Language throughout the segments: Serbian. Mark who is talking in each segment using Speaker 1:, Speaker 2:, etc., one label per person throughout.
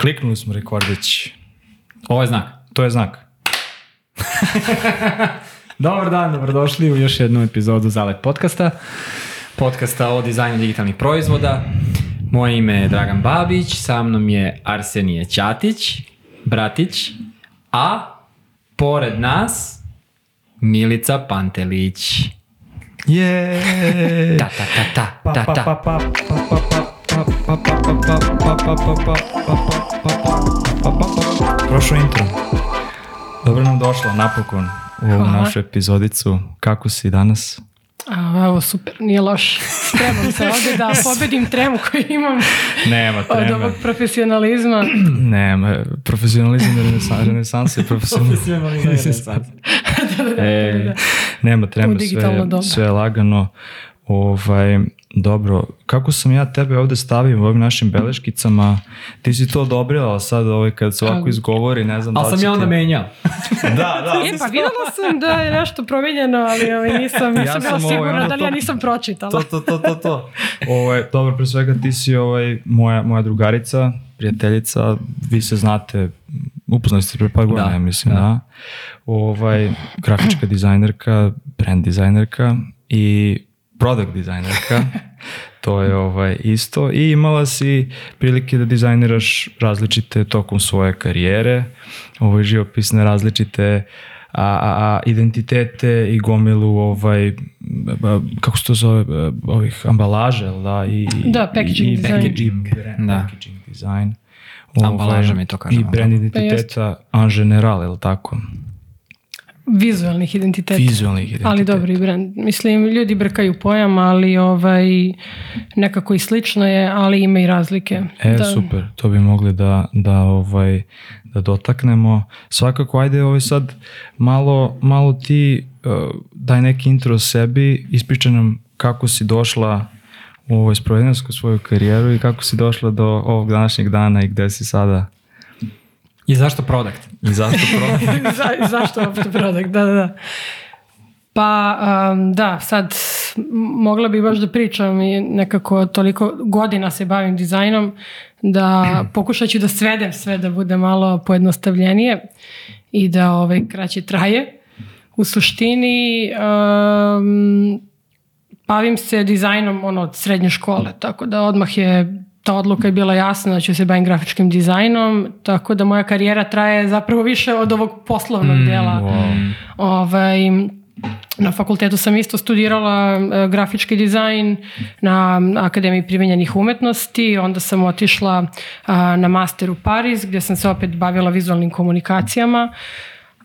Speaker 1: Kliknuli smo rekordić.
Speaker 2: Ovo je znak.
Speaker 1: To je znak.
Speaker 2: Dobar dan, dobrodošli u još jednu epizodu Zalet podcasta. Podcasta o dizajnu digitalnih proizvoda. Moje ime je Dragan Babić, sa mnom je Arsenije Ćatić, bratić, a pored nas Milica Pantelić.
Speaker 1: Je.
Speaker 2: Ta, ta, ta, ta,
Speaker 1: Pa,
Speaker 2: ta,
Speaker 1: pa,
Speaker 2: ta.
Speaker 1: pa, pa, pa, pa, pa, pa, pa, pa, pa, pa, pa, pa, pa, pa, pa, pa, pa, pa. Prošlo intro. Dobro nam došla napokon u ovu
Speaker 3: Hvala.
Speaker 1: našu epizodicu. Kako si danas?
Speaker 3: A, evo, super, nije loš. Spremam se ovde da pobedim tremu koju imam
Speaker 1: Nema
Speaker 3: od
Speaker 1: treme.
Speaker 3: ovog profesionalizma.
Speaker 1: Nema. Profesionalizam je renesansa, renesansa je profesionalizam. E, nema
Speaker 3: U
Speaker 1: treme, sve, sve je lagano. Ovaj, dobro, kako sam ja tebe ovde stavio u ovim našim beleškicama, ti si to odobrila sad ovaj, kad se ovako izgovori, ne znam da
Speaker 2: Ali
Speaker 1: li
Speaker 2: sam ja onda
Speaker 1: ti-
Speaker 2: menjao.
Speaker 1: Da, da.
Speaker 3: E, pa videla sam da je nešto promenjeno, ali ovaj, nisam, nisam
Speaker 1: Ja
Speaker 3: bila
Speaker 1: sam, ovaj,
Speaker 3: sigurna da li
Speaker 1: to-
Speaker 3: ja nisam pročitala.
Speaker 1: To, to, to, to, to. Ovaj, dobro, pre svega ti si ovaj, moja, moja drugarica, prijateljica, vi se znate, upoznali ste pre par godina,
Speaker 2: Da,
Speaker 1: ja mislim,
Speaker 2: da.
Speaker 1: da. Ovaj, grafička dizajnerka, brand dizajnerka i product dizajnerka. to je ovaj isto. I imala si prilike da dizajniraš različite tokom svoje karijere, ovaj živopisne različite a, a, a identitete i gomilu ovaj a, kako se to zove a, ovih ambalaže da? I
Speaker 3: Da, packaging
Speaker 1: i, i,
Speaker 3: design.
Speaker 1: i brand,
Speaker 2: Da.
Speaker 1: packaging design.
Speaker 2: Ambalaža mi to kažemo,
Speaker 1: i brand
Speaker 3: Pa
Speaker 1: identiteta en general jel tako
Speaker 3: Vizualnih identiteta.
Speaker 1: vizualnih identiteta
Speaker 3: Ali dobri brand. Mislim, ljudi brkaju pojam, ali ovaj, nekako i slično je, ali ima i razlike.
Speaker 1: E,
Speaker 3: da.
Speaker 1: super, to bi mogli da, da, ovaj, da dotaknemo. Svakako, ajde ovaj sad malo, malo ti uh, daj neki intro o sebi, ispričaj nam kako si došla u ovoj sprovedenarsku svoju karijeru i kako si došla do ovog današnjeg dana i gde si sada
Speaker 2: I zašto product?
Speaker 1: i zašto pro...
Speaker 3: Za, zašto uopšte product, da, da, da. Pa um, da, sad mogla bi baš da pričam i nekako toliko godina se bavim dizajnom da pokušat ću da svedem sve da bude malo pojednostavljenije i da ovaj, kraće traje. U suštini um, bavim se dizajnom ono, od srednje škole, tako da odmah je ta odluka je bila jasna da ću se bavim grafičkim dizajnom, tako da moja karijera traje zapravo više od ovog poslovnog dela.
Speaker 1: Wow.
Speaker 3: Ovaj, na fakultetu sam isto studirala e, grafički dizajn na Akademiji primenjenih umetnosti, onda sam otišla a, na master u Pariz gdje sam se opet bavila vizualnim komunikacijama.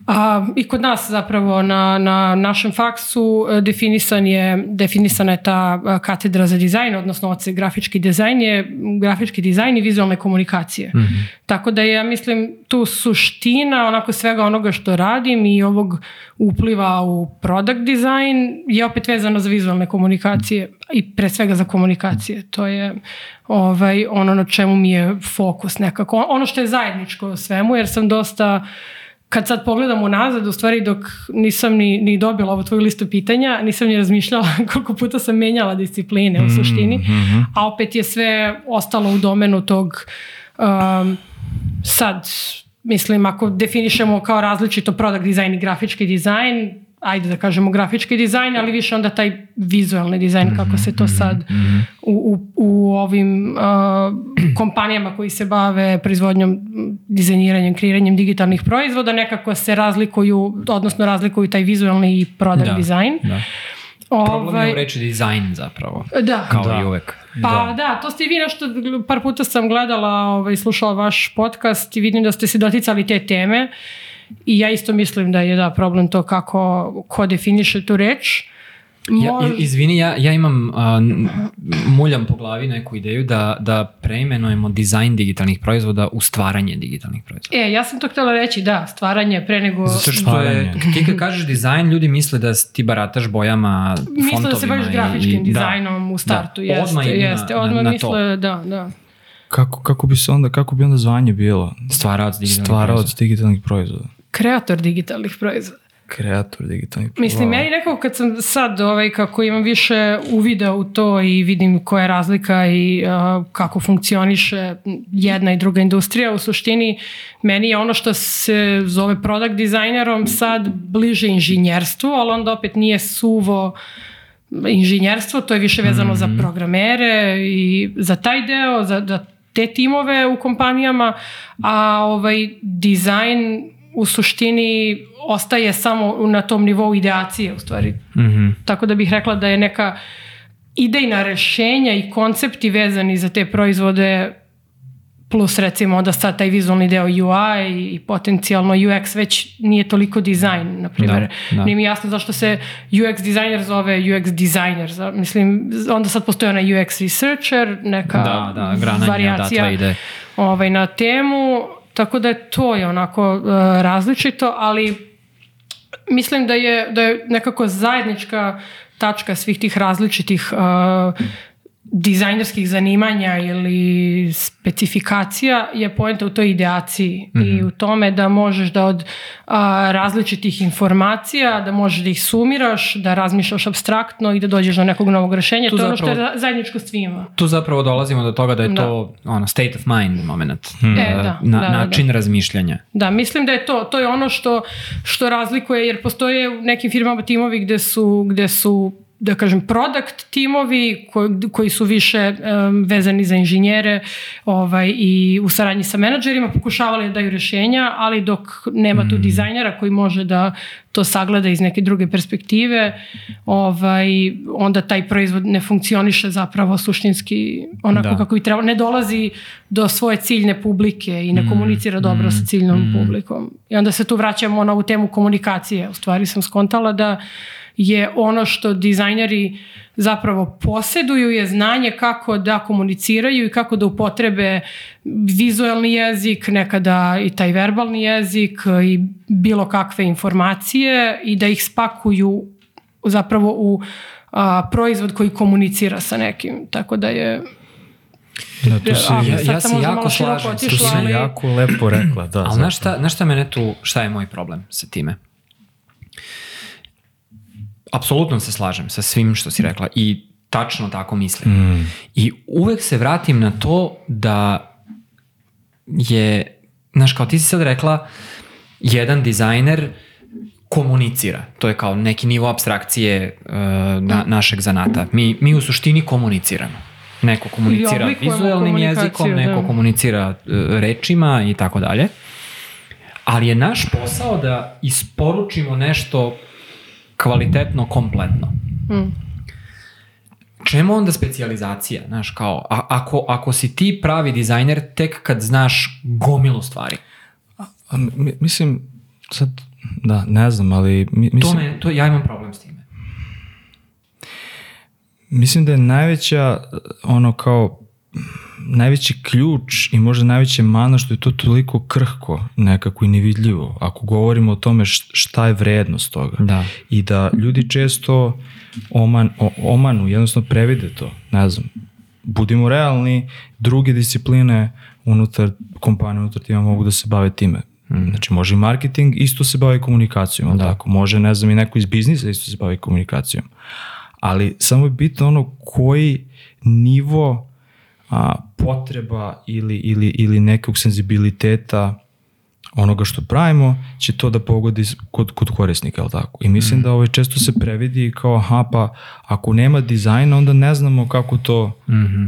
Speaker 3: A, I kod nas zapravo na, na našem faksu e, definisan je, definisana je ta a, katedra za dizajn, odnosno oce grafički dizajn je grafički dizajn i vizualne komunikacije. Tako da ja mislim, tu suština onako svega onoga što radim i ovog upliva u product design je opet vezano za vizualne komunikacije i pre svega za komunikacije. To je ovaj, ono na čemu mi je fokus nekako. Ono što je zajedničko svemu, jer sam dosta kad sad pogledam unazad, u stvari dok nisam ni, ni dobila ovu tvoju listu pitanja, nisam ni razmišljala koliko puta sam menjala discipline u suštini, a opet je sve ostalo u domenu tog um, sad, mislim, ako definišemo kao različito product design i grafički dizajn, ajde da kažemo grafički dizajn, ali više onda taj vizualni dizajn, kako se to sad u, u, u ovim uh, kompanijama koji se bave proizvodnjom, dizajniranjem, kreiranjem digitalnih proizvoda, nekako se razlikuju, odnosno razlikuju taj vizualni i product
Speaker 2: Da,
Speaker 3: dizajn.
Speaker 2: Da. Problem je
Speaker 3: Ovaj,
Speaker 2: u reči dizajn zapravo.
Speaker 3: da.
Speaker 2: Kao
Speaker 1: Da.
Speaker 2: i uvek.
Speaker 3: Pa da. to ste i vi nešto, par puta sam gledala, ovaj, slušala vaš podcast i vidim da ste se doticali te teme i ja isto mislim da je da problem to kako, ko definiše tu reč.
Speaker 2: Ja,
Speaker 3: Mož-
Speaker 2: i- izvini, ja, ja imam, a, n- muljam po glavi neku ideju da, da preimenujemo dizajn digitalnih proizvoda u stvaranje digitalnih proizvoda.
Speaker 3: E, ja sam to htjela reći, da, stvaranje pre nego...
Speaker 2: Zato što je,
Speaker 1: Stvaranje.
Speaker 2: ti kad kažeš dizajn, ljudi misle da ti barataš bojama,
Speaker 3: Misle
Speaker 2: fontovima.
Speaker 3: da se baviš
Speaker 2: i-
Speaker 3: grafičkim
Speaker 2: i-
Speaker 3: dizajnom u startu,
Speaker 2: da,
Speaker 3: jeste,
Speaker 2: odmah
Speaker 3: jeste.
Speaker 2: na,
Speaker 3: Odmah
Speaker 2: na, na
Speaker 3: misle, da, da.
Speaker 1: kako, kako bi se onda kako bi onda zvanje bilo
Speaker 2: to. Stvaraoc digitalnih
Speaker 1: stvaraoc
Speaker 2: proizvoda.
Speaker 1: digitalnih proizvoda
Speaker 3: Kreator digitalnih proizvoda.
Speaker 1: kreator digitalnih
Speaker 3: Mislim, meni nekako kad sam sad, ovaj, kako imam više uvida u to i vidim koja je razlika i uh, kako funkcioniše jedna i druga industrija, u suštini meni je ono što se zove product dizajnerom sad bliže inženjerstvu, ali onda opet nije suvo inženjerstvo, to je više vezano mm -hmm. za
Speaker 2: Mhm.
Speaker 3: programere i za taj deo, za, za te timove u kompanijama, a ovaj dizajn u suštini ostaje samo na tom nivou ideacije u stvari.
Speaker 2: Mhm.
Speaker 3: Tako da bih rekla da je neka idejna rešenja i koncepti vezani za te proizvode plus recimo onda sad taj vizualni deo UI i potencijalno UX već nije toliko dizajn, na primjer.
Speaker 2: Da, da.
Speaker 3: Nije mi jasno zašto se UX dizajner zove UX dizajner. Za- Mislim, onda sad postoji ona UX researcher, neka
Speaker 2: Da, da,
Speaker 3: varijacija
Speaker 2: odatle ide.
Speaker 3: ovaj, na temu, tako da je to je onako uh, različito, ali mislim da je, da je nekako zajednička tačka svih tih različitih uh, dizajnerskih zanimanja ili specifikacija je poenta u toj ideaciji i u tome da možeš da od a, različitih informacija, da možeš da ih sumiraš, da razmišljaš abstraktno i da dođeš do nekog novog rešenja.
Speaker 2: Tu
Speaker 3: to je ono što je
Speaker 2: zapravo-
Speaker 3: za- zajedničko svima.
Speaker 2: Tu zapravo dolazimo do toga da je
Speaker 3: Da.
Speaker 2: to ono, state of mind moment.
Speaker 3: E,
Speaker 2: Uh,
Speaker 3: da,
Speaker 2: na,
Speaker 3: da, da,
Speaker 2: način razmišljanja.
Speaker 3: Da, mislim da je to, to je ono što, što razlikuje, jer postoje u nekim firmama timovi gde su, gde su da kažem, product timovi koji, koji su više um, vezani za inženjere ovaj, i u saradnji sa menadžerima pokušavali da daju rešenja, ali dok nema tu dizajnera koji može da to sagleda iz neke druge perspektive, ovaj, onda taj proizvod ne funkcioniše zapravo suštinski onako
Speaker 2: Da.
Speaker 3: kako bi trebalo. Ne dolazi do svoje ciljne publike i ne komunicira dobro sa ciljnom publikom. I onda se tu vraćamo na ovu temu komunikacije. U stvari sam skontala da je ono što dizajneri zapravo posjeduju je znanje kako da komuniciraju i kako da upotrebe vizualni jezik, nekada i taj verbalni jezik i bilo kakve informacije i da ih spakuju zapravo u a, proizvod koji komunicira sa nekim. Tako da je
Speaker 1: Da, to si,
Speaker 3: A,
Speaker 2: ja- ja
Speaker 3: sam
Speaker 2: se jako slažem
Speaker 3: otišla,
Speaker 1: si
Speaker 3: ali-
Speaker 1: jako lepo rekla, da.
Speaker 2: Ali znaš šta, znaš šta mene tu, šta je moj problem sa time? Apsolutno se slažem sa svim što si rekla i tačno tako mislim.
Speaker 1: Mm.
Speaker 2: I uvek se vratim na to da je, znaš, kao ti si sad rekla, jedan dizajner komunicira. To je kao neki nivo abstrakcije uh, na, našeg zanata. Mi, mi u suštini komuniciramo. Neko komunicira vizualnim jezikom, neko
Speaker 3: da.
Speaker 2: komunicira uh, rečima i tako dalje. Ali je naš posao da isporučimo nešto kvalitetno, kompletno.
Speaker 3: Mm.
Speaker 2: Čemu onda specijalizacija? Znaš, kao, a, ako, ako si ti pravi dizajner tek kad znaš gomilu stvari.
Speaker 1: A, mi- mislim, sad, da, ne znam, ali mi,
Speaker 2: To
Speaker 1: mislim,
Speaker 2: me, to, ja imam problem s time.
Speaker 1: mislim da je najveća, ono kao, najveći ključ i možda najveće mana što je to toliko krhko nekako i nevidljivo. Ako govorimo o tome šta je vrednost toga.
Speaker 2: Da.
Speaker 1: I da ljudi često oman, o, omanu, jednostavno previde to. Ne znam, budimo realni, druge discipline unutar kompanije, unutar tima mogu da se bave time. Znači može i marketing, isto se bavi komunikacijom, da. tako? Može, ne znam, i neko iz biznisa isto se bavi komunikacijom. Ali samo je bitno ono koji nivo a, potreba ili, ili, ili nekog senzibiliteta onoga što pravimo će to da pogodi kod, kod korisnika, jel tako? I mislim da ovaj, često se previdi kao, aha, pa ako nema dizajna, onda ne znamo kako to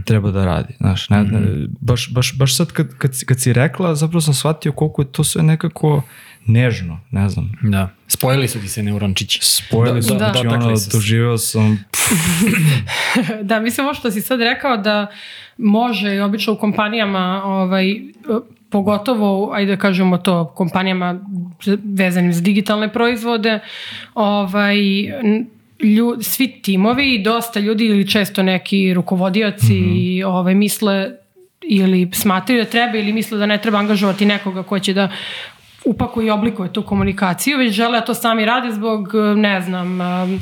Speaker 1: treba da radi. Znaš, ne, ne, baš, baš, baš sad kad, kad, si- kad si rekla, zapravo sam shvatio koliko je to sve nekako nežno, ne znam.
Speaker 2: Da. Spojili su ti se neurončići.
Speaker 1: Spojili su,
Speaker 3: Da.
Speaker 1: znači
Speaker 2: Dotakli
Speaker 1: ono,
Speaker 2: su se.
Speaker 1: doživeo sam,
Speaker 3: da, mislim ovo što si sad rekao da može i obično u kompanijama ovaj, pogotovo, ajde da kažemo to, kompanijama vezanim za digitalne proizvode, ovaj, lju, svi timovi i dosta ljudi ili često neki rukovodioci i ovaj, misle ili smatraju da treba ili misle da ne treba angažovati nekoga ko će da upakuje i oblikuje tu komunikaciju, već žele da to sami rade zbog, ne znam, um,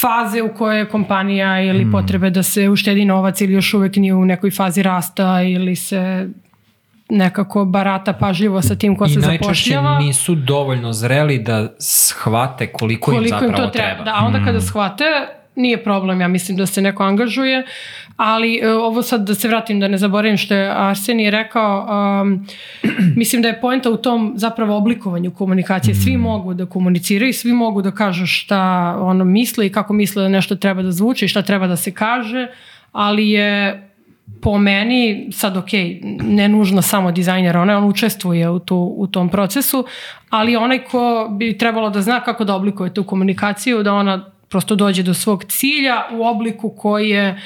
Speaker 3: faze u kojoj je kompanija ili
Speaker 2: Mm.
Speaker 3: potrebe da se uštedi novac ili još uvek nije u nekoj fazi rasta ili se nekako barata pažljivo sa tim ko
Speaker 2: I
Speaker 3: se
Speaker 2: najčešće
Speaker 3: zapošljava.
Speaker 2: nisu dovoljno zreli da shvate koliko, im
Speaker 3: koliko im
Speaker 2: zapravo
Speaker 3: to treba.
Speaker 2: treba.
Speaker 3: Da, a onda kada shvate, nije problem, ja mislim da se neko angažuje, ali e, ovo sad da se vratim da ne zaboravim što je Arsenije rekao, um, mislim da je poenta u tom zapravo oblikovanju komunikacije. Svi mogu da komuniciraju, svi mogu da kažu šta ono misle i kako misle da nešto treba da zvuči i šta treba da se kaže, ali je po meni, sad ok, ne nužno samo dizajner, onaj on učestvuje u, tu, u tom procesu, ali onaj ko bi trebalo da zna kako da oblikuje tu komunikaciju, da ona prosto dođe do svog cilja u obliku koji je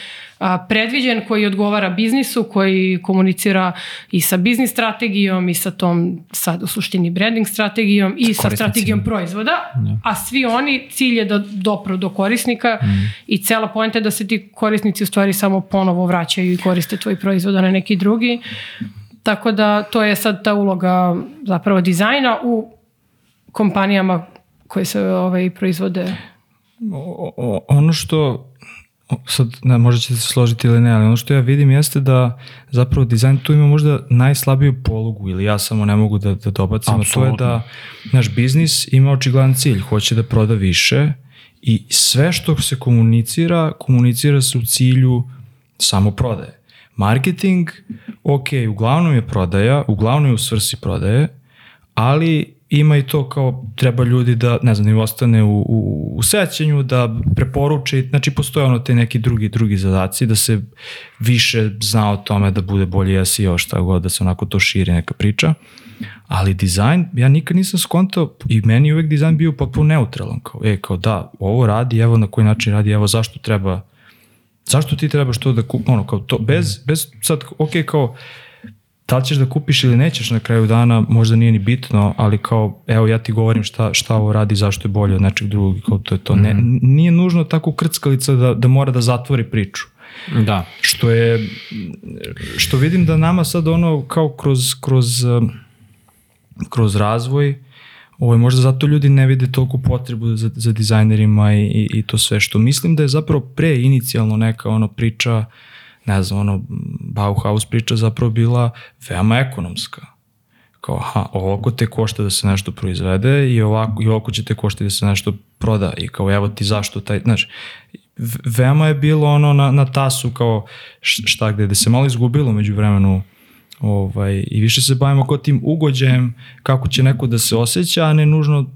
Speaker 3: predviđen, koji odgovara biznisu, koji komunicira i sa biznis strategijom i sa tom sad u suštini branding strategijom i sa strategijom proizvoda, a svi oni cilj je da dopru do korisnika i cela poenta je da se ti korisnici u stvari samo ponovo vraćaju i koriste tvoj proizvod, a ne neki drugi. Tako da to je sad ta uloga zapravo dizajna u kompanijama koje se ovaj, proizvode
Speaker 1: O, o, ono što sad ne, možda ćete se složiti ili ne, ali ono što ja vidim jeste da zapravo dizajn tu ima možda najslabiju polugu ili ja samo ne mogu da, da dobacim, a to je da naš biznis ima očigledan cilj, hoće da proda više i sve što se komunicira, komunicira se u cilju samo prodaje. Marketing, ok, uglavnom je prodaja, uglavnom je u svrsi prodaje, ali ima i to kao treba ljudi da, ne znam, im ostane u, u, u sećanju, da preporuče, znači postoje ono te neki drugi, drugi zadaci, da se više zna o tome da bude bolji SEO, šta god, da se onako to širi neka priča. Ali dizajn, ja nikad nisam skontao i meni uvek dizajn bio potpuno neutralan, kao, e, kao da, ovo radi, evo na koji način radi, evo zašto treba, zašto ti trebaš to da kupi, ono, kao to, bez, bez sad, ok, kao, da li ćeš da kupiš ili nećeš na kraju dana, možda nije ni bitno, ali kao, evo ja ti govorim šta, šta ovo radi, zašto je bolje od nečeg drugog, kao to je to. Ne, nije nužno tako krckalica da, da mora da zatvori priču.
Speaker 2: Da.
Speaker 1: Što je, što vidim da nama sad ono kao kroz, kroz, kroz razvoj, Ovo, možda zato ljudi ne vide toliko potrebu za, za dizajnerima i, i, i to sve što mislim da je zapravo pre inicijalno neka ono priča, ne znam, ono Bauhaus priča zapravo bila veoma ekonomska. Kao, aha, ovako te košta da se nešto proizvede i ovako, i ovako će te košta da se nešto proda i kao evo ti zašto taj, znaš, veoma je bilo ono na, na tasu kao šta gde, da se malo izgubilo među vremenu ovaj, i više se bavimo kao tim ugođajem kako će neko da se osjeća, a ne nužno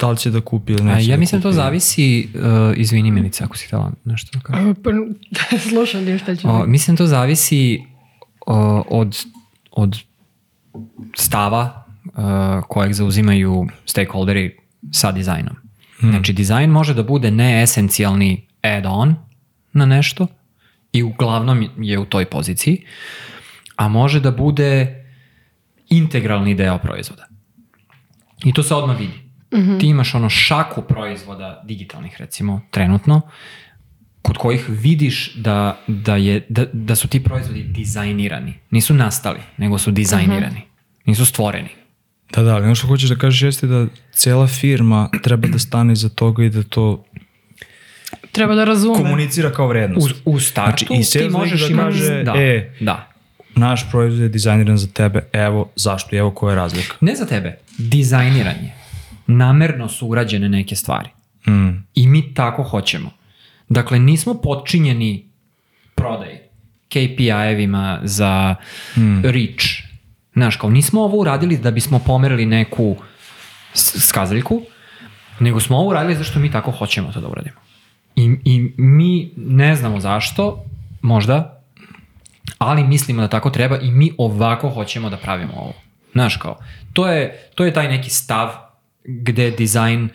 Speaker 1: da li će da kupi ili
Speaker 2: A
Speaker 1: neće
Speaker 2: ja
Speaker 1: da
Speaker 2: mislim da to zavisi, uh, izvini Milica ako si htjela nešto da kažem.
Speaker 3: Pa, Slušam ti šta će.
Speaker 2: O, mislim to zavisi o, od, od stava uh, kojeg zauzimaju stakeholderi sa dizajnom. Znači, dizajn može da bude neesencijalni add-on na nešto i uglavnom je u toj poziciji, a može da bude integralni deo proizvoda. I to se odmah vidi. Ti imaš ono šaku proizvoda digitalnih recimo trenutno kod kojih vidiš da, da, je, da, da su ti proizvodi dizajnirani. Nisu nastali, nego su dizajnirani. Nisu stvoreni.
Speaker 1: Da, da, ali ono što hoćeš da kažeš jeste da cela firma treba da stane iza toga i da to
Speaker 3: Treba da razume.
Speaker 1: komunicira kao vrednost.
Speaker 2: U, u startu
Speaker 1: Znači, i
Speaker 2: ti možeš
Speaker 1: da kaže,
Speaker 2: da,
Speaker 1: e,
Speaker 2: da.
Speaker 1: Naš proizvod je dizajniran za tebe, evo zašto evo koja je razlika.
Speaker 2: Ne za tebe, dizajniranje. Namerno su urađene neke stvari.
Speaker 1: Mm.
Speaker 2: I mi tako hoćemo. Dakle, nismo podčinjeni prodaj KPI-evima za reach. Znaš, kao nismo ovo uradili da bismo pomerili neku skazaljku, nego smo ovo uradili zašto mi tako hoćemo to da uradimo. I, I mi ne znamo zašto, možda, ali mislimo da tako treba i mi ovako hoćemo da pravimo ovo. Znaš kao, to je, to je taj neki stav gde dizajn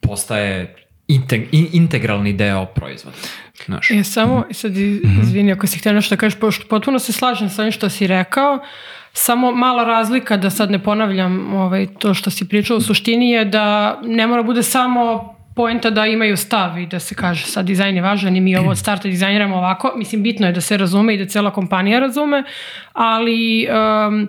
Speaker 2: postaje integ, in, integralni deo proizvoda. Znaš.
Speaker 3: E, samo, sad iz- izvini ako si htio nešto da kažeš, pošto potpuno se slažem sa ovim što si rekao, samo mala razlika, da sad ne ponavljam ovaj, to što si pričao, u suštini je da ne mora bude samo poenta da imaju stav i da se kaže sad dizajn je važan i mi ovo od starta dizajniramo ovako. Mislim, bitno je da se razume i da cela kompanija razume, ali um,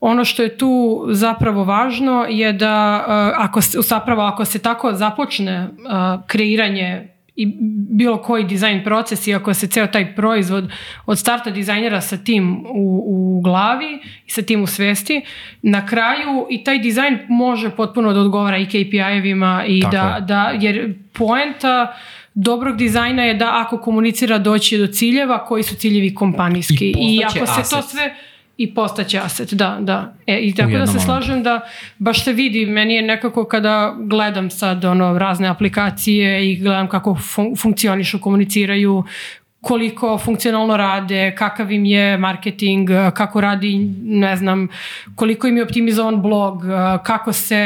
Speaker 3: ono što je tu zapravo važno je da uh, ako se, zapravo ako se tako započne uh, kreiranje i bilo koji dizajn proces i ako se ceo taj proizvod od starta dizajnera sa tim u, u glavi i sa tim u svesti, na kraju i taj dizajn može potpuno da odgovara i KPI-evima i
Speaker 2: Tako
Speaker 3: da,
Speaker 2: je.
Speaker 3: da, jer poenta dobrog dizajna je da ako komunicira doći do ciljeva koji su ciljevi kompanijski
Speaker 2: I
Speaker 3: i, ako se to
Speaker 2: aset.
Speaker 3: sve i postaće aset, da, da. E, I tako da se slažem da baš se vidi, meni je nekako kada gledam sad ono razne aplikacije i gledam kako fun funkcionišu, komuniciraju, koliko funkcionalno rade, kakav im je marketing, kako radi, ne znam, koliko im je optimizovan blog, kako se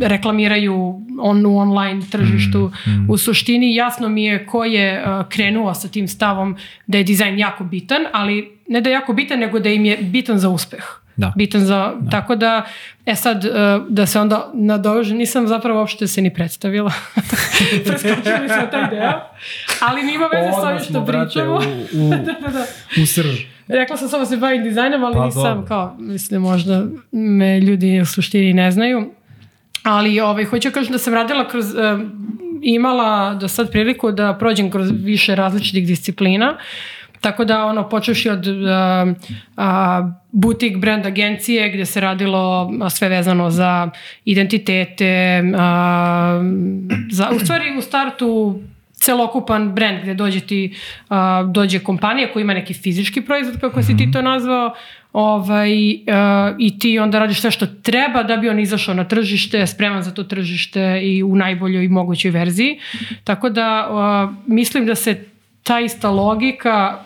Speaker 3: reklamiraju on, u online tržištu. U suštini jasno mi je ko je uh, krenuo sa tim stavom da je dizajn jako bitan, ali ne da je jako bitan, nego da im je bitan za uspeh.
Speaker 2: Da.
Speaker 3: Bitan za, tako da, e sad, uh, da se onda nadovežem, nisam zapravo uopšte se ni predstavila. Preskočili smo taj deo, ali nima veze sa ovim što pričamo.
Speaker 2: u, u,
Speaker 3: da, da.
Speaker 2: u srž.
Speaker 3: Rekla sam samo se bavim dizajnom, ali
Speaker 1: Pa,
Speaker 3: nisam
Speaker 1: dobro.
Speaker 3: kao, mislim, možda me ljudi u suštini ne znaju. Ali ovaj, hoću da kažem da sam radila kroz, eh, imala do sad priliku da prođem kroz više različitih disciplina. Tako da ono počeši od uh, uh, butik brand agencije gdje se radilo a, sve vezano za identitete, uh, za, u stvari u startu celokupan brand gdje dođe ti uh, dođe kompanija koja ima neki fizički proizvod kako si ti to nazvao ovaj, uh, i ti onda radiš sve što treba da bi on izašao na tržište, spreman za to tržište i u najboljoj mogućoj verziji. Tako da uh, mislim da se ta ista logika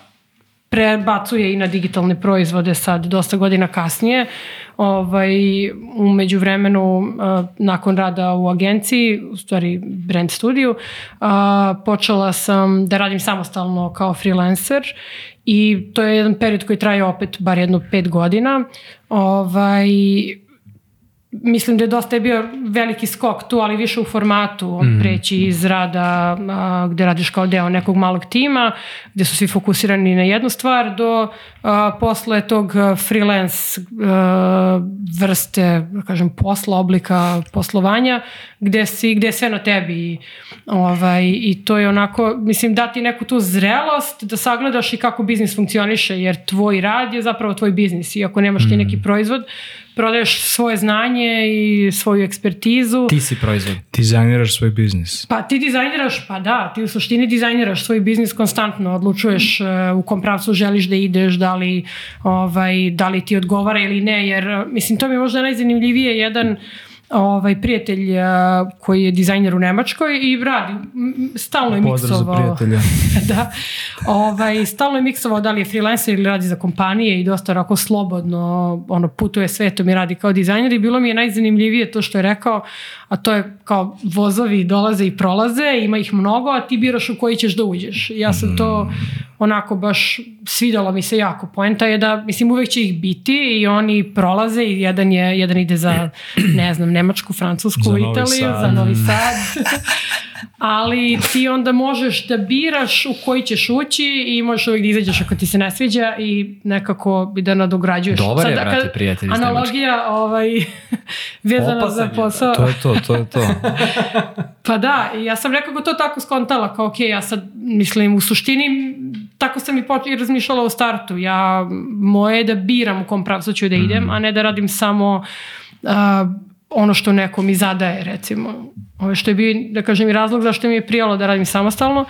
Speaker 3: prebacuje i na digitalne proizvode sad dosta godina kasnije. Ovaj, u međuvremenu uh, nakon rada u agenciji, u stvari brand studiju, uh, počela sam da radim samostalno kao freelancer i to je jedan period koji traje opet bar jedno pet godina. Ovaj, mislim da je dosta je bio veliki skok tu, ali više u formatu, mm. preći iz rada a, gde radiš kao deo nekog malog tima, gde su svi fokusirani na jednu stvar, do a, posle tog freelance a, vrste, da kažem, posla, oblika poslovanja, gde, si, gde je sve na tebi i, ovaj, i to je onako, mislim, dati neku tu zrelost da sagledaš i kako biznis funkcioniše, jer tvoj rad je zapravo tvoj biznis i ako nemaš ti neki proizvod, prodaješ svoje znanje i svoju ekspertizu.
Speaker 2: Ti si proizvod.
Speaker 1: Dizajniraš svoj biznis.
Speaker 3: Pa ti dizajniraš, pa da, ti u suštini dizajniraš svoj biznis konstantno, odlučuješ uh, u kom pravcu želiš da ideš, da li, ovaj, da li ti odgovara ili ne, jer uh, mislim to mi je možda najzanimljivije jedan ovaj prijatelj uh, koji je dizajner u Nemačkoj i radi stalno je
Speaker 1: Pozdrav
Speaker 3: miksovao da. Ovaj, stalno je miksovao da li je freelancer ili radi za kompanije i dosta onako slobodno ono, putuje svetom i radi kao dizajner i bilo mi je najzanimljivije to što je rekao, a to je kao vozovi dolaze i prolaze, ima ih mnogo, a ti biraš u koji ćeš da uđeš. Ja sam to onako baš svidalo mi se jako. Poenta je da, mislim, uvek će ih biti i oni prolaze i jedan, je, jedan ide za, ne znam, Nemačku, Francusku,
Speaker 1: Za Novi
Speaker 3: Italiju,
Speaker 1: Sad.
Speaker 3: za Novi Sad. ali ti onda možeš da biraš u koji ćeš ući i možeš uvijek da izađeš ako ti se ne sviđa i nekako bi da nadograđuješ.
Speaker 2: Dobar je,
Speaker 3: Sad, kad-
Speaker 2: prijatelj iz
Speaker 3: Analogija ovaj, vezana
Speaker 2: Opasan
Speaker 3: za
Speaker 2: je,
Speaker 3: posao.
Speaker 1: To je to, to je to.
Speaker 3: Pa da, ja sam nekako to tako skontala, kao ok, ja sad mislim u suštini tako sam i, poč- i razmišljala u startu. Ja, moje je da biram u kom pravcu ću da idem, a ne da radim samo a, ono što neko mi zadaje, recimo. Ovo što je bio, da kažem, i razlog zašto mi je prijalo da radim samostalno,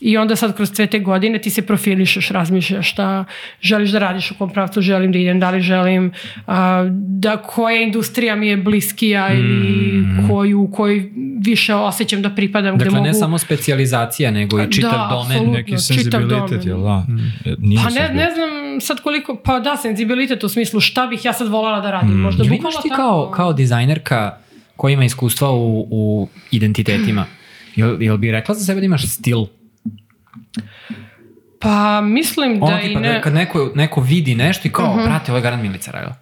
Speaker 3: I onda sad kroz sve te godine ti se profilišeš, razmišljaš šta želiš da radiš, u kom pravcu želim da idem, da li želim, a, da koja industrija mi je bliskija ili koju, u kojoj više osjećam da pripadam. gde
Speaker 2: Dakle, ne
Speaker 3: mogu...
Speaker 2: samo specijalizacija, nego i čitav
Speaker 3: Da,
Speaker 2: domen.
Speaker 1: Neki senzibilitet,
Speaker 3: domen.
Speaker 1: jel da? Nije
Speaker 3: Pa ne, ne znam sad koliko, pa da, senzibilitet u smislu šta bih ja sad voljela da radim. Možda
Speaker 2: Jel
Speaker 3: bukvalno
Speaker 2: imaš ti
Speaker 3: tako-
Speaker 2: kao, kao dizajnerka koja ima iskustva u, u identitetima? Jel, jel bi rekla za sebe da imaš stil?
Speaker 3: Pa mislim da
Speaker 2: Ono
Speaker 3: i
Speaker 2: tipa
Speaker 3: ne...
Speaker 2: da kad neko, neko vidi nešto i kao, brate, ovo je garant Milica radila.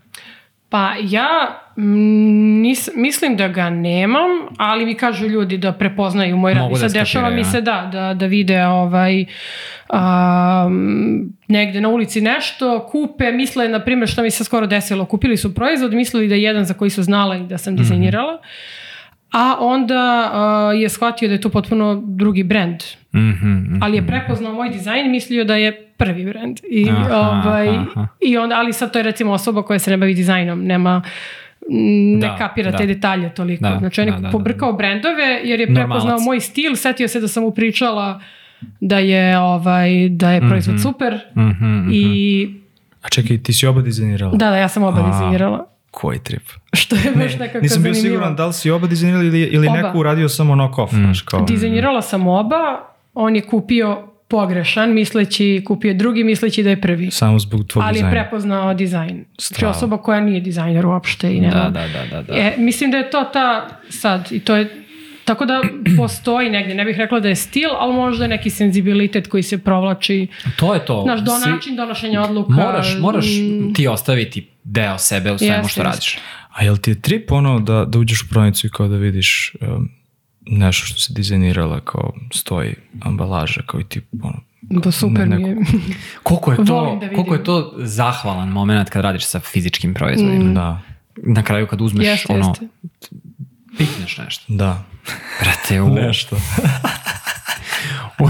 Speaker 3: Pa ja mm, nis, mislim da ga nemam, ali mi kažu ljudi da prepoznaju moj rad.
Speaker 2: Mogu
Speaker 3: sad
Speaker 2: da
Speaker 3: dešava mi
Speaker 2: skapiraju,
Speaker 3: se da, da, da vide ovaj, um, negde na ulici nešto, kupe, misle, na primjer, što mi se skoro desilo, kupili su proizvod, mislili da je jedan za koji su znala i da sam dizajnirala, a onda uh, je shvatio da je to potpuno drugi brand.
Speaker 2: Mhm, mhm.
Speaker 3: Ali je prepoznao moj dizajn mislio da je prvi brand. I,
Speaker 2: Aha,
Speaker 3: ovaj,
Speaker 2: aha.
Speaker 3: i onda, ali sad to je recimo osoba koja se ne bavi dizajnom, nema m, ne
Speaker 2: Da,
Speaker 3: kapira
Speaker 2: da.
Speaker 3: te detalje toliko.
Speaker 2: Da,
Speaker 3: znači on je
Speaker 2: da, da, da,
Speaker 3: pobrkao brendove jer je
Speaker 2: Normalac.
Speaker 3: prepoznao moj stil, setio se da sam mu pričala da je ovaj da je proizvod super
Speaker 2: Mhm, mhm.
Speaker 3: i
Speaker 1: A čekaj, ti si oba dizajnirala?
Speaker 3: da, da, ja sam oba
Speaker 1: A.
Speaker 3: dizajnirala.
Speaker 1: Koji trip?
Speaker 3: Što je baš nekako
Speaker 1: Nisam bio
Speaker 3: zanimljivo.
Speaker 1: siguran da li si oba dizajnirala ili, ili
Speaker 3: Oba.
Speaker 1: neko uradio samo knock off, znaš, kao.
Speaker 3: Dizajnirala sam oba, on je kupio pogrešan, misleći, kupio drugi, misleći da je prvi.
Speaker 1: Samo zbog tvog
Speaker 3: Ali je
Speaker 1: dizajna.
Speaker 3: prepoznao dizajn. Znači osoba koja nije dizajner uopšte i nema.
Speaker 2: Da, da, da, da, da.
Speaker 3: E, mislim da je to ta sad i to je tako da postoji negdje, ne bih rekla da je stil, ali možda je neki senzibilitet koji se provlači,
Speaker 2: To je to.
Speaker 3: naš do, način donošenja odluka.
Speaker 2: Moraš, moraš
Speaker 3: mm,
Speaker 2: ti ostaviti deo sebe u svemu što radiš.
Speaker 1: A jel ti je trip ono da, da uđeš u prodavnicu i kao da vidiš um, nešto što se dizajnirala kao stoji ambalaža kao i ti ono,
Speaker 3: Pa super
Speaker 1: ne-
Speaker 3: mi je.
Speaker 2: Koliko je to,
Speaker 3: da
Speaker 2: koliko je to zahvalan moment kad radiš sa fizičkim proizvodima.
Speaker 1: da,
Speaker 2: Na kraju kad uzmeš
Speaker 3: Jeste,
Speaker 2: ono,
Speaker 3: jeste.
Speaker 2: pikneš nešto.
Speaker 1: da.
Speaker 2: Brate, u,
Speaker 1: Nešto.
Speaker 2: u,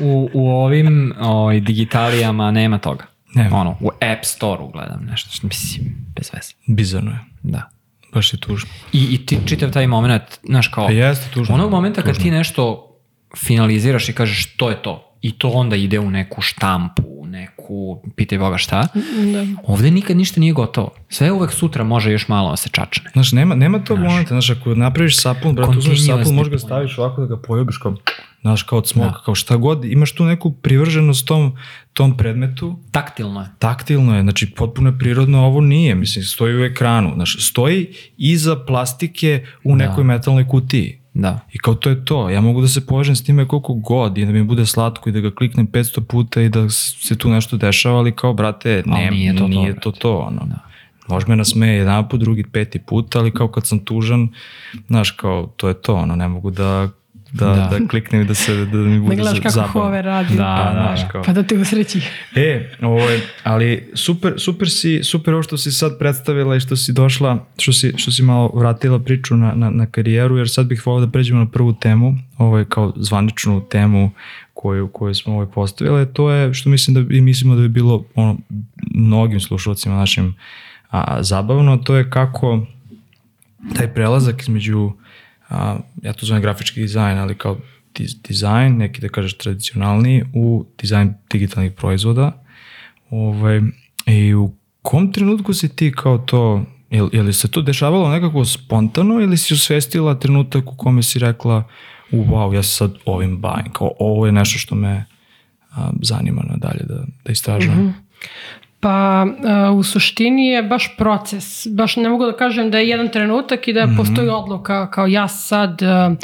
Speaker 2: u, u ovim ovaj, digitalijama nema toga.
Speaker 1: Nema.
Speaker 2: Ono, u App Store-u gledam nešto, što mislim, bez veze.
Speaker 1: Bizarno je.
Speaker 2: Da.
Speaker 1: Baš je tužno.
Speaker 2: I, i ti čitav taj moment, znaš kao,
Speaker 1: Pa jeste tužno.
Speaker 2: onog momenta kad ti nešto finaliziraš i kažeš to je to, i to onda ide u neku štampu, u neku, pitaj Boga šta,
Speaker 3: Da.
Speaker 2: ovde nikad ništa nije gotovo. Sve uvek sutra može još malo da se čačne.
Speaker 1: Znaš, nema, nema tog momenta, znaš, ako napraviš sapun, brat, uzmeš sapun, možeš ga staviš ovako da ga poljubiš kao, znaš, kao od smoka, kao šta god, imaš tu neku privrženost tom, tom predmetu,
Speaker 2: Taktilno je.
Speaker 1: taktilno je, znači potpuno je prirodno, ovo nije, mislim, stoji u ekranu, znaš, stoji iza plastike u nekoj metalnoj kutiji.
Speaker 2: Da.
Speaker 1: I kao to je to, ja mogu da se povežem s time koliko god i da mi bude slatko i da ga kliknem 500 puta i da se tu nešto dešava, ali kao, brate, ne,
Speaker 2: nije to to,
Speaker 1: nije
Speaker 2: brate.
Speaker 1: to to, ono. Može me nasmeje jedan put, drugi, peti put, ali kao kad sam tužan, znaš, kao, to je to, ono, ne mogu da, da, da.
Speaker 2: Da.
Speaker 1: kliknem i da se, da mi
Speaker 3: Da
Speaker 1: bude
Speaker 3: gledaš
Speaker 1: za-
Speaker 3: kako
Speaker 1: zabavno.
Speaker 3: Hove radi.
Speaker 2: Da,
Speaker 1: Pa,
Speaker 2: da,
Speaker 1: znaš, kao.
Speaker 3: Pa da te usreći.
Speaker 1: E, ovo je, ali super, super si, super ovo što si sad predstavila i što si došla, što si, što si malo vratila priču na, na, na karijeru, jer sad bih volao da pređemo na prvu temu, ovo je kao zvaničnu temu koju, koju smo ovaj postavile, to je što mislim da i mislimo da bi bilo ono, mnogim slušalcima našim a, zabavno, to je kako taj prelazak između, a, ja to zovem grafički dizajn, ali kao diz, dizajn, neki da kažeš tradicionalniji, u dizajn digitalnih proizvoda. Ovaj, I u kom trenutku si ti kao to, je, li se to dešavalo nekako spontano ili si osvestila trenutak u kome si rekla u wow, ja se sad ovim bavim, kao ovo je nešto što me a, zanima nadalje da, da istražujem.
Speaker 3: Pa uh, u suštini je baš proces. Baš ne mogu da kažem da je jedan trenutak i da postoji odluka kao ja sad uh,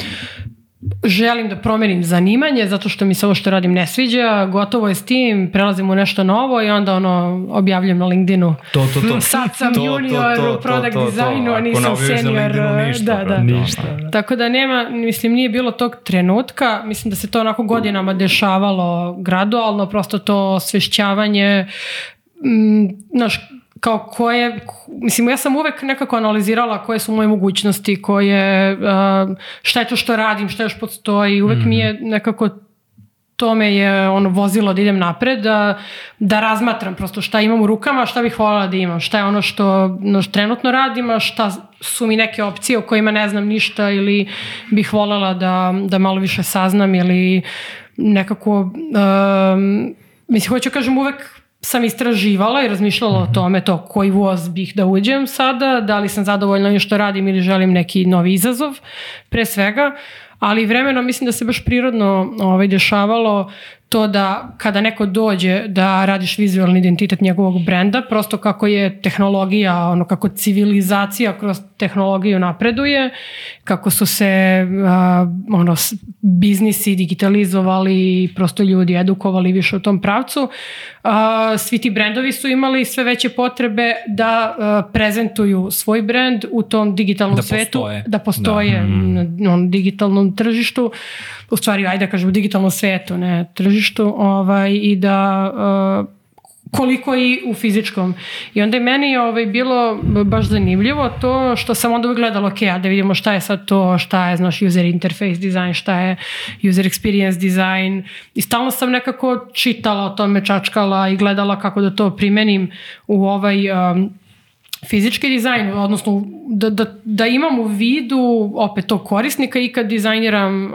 Speaker 3: želim da promenim zanimanje zato što mi se ovo što radim ne sviđa, gotovo je s tim, prelazim u nešto novo i onda ono objavljujem na LinkedInu.
Speaker 1: To, to, to.
Speaker 3: Sad sam
Speaker 1: To, to,
Speaker 3: junior
Speaker 1: to,
Speaker 3: u
Speaker 1: to,
Speaker 3: product
Speaker 1: to, to.
Speaker 3: designu, a nisam senior.
Speaker 1: LinkedInu, ništa,
Speaker 3: da, da.
Speaker 1: brate,
Speaker 2: Ništa.
Speaker 1: ono.
Speaker 3: Tako da nema, mislim, nije bilo tog trenutka, mislim da se to onako godinama dešavalo gradualno, prosto to osvešćavanje, mm, znaš, kao koje, mislim, ja sam uvek nekako analizirala koje su moje mogućnosti, koje, šta je to što radim, šta još postoji, uvek mi je nekako to me je ono vozilo da idem napred, da, da razmatram prosto šta imam u rukama, šta bih voljela da imam, šta je ono što, no, trenutno radim, a šta su mi neke opcije o kojima ne znam ništa ili bih voljela da, da malo više saznam ili nekako, um, mislim, hoću kažem uvek sam istraživala i razmišljala o tome to koji voz bih da uđem sada, da li sam zadovoljna onim što radim ili želim neki novi izazov, pre svega, ali vremenom mislim da se baš prirodno ovaj, dešavalo to da kada neko dođe da radiš vizualni identitet njegovog brenda, prosto kako je tehnologija, ono kako civilizacija kroz tehnologiju napreduje, kako su se a, ono, biznisi digitalizovali i prosto ljudi edukovali više u tom pravcu, a, svi ti brendovi su imali sve veće potrebe da a, prezentuju svoj brend u tom digitalnom
Speaker 2: Da
Speaker 3: svetu,
Speaker 2: postoje.
Speaker 3: da postoje na onom digitalnom tržištu, u stvari ajde da kažem u digitalnom svetu, ne tržištu, ovaj, i da uh, koliko i u fizičkom. I onda je meni ovaj, bilo baš zanimljivo to što sam onda uvijek gledala, ok, da vidimo šta je sad to, šta je, znaš, user interface design, šta je user experience design. I stalno sam nekako čitala o tome, čačkala i gledala kako da to primenim u ovaj um, fizički dizajn, odnosno da, da, da imam u vidu opet tog korisnika i kad dizajniram, uh,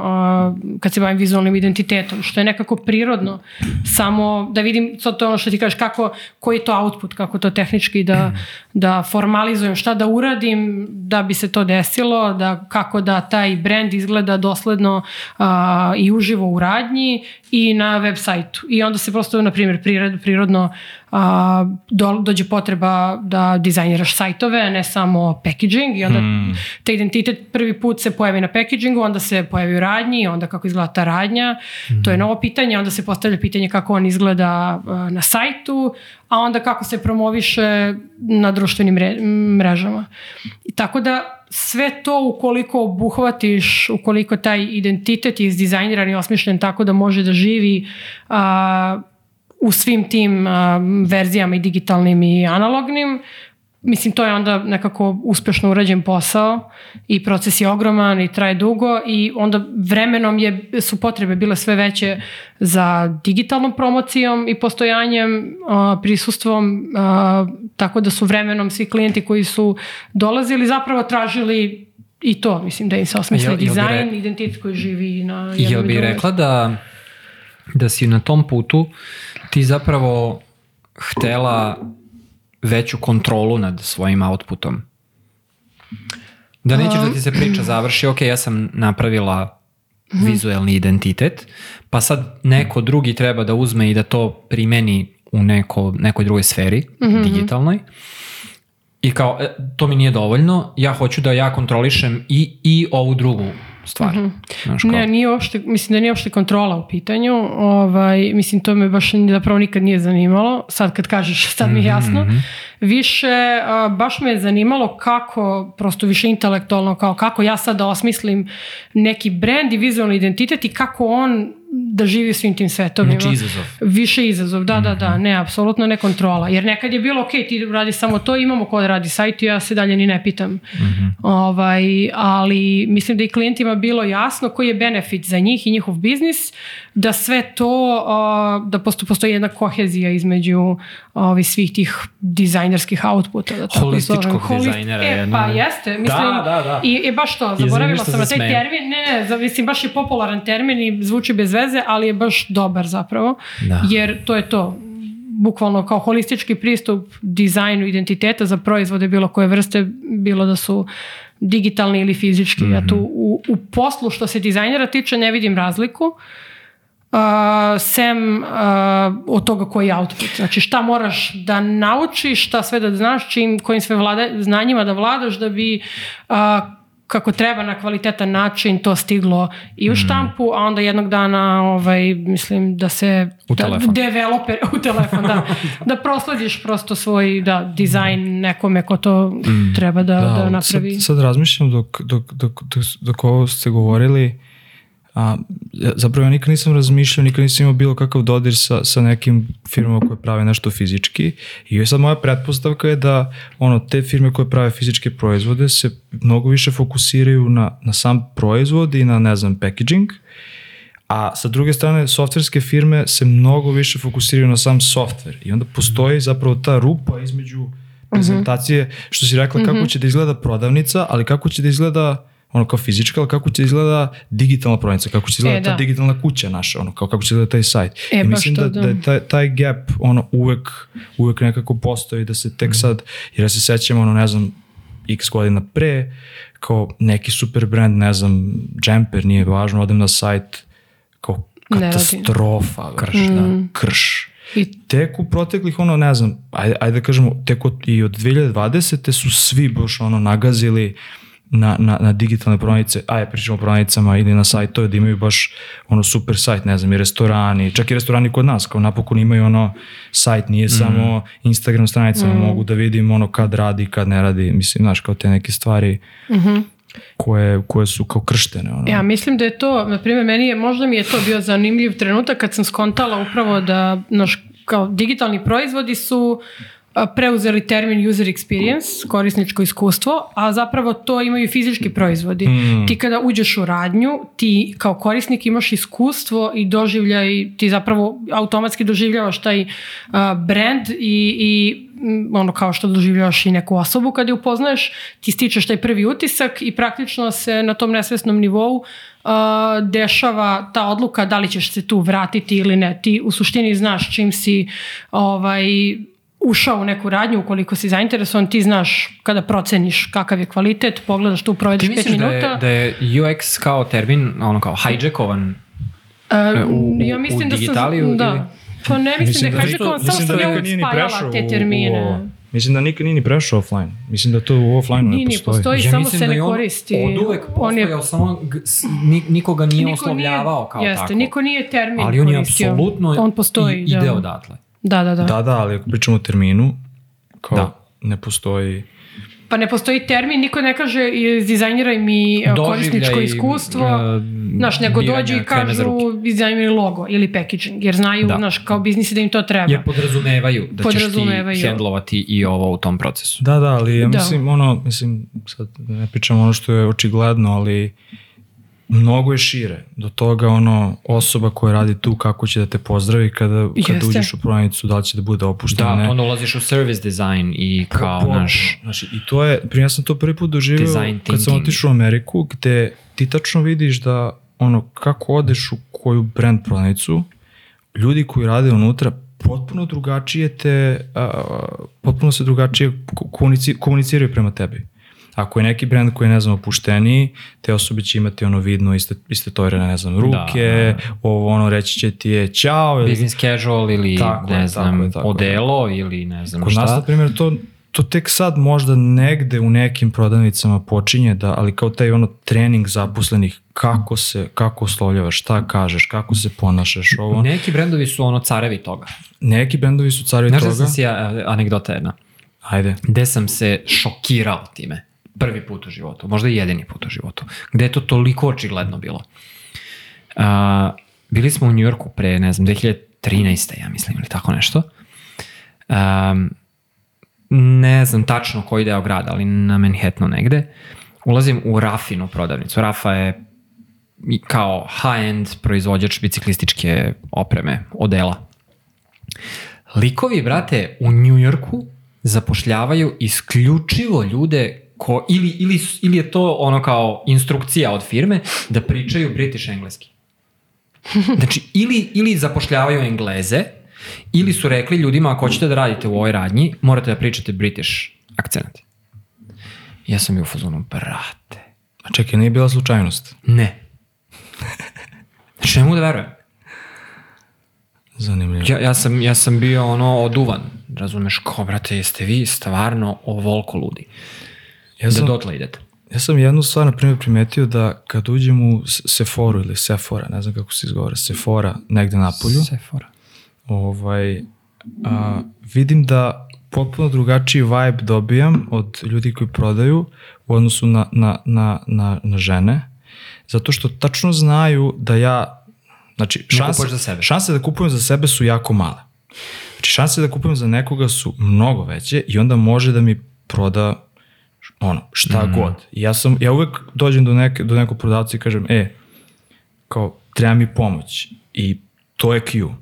Speaker 3: kad se bavim vizualnim identitetom, što je nekako prirodno, samo da vidim, sad to je ono što ti kažeš, kako, koji je to output, kako to tehnički da, da formalizujem, šta da uradim da bi se to desilo, da, kako da taj brand izgleda dosledno uh, i uživo u radnji i na web sajtu. I onda se prosto, na primjer, prirodno a, do, dođe potreba da dizajniraš sajtove, ne samo packaging i onda mm. te identitet prvi put se pojavi na packagingu, onda se pojavi u radnji, onda kako izgleda ta radnja, mm. to je novo pitanje, onda se postavlja pitanje kako on izgleda a, na sajtu, a onda kako se promoviše na društvenim mre, mrežama. I tako da sve to ukoliko obuhvatiš, ukoliko taj identitet je izdizajniran i osmišljen tako da može da živi a, u svim tim a, verzijama i digitalnim i analognim, mislim to je onda nekako uspešno urađen posao i proces je ogroman i traje dugo i onda vremenom je, su potrebe bile sve veće za digitalnom promocijom i postojanjem, a, prisustvom, a, tako da su vremenom svi klijenti koji su dolazili zapravo tražili i to, mislim da im se osmisli dizajn, re... identitet koji živi na jednom
Speaker 2: Jel bi rekla da, da si na tom putu ti zapravo htela veću kontrolu nad svojim outputom. Da nećeš da ti se priča završi, ok, ja sam napravila vizuelni identitet, pa sad neko drugi treba da uzme i da to primeni u neko, nekoj drugoj sferi, mm -hmm. digitalnoj. I kao, e, to mi nije dovoljno, ja hoću da ja kontrolišem i, i ovu drugu stvar. Mm -hmm.
Speaker 3: Znaš, kao... Ne, nije uopšte, mislim da nije uopšte kontrola u pitanju. Ovaj, mislim, to me baš zapravo nikad nije zanimalo. Sad kad kažeš, sad mi je jasno. Mm -hmm. Više, a, baš me je zanimalo kako, prosto više intelektualno, kao kako ja sad da osmislim neki brand i vizualni identitet i kako on da živi svim tim svetovima.
Speaker 2: Znači izazov.
Speaker 3: Više izazov, da, da, da, mhm. ne, apsolutno ne kontrola. Jer nekad je bilo, ok, ti radi samo to, imamo ko da radi sajt i ja se dalje ni ne pitam. Mm -hmm. ovaj, ali mislim da i klijentima bilo jasno koji je benefit za njih i njihov biznis, da sve to, da postoji jedna kohezija između ovi svih tih dizajnerskih outputa. Da
Speaker 2: tako Holističkog Holist... dizajnera.
Speaker 3: E, pa jeste.
Speaker 2: Da,
Speaker 3: mislim,
Speaker 2: da, da, da.
Speaker 3: I, i baš to, zaboravila sam na taj termin. Ne, ne, mislim, baš je popularan termin i zvuči bez veze, ali je baš dobar zapravo. Da. Jer to je to bukvalno kao holistički pristup dizajnu identiteta za proizvode bilo koje vrste, bilo da su digitalni ili fizički. Mm -hmm. Ja tu u, u poslu što se dizajnera tiče ne vidim razliku. Uh, uh, sem uh, od toga koji je output. Znači šta moraš da naučiš, šta sve da znaš, čim, kojim sve vlada, znanjima da vladaš da bi uh, kako treba na kvalitetan način to stiglo i u mm. štampu, a onda jednog dana ovaj, mislim da se
Speaker 2: u da, telefon.
Speaker 3: developer u telefon, da, da proslediš prosto svoj da, dizajn nekome ko to mm. treba da, da, da napravi.
Speaker 1: Sad, sad razmišljam dok, dok, dok, dok, dok ovo ste govorili, A, zapravo ja nikad nisam razmišljao, nikad nisam imao bilo kakav dodir sa, sa nekim firmama koje prave nešto fizički. I sad moja pretpostavka je da ono, te firme koje prave fizičke proizvode se mnogo više fokusiraju na, na sam proizvod i na, ne znam, packaging, a sa druge strane softverske firme se mnogo više fokusiraju na sam softver. I onda postoji zapravo ta rupa između prezentacije, što si rekla kako mhm. će da izgleda prodavnica, ali kako će da izgleda ono kao fizička, ali kako će izgleda digitalna prodavnica, kako će izgleda e, ta da. digitalna kuća naša, ono kao kako će izgleda taj sajt. E, I mislim da, da, da je taj, taj gap ono uvek, uvek nekako postoji da se tek mm. sad, jer ja se sećam ono ne znam x godina pre, kao neki super brand, ne znam, Jumper, nije važno, odem na sajt, kao katastrofa, krš, mm. da, krš. I tek u proteklih, ono, ne znam, ajde, ajde da kažemo, tek od, i od 2020. su svi baš ono nagazili na, na, na digitalne prodavnice, ajde pričamo o prodavnicama ili na sajtove da imaju baš ono super sajt, ne znam, i restorani, čak i restorani kod nas, kao napokon imaju ono sajt, nije mm. samo Instagram stranica, mm. mogu da vidim ono kad radi, kad ne radi, mislim, znaš, kao te neke stvari mm -hmm. koje, koje su kao krštene. Ono.
Speaker 3: Ja mislim da je to, na primjer, meni je, možda mi je to bio zanimljiv trenutak kad sam skontala upravo da, naš, kao digitalni proizvodi su a, preuzeli termin user experience, korisničko iskustvo, a zapravo to imaju fizički proizvodi. Ti kada uđeš u radnju, ti kao korisnik imaš iskustvo i doživljaj, ti zapravo automatski doživljavaš taj a, brand i, i mm, ono kao što doživljavaš i neku osobu kad je upoznaješ, ti stičeš taj prvi utisak i praktično se na tom nesvesnom nivou uh, dešava ta odluka da li ćeš se tu vratiti ili ne. Ti u suštini znaš čim si ovaj, ušao u neku radnju, ukoliko si zainteresovan, ti znaš kada proceniš kakav je kvalitet, pogledaš tu,
Speaker 2: Ti
Speaker 3: provedeš pet
Speaker 2: misliš da
Speaker 3: minuta.
Speaker 2: je, da je UX kao termin, ono kao hijackovan
Speaker 3: E,
Speaker 2: u-
Speaker 3: ja
Speaker 2: u
Speaker 3: mislim da su,
Speaker 2: digitaliju
Speaker 3: da.
Speaker 2: ili-
Speaker 3: Pa ne mislim,
Speaker 1: Mislim
Speaker 3: da
Speaker 1: da
Speaker 3: je
Speaker 1: isto-
Speaker 3: hijackovan, samo
Speaker 1: da
Speaker 3: sam ja
Speaker 1: nije prešao
Speaker 3: te
Speaker 1: u-
Speaker 3: termine.
Speaker 1: u ovo. Mislim da nikad nije ni prešao offline. Mislim da to u offline
Speaker 3: Nije,
Speaker 1: ne
Speaker 3: nije,
Speaker 1: postoji.
Speaker 3: postoji,
Speaker 2: Ja
Speaker 3: samo se
Speaker 2: da
Speaker 3: ne
Speaker 2: je on
Speaker 3: koristi.
Speaker 2: od uvek
Speaker 3: On je-
Speaker 2: postojao, samo nikoga nije
Speaker 3: niko
Speaker 2: oslovljavao kao
Speaker 3: jeste,
Speaker 2: tako.
Speaker 3: niko nije termin
Speaker 2: Ali on je
Speaker 3: koristio.
Speaker 2: apsolutno
Speaker 3: On postoji,
Speaker 2: i, ide
Speaker 3: da.
Speaker 2: odatle.
Speaker 3: Da, da, da.
Speaker 1: Da, da, ali ako pričamo o terminu, kao
Speaker 2: Da.
Speaker 1: ne postoji...
Speaker 3: Pa ne postoji termin, niko ne kaže dizajniraj mi e,
Speaker 2: Doživljaj,
Speaker 3: korisničko iskustvo,
Speaker 2: e,
Speaker 3: znaš, nego dođu i kažu dizajniraj logo ili packaging, jer znaju,
Speaker 2: Da.
Speaker 3: znaš, kao biznisi da im to treba.
Speaker 2: Jer podrazumevaju da ćeš ti
Speaker 3: Podrazumevaju.
Speaker 2: hendlovati i ovo u tom procesu.
Speaker 1: Da, da, ali ja
Speaker 3: Da.
Speaker 1: mislim, ono, mislim, sad ne pričam ono što je očigledno, ali mnogo je šire. Do toga, ono, osoba koja radi tu, kako će da te pozdravi kada, kada
Speaker 3: Jeste.
Speaker 1: uđeš u prodavnicu, da li će da bude opuštena,
Speaker 2: Da,
Speaker 1: ne.
Speaker 2: onda ulaziš u service design i kao
Speaker 1: Potpuno.
Speaker 2: naš...
Speaker 1: Znači, i to je, primjer, ja sam to prvi put doživio kad sam otišao u Ameriku, gde ti tačno vidiš da, ono, kako odeš u koju brand prodavnicu, ljudi koji rade unutra potpuno drugačije te, a, potpuno se drugačije ko- komunici, komuniciraju prema tebi. Ako je neki brand koji je, ne znam, opušteniji, te osobe će imati ono vidno iste, iste tojrene, ne znam, ruke, ovo ono reći će ti je ćao, ili
Speaker 2: Business casual ili
Speaker 1: Tako je,
Speaker 2: ne
Speaker 1: tako
Speaker 2: znam,
Speaker 1: je, tako je.
Speaker 2: odelo ili ne znam
Speaker 1: Kod
Speaker 2: šta.
Speaker 1: nas, na primjer, to, to tek sad možda negde u nekim prodavnicama počinje da, ali kao taj ono trening zaposlenih, kako se, kako oslovljavaš, šta kažeš, kako se ponašaš, ovo. Ne.
Speaker 2: Neki brendovi su ono carevi toga.
Speaker 1: Neki bendovi su carevi
Speaker 2: Znaš da
Speaker 1: toga.
Speaker 2: sam si ja, anegdota jedna,
Speaker 1: Ajde.
Speaker 2: gde sam se šokirao time. Prvi put u životu, možda i jedini put u životu. Gde je to toliko očigledno bilo. A, bili smo u Njujorku pre, ne znam, 2013. ja mislim, ili tako nešto. Um, ne znam tačno koji deo grada, ali na Manhattanu negde. Ulazim u Rafinu prodavnicu. Rafa je kao high-end proizvođač biciklističke opreme, odela. Likovi, brate, u Njujorku zapošljavaju isključivo ljude ko, ili, ili, ili je to ono kao instrukcija od firme da pričaju British engleski. Znači, ili, ili zapošljavaju Engleze, ili su rekli ljudima ako hoćete da radite u ovoj radnji, morate da pričate British akcent. Ja sam bio u fazonu, brate,
Speaker 1: A čekaj, nije bila slučajnost.
Speaker 2: ne. Znači, ne mogu da verujem.
Speaker 1: Zanimljivo.
Speaker 2: Ja, ja, sam, ja sam bio ono oduvan, razumeš, ko, brate, jeste vi stvarno ovoliko ludi,
Speaker 1: Ja
Speaker 2: da
Speaker 1: sam,
Speaker 2: dotle idete.
Speaker 1: ja sam jednu stvar, na primjer, primetio da kad uđem u S- Sephoru ili Sephora, ne znam kako se izgovara, Sephora, negde na polju,
Speaker 2: Sephora.
Speaker 1: ovaj, a, vidim da potpuno drugačiji vibe dobijam od ljudi koji prodaju u odnosu na, na, na, na, na žene, zato što tačno znaju da ja, znači šanse,
Speaker 2: kupuješ za sebe.
Speaker 1: šanse da kupujem za sebe su jako male. Znači šanse da kupujem za nekoga su mnogo veće i onda može da mi proda ono, šta
Speaker 2: Mhm.
Speaker 1: god. Ja sam, ja uvek dođem do, neke, do nekog prodavca i kažem, e, kao, treba mi pomoć. I to je Q.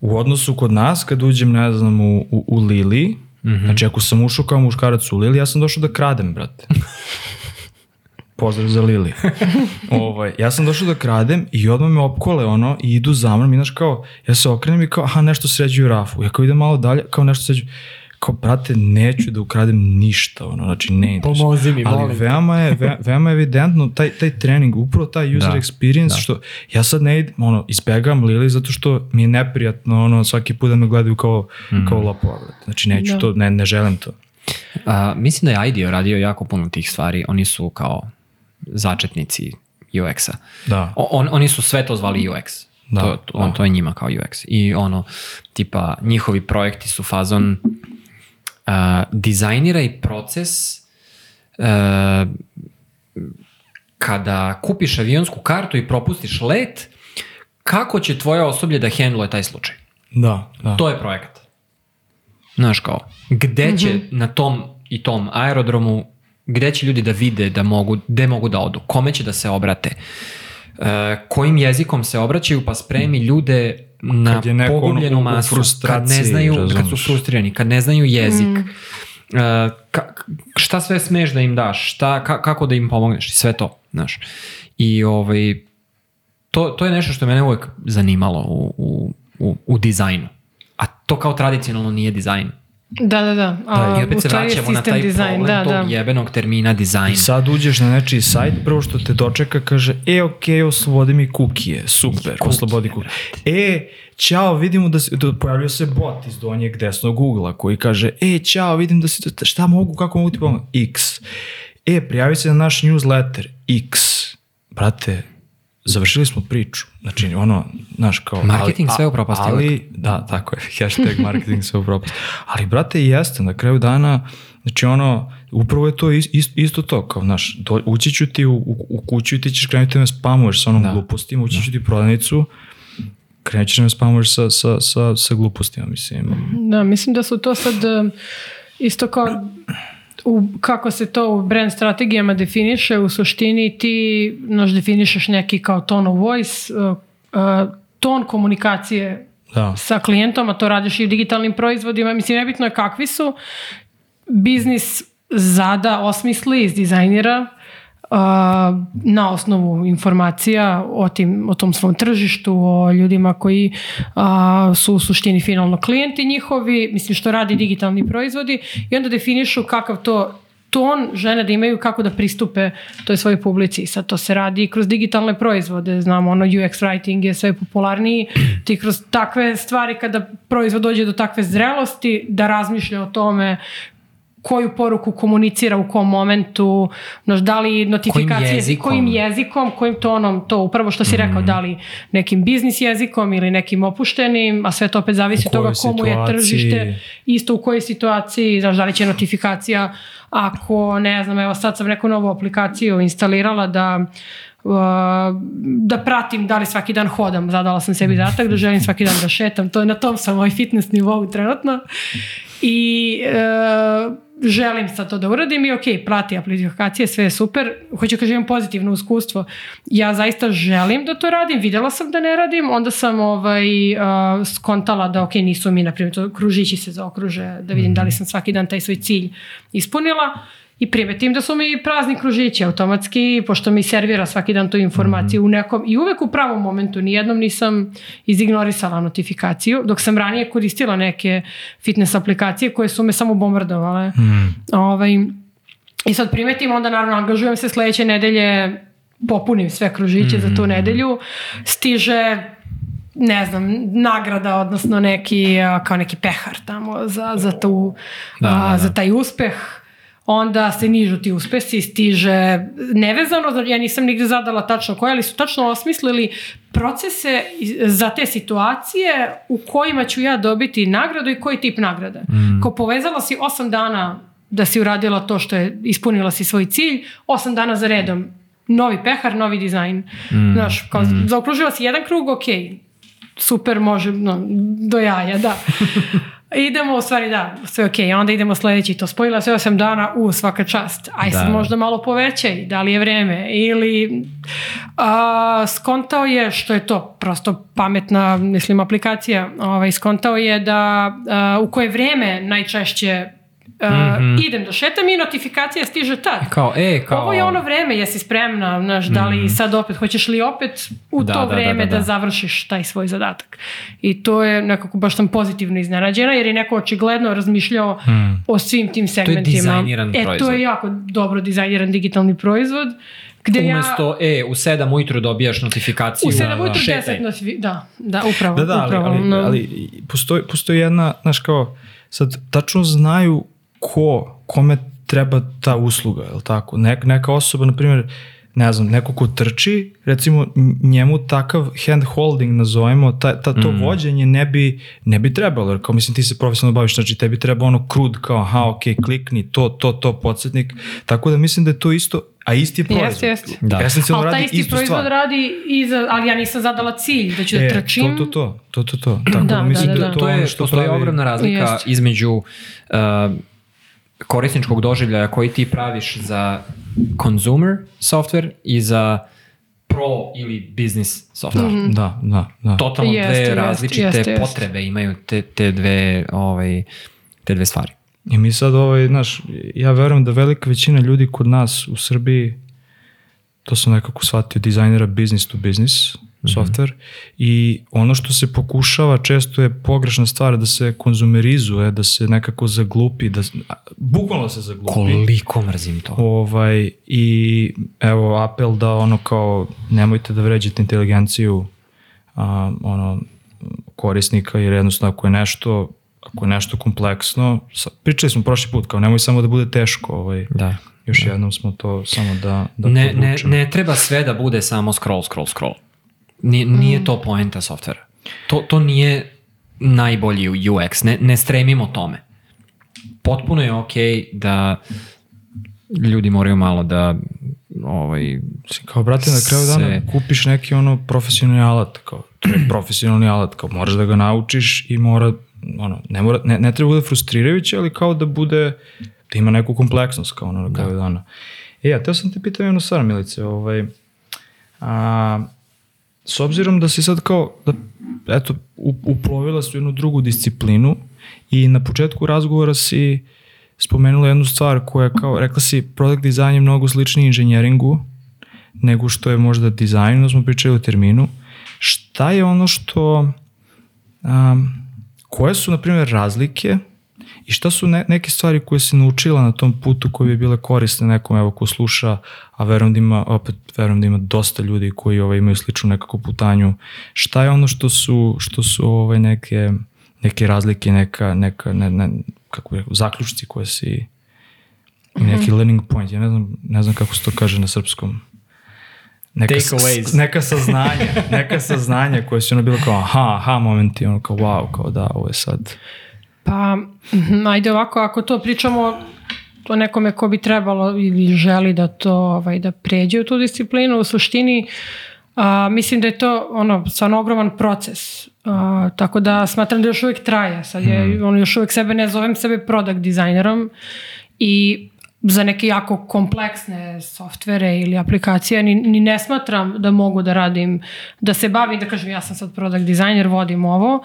Speaker 1: U odnosu kod nas, kad uđem, ne znam, u, u, u Lili, mm. -hmm. znači ako sam ušao kao muškarac u Lili, ja sam došao da kradem, brate. Pozdrav za Lili. ovaj, ja sam došao da kradem i odmah me opkole ono i idu za mnom i znaš kao, ja se okrenem i kao, aha, nešto sređuju rafu. Ja kao idem malo dalje, kao nešto sređuju. Kao, brate, neću da ukradem ništa, ono, znači ne interesuje.
Speaker 2: Pomozi mi,
Speaker 1: Ali
Speaker 2: molim
Speaker 1: veoma je, ve, veoma je evidentno taj, taj trening, upravo taj user
Speaker 2: Da,
Speaker 1: experience,
Speaker 2: da.
Speaker 1: što ja sad ne idem, ono, izbegam Lili zato što mi je neprijatno, ono, svaki put da me gledaju kao,
Speaker 2: Mhm.
Speaker 1: kao lopova, brate. Znači, neću
Speaker 3: Da.
Speaker 1: to, ne, ne želim to.
Speaker 2: A, mislim da je IDEO radio jako puno tih stvari. Oni su kao začetnici UX-a.
Speaker 1: Da.
Speaker 2: O- On, oni su sve to zvali UX.
Speaker 1: Da,
Speaker 2: to, to, on,
Speaker 1: da.
Speaker 2: to je njima kao UX. I ono, tipa, njihovi projekti su fazon uh, dizajniraj proces uh, kada kupiš avionsku kartu i propustiš let, kako će tvoje osoblje da hendluje taj slučaj?
Speaker 1: Da, da.
Speaker 2: To je projekat. Znaš kao, gde će
Speaker 3: Mhm.
Speaker 2: na tom i tom aerodromu, gde će ljudi da vide da mogu, gde mogu da odu, kome će da se obrate, e, kojim jezikom se obraćaju, pa spremi ljude na
Speaker 1: Kad je neko ono
Speaker 2: pogubljenu
Speaker 1: u
Speaker 2: masu, kad ne znaju, kad su
Speaker 1: razumeš.
Speaker 2: frustrirani, kad ne znaju jezik, e, ka, šta sve smeš da im daš, šta, ka, kako da im pomogneš i sve to, znaš. I ovaj, to, to je nešto što je mene uvek zanimalo u, u, u, u dizajnu. A to kao tradicionalno nije dizajn.
Speaker 3: Da, da, da. A,
Speaker 2: I opet se vraćamo na taj
Speaker 3: dizajn,
Speaker 2: problem
Speaker 3: da,
Speaker 2: tog
Speaker 3: da.
Speaker 2: jebenog termina dizajn.
Speaker 1: I sad uđeš na nečiji sajt, prvo što te dočeka kaže, e, okej, oslobodi mi kukije, super, oslobodi kukije. E, ćao, vidimo da, si, da pojavljuje se bot iz donjeg desnog ugla koji kaže, e, ćao, vidim da si, šta mogu, kako mogu ti pomoći? X. E, prijavi se na naš newsletter, X. Brate, završili smo priču. Znači, ono, znaš, kao...
Speaker 2: Marketing
Speaker 1: ali-
Speaker 2: sve upropasti
Speaker 1: Ali, da, tako je, hashtag marketing sve upropasti. Ali, brate, i jeste, na kraju dana, znači, ono, upravo je to is- is- isto to, kao, znaš, do, ući ću ti u, u, u kuću i ti ćeš krenuti da me spamuješ sa onom
Speaker 2: Da.
Speaker 1: glupostima, ući ću ti u prodavnicu, krenut ćeš da me spamuješ sa, sa, sa, sa glupostima, mislim.
Speaker 3: Da, mislim da su to sad um, isto kao u, kako se to u brand strategijama definiše, u suštini ti naš definišeš neki kao tone of voice, uh, uh, ton komunikacije
Speaker 1: Da.
Speaker 3: sa klijentom, a to radiš i u digitalnim proizvodima. Mislim, nebitno je kakvi su. Biznis zada, osmisli, izdizajnira uh, na osnovu informacija o, tim, o tom svom tržištu, o ljudima koji uh, su u suštini finalno klijenti njihovi, mislim što radi digitalni proizvodi i onda definišu kakav to ton žene da imaju kako da pristupe toj svojoj publici. Sad to se radi kroz digitalne proizvode, znamo ono UX writing je sve popularniji, ti kroz takve stvari kada proizvod dođe do takve zrelosti da razmišlja o tome koju poruku komunicira u kom momentu, znaš, da li notifikacije,
Speaker 2: jezikom?
Speaker 3: kojim jezikom, kojim tonom, to upravo što si rekao, da li nekim biznis jezikom ili nekim opuštenim, a sve to opet zavisi od toga komu je
Speaker 1: situaciji?
Speaker 3: tržište, isto u kojoj situaciji, znaš, da li će notifikacija, ako, ne znam, evo sad sam neku novu aplikaciju instalirala da uh, da pratim da li svaki dan hodam, zadala sam sebi zadatak da želim svaki dan da šetam, to je na tom sam ovaj fitness nivou trenutno. I uh, želim sad to da uradim i ok, prati aplikacije, sve je super, hoću kažem imam pozitivno iskustvo, ja zaista želim da to radim, videla sam da ne radim, onda sam ovaj, uh, skontala da ok, nisu mi, na primjer, to kružići se zaokruže, da vidim da li sam svaki dan taj svoj cilj ispunila i primetim da su mi prazni kružići automatski, pošto mi servira svaki dan tu informaciju u nekom, i uvek u pravom momentu, nijednom nisam izignorisala notifikaciju, dok sam ranije koristila neke fitness aplikacije koje su me samo bombardovale. Ovaj, I sad primetim, onda naravno angažujem se sledeće nedelje, popunim sve kružiće za tu nedelju, stiže ne znam, nagrada, odnosno neki, kao neki pehar tamo za, za, tu,
Speaker 2: Da,
Speaker 3: a,
Speaker 2: da, da.
Speaker 3: za taj uspeh onda se nižu ti uspesi, stiže nevezano, za- ja nisam nigde zadala tačno koje, ali su tačno osmislili procese za te situacije u kojima ću ja dobiti nagradu i koji tip nagrada. Ko povezala si osam dana da si uradila to što je, ispunila si svoj cilj, osam dana za redom, novi pehar, novi dizajn. Znaš, kao, zaokružila si jedan krug, ok, super, može, no, do jaja, da. Idemo, u stvari da, sve ok, onda idemo sledeći, to spojila sve 8 dana, u, svaka čast. Aj sad
Speaker 2: Da.
Speaker 3: možda malo povećaj, da li je vreme, ili a, skontao je, što je to prosto pametna, mislim, aplikacija, ovaj, skontao je da a, u koje vreme najčešće a, idem da šetam i notifikacija stiže tad.
Speaker 2: Kao, e, kao...
Speaker 3: Ovo je ono vreme, jesi spremna, znaš, da li sad opet, hoćeš li opet u
Speaker 2: Da,
Speaker 3: to
Speaker 2: da, da,
Speaker 3: vreme
Speaker 2: da,
Speaker 3: da,
Speaker 2: da.
Speaker 3: završiš taj svoj zadatak. I to je nekako baš sam pozitivno iznenađena, jer je neko očigledno razmišljao o svim tim segmentima.
Speaker 2: dizajniran
Speaker 3: e, to
Speaker 2: proizvod.
Speaker 3: je jako dobro dizajniran digitalni proizvod, gde ja...
Speaker 2: Umesto, e, u 7 ujutru dobijaš notifikaciju.
Speaker 3: U 7 ujutru
Speaker 2: šetaj.
Speaker 3: 10 notifi... Da, da, upravo.
Speaker 1: Da, da, ali,
Speaker 3: upravo,
Speaker 1: ali,
Speaker 3: no.
Speaker 1: ali postoji, postoji jedna, znaš kao, sad tačno znaju ko, kome treba ta usluga, je li tako? Nek, neka osoba, na primjer, ne znam, neko ko trči, recimo njemu takav hand holding nazovemo, ta, ta, to vođenje ne bi, ne bi trebalo, jer kao mislim ti se profesionalno baviš, znači tebi treba ono krud kao aha, ok, klikni, to, to, to, podsjetnik, tako da mislim da je to isto, a isti je proizvod.
Speaker 3: Jeste, jeste.
Speaker 2: Da.
Speaker 1: Esencijalno
Speaker 3: Ali taj
Speaker 1: radi
Speaker 3: isti
Speaker 1: istu
Speaker 3: proizvod
Speaker 1: stvar.
Speaker 3: radi, i za, ali ja nisam zadala cilj da ću da
Speaker 1: E,
Speaker 3: trčim.
Speaker 1: To, to, to, to, to, to. Tako da,
Speaker 3: Da,
Speaker 1: mislim
Speaker 3: da,
Speaker 1: da,
Speaker 3: da, da.
Speaker 1: to,
Speaker 2: to
Speaker 1: ono
Speaker 2: je,
Speaker 1: što
Speaker 2: postoji
Speaker 1: pravi...
Speaker 2: ogromna razlika
Speaker 3: Jeste.
Speaker 2: između uh, korisničkog doživljaja koji ti praviš za consumer software i za pro ili business software.
Speaker 1: Da, da, da.
Speaker 2: Totalno
Speaker 3: Jeste,
Speaker 2: dve
Speaker 3: jeste,
Speaker 2: različite
Speaker 3: jeste, jeste.
Speaker 2: potrebe imaju te, te, dve, ovaj, te dve stvari.
Speaker 1: I mi sad, ovaj, znaš, ja verujem da velika većina ljudi kod nas u Srbiji, to sam nekako shvatio, dizajnera business to business software i ono što se pokušava često je pogrešna stvar da se konzumerizuje, da se nekako zaglupi, da, bukvalno se zaglupi.
Speaker 2: Koliko mrzim to.
Speaker 1: Ovaj, I evo apel da ono kao nemojte da vređate inteligenciju a, ono, korisnika jer jednostavno ako je nešto ako je nešto kompleksno, pričali smo prošli put kao nemoj samo da bude teško, ovaj,
Speaker 2: Da.
Speaker 1: još jednom smo to samo da, da
Speaker 2: Ne, ne, ne treba sve da bude samo scroll, scroll, scroll. Nije, nije to poenta softvera. To, to nije najbolji UX. Ne, ne stremimo tome. Potpuno je ok da ljudi moraju malo da ovaj,
Speaker 1: Kao, brate, na kraju dana
Speaker 2: se-
Speaker 1: kupiš neki ono profesionalni alat, kao, to je profesionalni alat, kao, moraš da ga naučiš i mora, ono, ne, mora, ne, ne treba bude frustrirajuće, ali kao da bude, da ima neku kompleksnost, kao ono, na kraju dana. E, ja, teo sam te pitam jednu stvar, Milice, ovaj, a, s obzirom da si sad kao, da, eto, uplovila si u jednu drugu disciplinu i na početku razgovora si spomenula jednu stvar koja kao, rekla si, product design je mnogo sličniji inženjeringu nego što je možda dizajn, da smo pričali o terminu. Šta je ono što, um, koje su, na primjer, razlike i šta su ne, neke stvari koje si naučila na tom putu koje bi bile korisne nekom, evo, ko sluša, a verujem da ima, opet, verujem da ima dosta ljudi koji ovaj, imaju sličnu nekako putanju. Šta je ono što su, što su ovaj, neke, neke razlike, neka, neka ne, ne, kako rekao, zaključci koje si neki learning point, ja ne znam, ne znam kako se to kaže na srpskom. Neka,
Speaker 2: Takeaways.
Speaker 1: neka saznanja, neka saznanja koje su ono bilo kao aha, aha momenti, ono kao wow, kao da, ovo je sad
Speaker 3: Pa, mhm, ajde ovako, ako to pričamo o nekome ko bi trebalo ili želi da to ovaj, da pređe u tu disciplinu, u suštini a, mislim da je to ono, stvarno ogroman proces. A, tako da smatram da još uvijek traje. Sad je, ono, još uvijek sebe ne zovem sebe product dizajnerom i za neke jako kompleksne softvere ili aplikacije ni, ni ne smatram da mogu da radim, da se bavim, da kažem ja sam sad product dizajner, vodim ovo,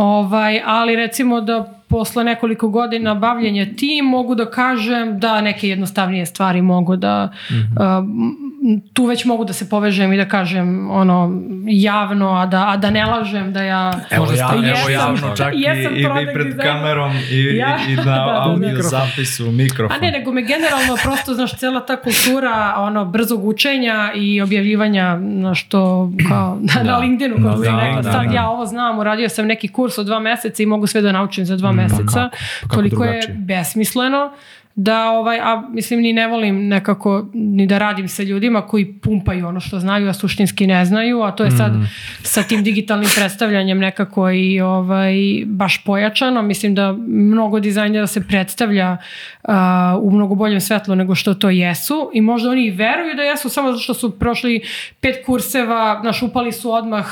Speaker 3: ovaj, ali recimo da posle nekoliko godina bavljenja tim mogu da kažem da neke jednostavnije stvari mogu da um, tu već mogu da se povežem i da kažem ono javno, a da, a da ne lažem da ja
Speaker 1: Evo,
Speaker 2: Možda
Speaker 1: ja,
Speaker 2: sta-
Speaker 1: evo
Speaker 3: jesam-
Speaker 1: javno, čak i,
Speaker 3: jesam
Speaker 1: i vi pred
Speaker 3: designer.
Speaker 1: kamerom i,
Speaker 3: Ja,
Speaker 1: i, i na
Speaker 3: da, da,
Speaker 1: audio
Speaker 3: da.
Speaker 1: zapisu, mikrofon.
Speaker 3: A ne, nego me generalno prosto, znaš, cela ta kultura ono, brzog učenja i objavljivanja na što, kao, na, na LinkedInu, kao
Speaker 1: LinkedInu,
Speaker 3: rekla,
Speaker 1: da,
Speaker 3: sad
Speaker 1: da.
Speaker 3: ja ovo znam, uradio sam neki kurs od dva meseca i mogu sve da naučim za dva meseca.
Speaker 1: kako? Pa kako
Speaker 3: Toliko je
Speaker 1: drugačije?
Speaker 3: besmisleno da ovaj, a mislim ni ne volim nekako ni da radim sa ljudima koji pumpaju ono što znaju, a suštinski ne znaju, a to je sad sa tim digitalnim predstavljanjem nekako i ovaj, baš pojačano. Mislim da mnogo dizajnera se predstavlja a, u mnogo boljem svetlu nego što to jesu i možda oni i veruju da jesu samo zato što su prošli pet kurseva, znaš, upali su odmah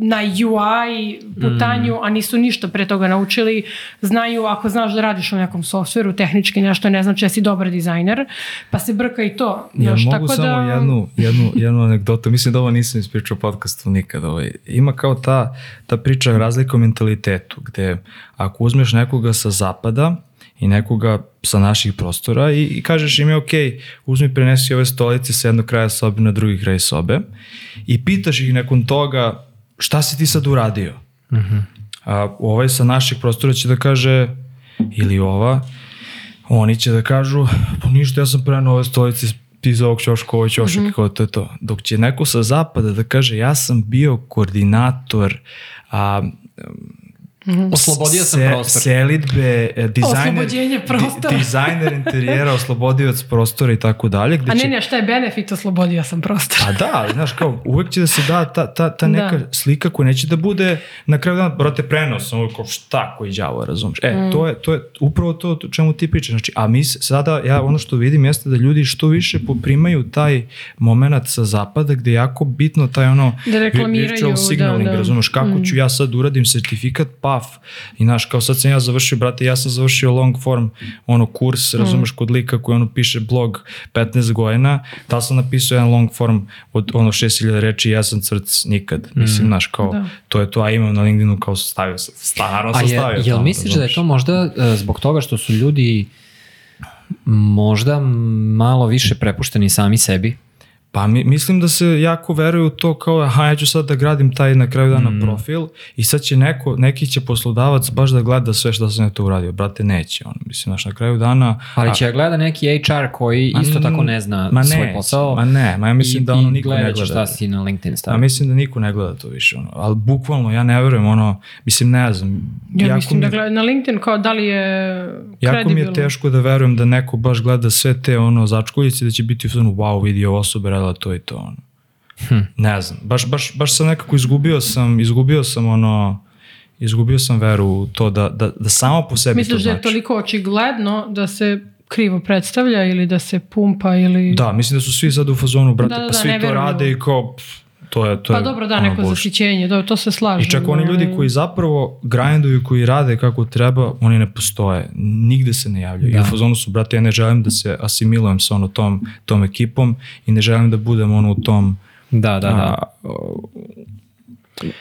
Speaker 3: na UI putanju, a nisu ništa pre toga naučili. Znaju, ako znaš da radiš u nekom softveru, tehnički nešto, ne znači da si dobar dizajner, pa se brka i to.
Speaker 1: Ja
Speaker 3: Znaš,
Speaker 1: mogu samo
Speaker 3: da,
Speaker 1: jednu, jednu, jednu anegdotu, mislim da ovo nisam ispričao u podcastu nikad. Ovaj. Ima kao ta, ta priča razlika u mentalitetu, gde ako uzmeš nekoga sa zapada i nekoga sa naših prostora i, i kažeš im je ok, uzmi prenesi ove stolice sa jednog kraja sobe na drugi kraj sobe i pitaš ih nakon toga šta si ti sad uradio? A, ovaj sa naših prostora će da kaže ili ova, oni će da kažu, pa ništa, ja sam prenao ove stolice iz ovog ćoška, ovo ćošak, kao to je to. Dok će neko sa zapada da kaže, ja sam bio koordinator a,
Speaker 2: Oslobodio sam
Speaker 1: se-
Speaker 2: prostor.
Speaker 1: Selidbe, e, dizajner,
Speaker 3: Oslobođenje prostora.
Speaker 1: di- dizajner interijera, oslobodioc prostora i tako dalje. Gde
Speaker 3: A ne,
Speaker 1: će,
Speaker 3: ne, šta je benefit, oslobodio sam prostor.
Speaker 1: Pa da, ali znaš kao, uvek će da se da ta, ta, ta neka
Speaker 3: Da.
Speaker 1: slika koja neće da bude na kraju dana, brate, prenos, ono kao šta koji đavo, razumeš? E,
Speaker 3: Mm.
Speaker 1: to, je, to je upravo to čemu ti pričaš. Znači, a mi sada, ja ono što vidim jeste da ljudi što više poprimaju taj moment sa zapada gde je jako bitno taj ono
Speaker 3: Da reklamiraju,
Speaker 1: virtual
Speaker 3: da,
Speaker 1: signaling,
Speaker 3: da.
Speaker 1: razumeš, kako ću ja sad uradim sertifikat, paf, i znaš, kao sad sam ja završio, brate, ja sam završio long form ono kurs, razumeš, kod lika koji ono piše blog 15 godina, da sam napisao jedan long form od ono 6000 reči, ja sam crc nikad, mislim, znaš, kao,
Speaker 3: Da.
Speaker 1: to je to, a imam na LinkedInu kao stavio sam,
Speaker 2: A
Speaker 1: sam
Speaker 2: je,
Speaker 1: stavio.
Speaker 2: jel
Speaker 1: tamo,
Speaker 2: misliš da je to možda e, zbog toga što su ljudi možda malo više prepušteni sami sebi?
Speaker 1: Pa mi, mislim da se jako veruju u to kao, aha, ja ću sad da gradim taj na kraju dana
Speaker 2: Mm.
Speaker 1: profil i sad će neko, neki će poslodavac baš da gleda sve što sam ja to uradio. Brate, neće on. Mislim, znaš, na kraju dana...
Speaker 2: Ali
Speaker 1: a-
Speaker 2: će ja gleda neki HR koji
Speaker 1: Ma
Speaker 2: isto
Speaker 1: n-
Speaker 2: tako ne zna
Speaker 1: ma
Speaker 2: svoj
Speaker 1: neće,
Speaker 2: posao.
Speaker 1: ma ne, ma ja mislim
Speaker 2: i,
Speaker 1: da ono niko ne
Speaker 2: gledat će
Speaker 1: gleda.
Speaker 2: šta si na LinkedIn
Speaker 1: A
Speaker 2: stavio.
Speaker 1: mislim da niko ne gleda to više, ono. ali bukvalno ja ne verujem, ono, mislim ne znam,
Speaker 3: Ja
Speaker 1: jako,
Speaker 3: mislim
Speaker 1: mi,
Speaker 3: da gleda, na LinkedIn kao da li je
Speaker 1: jako mi
Speaker 3: kredibilno.
Speaker 1: je teško da verujem da neko baš gleda sve te ono začkoljice da će biti u fazonu, wow, vidi ova osoba radila to i to, ono.
Speaker 2: Hm.
Speaker 1: Ne znam, baš, baš, baš sam nekako izgubio sam, izgubio sam ono, izgubio sam veru u to da, da, da samo po sebi
Speaker 3: Misliš
Speaker 1: to
Speaker 3: da je
Speaker 1: znači.
Speaker 3: toliko očigledno da se krivo predstavlja ili da se pumpa ili...
Speaker 1: Da, mislim da su svi sad u fazonu, brate,
Speaker 3: Da, da,
Speaker 1: pa
Speaker 3: da,
Speaker 1: svi to rade i kao, pff, to je, to
Speaker 3: Pa
Speaker 1: je
Speaker 3: dobro, da, neko zasićenje, da, to se slažem.
Speaker 1: I čak oni ljudi
Speaker 3: ovaj.
Speaker 1: koji zapravo grinduju, koji rade kako treba, oni ne postoje. Nigde se ne javljaju.
Speaker 2: Da.
Speaker 1: I u fazonu su, brate, ja ne želim da se asimilujem sa ono tom, tom ekipom i ne želim da budem ono u tom
Speaker 2: Da, da, da.
Speaker 1: a,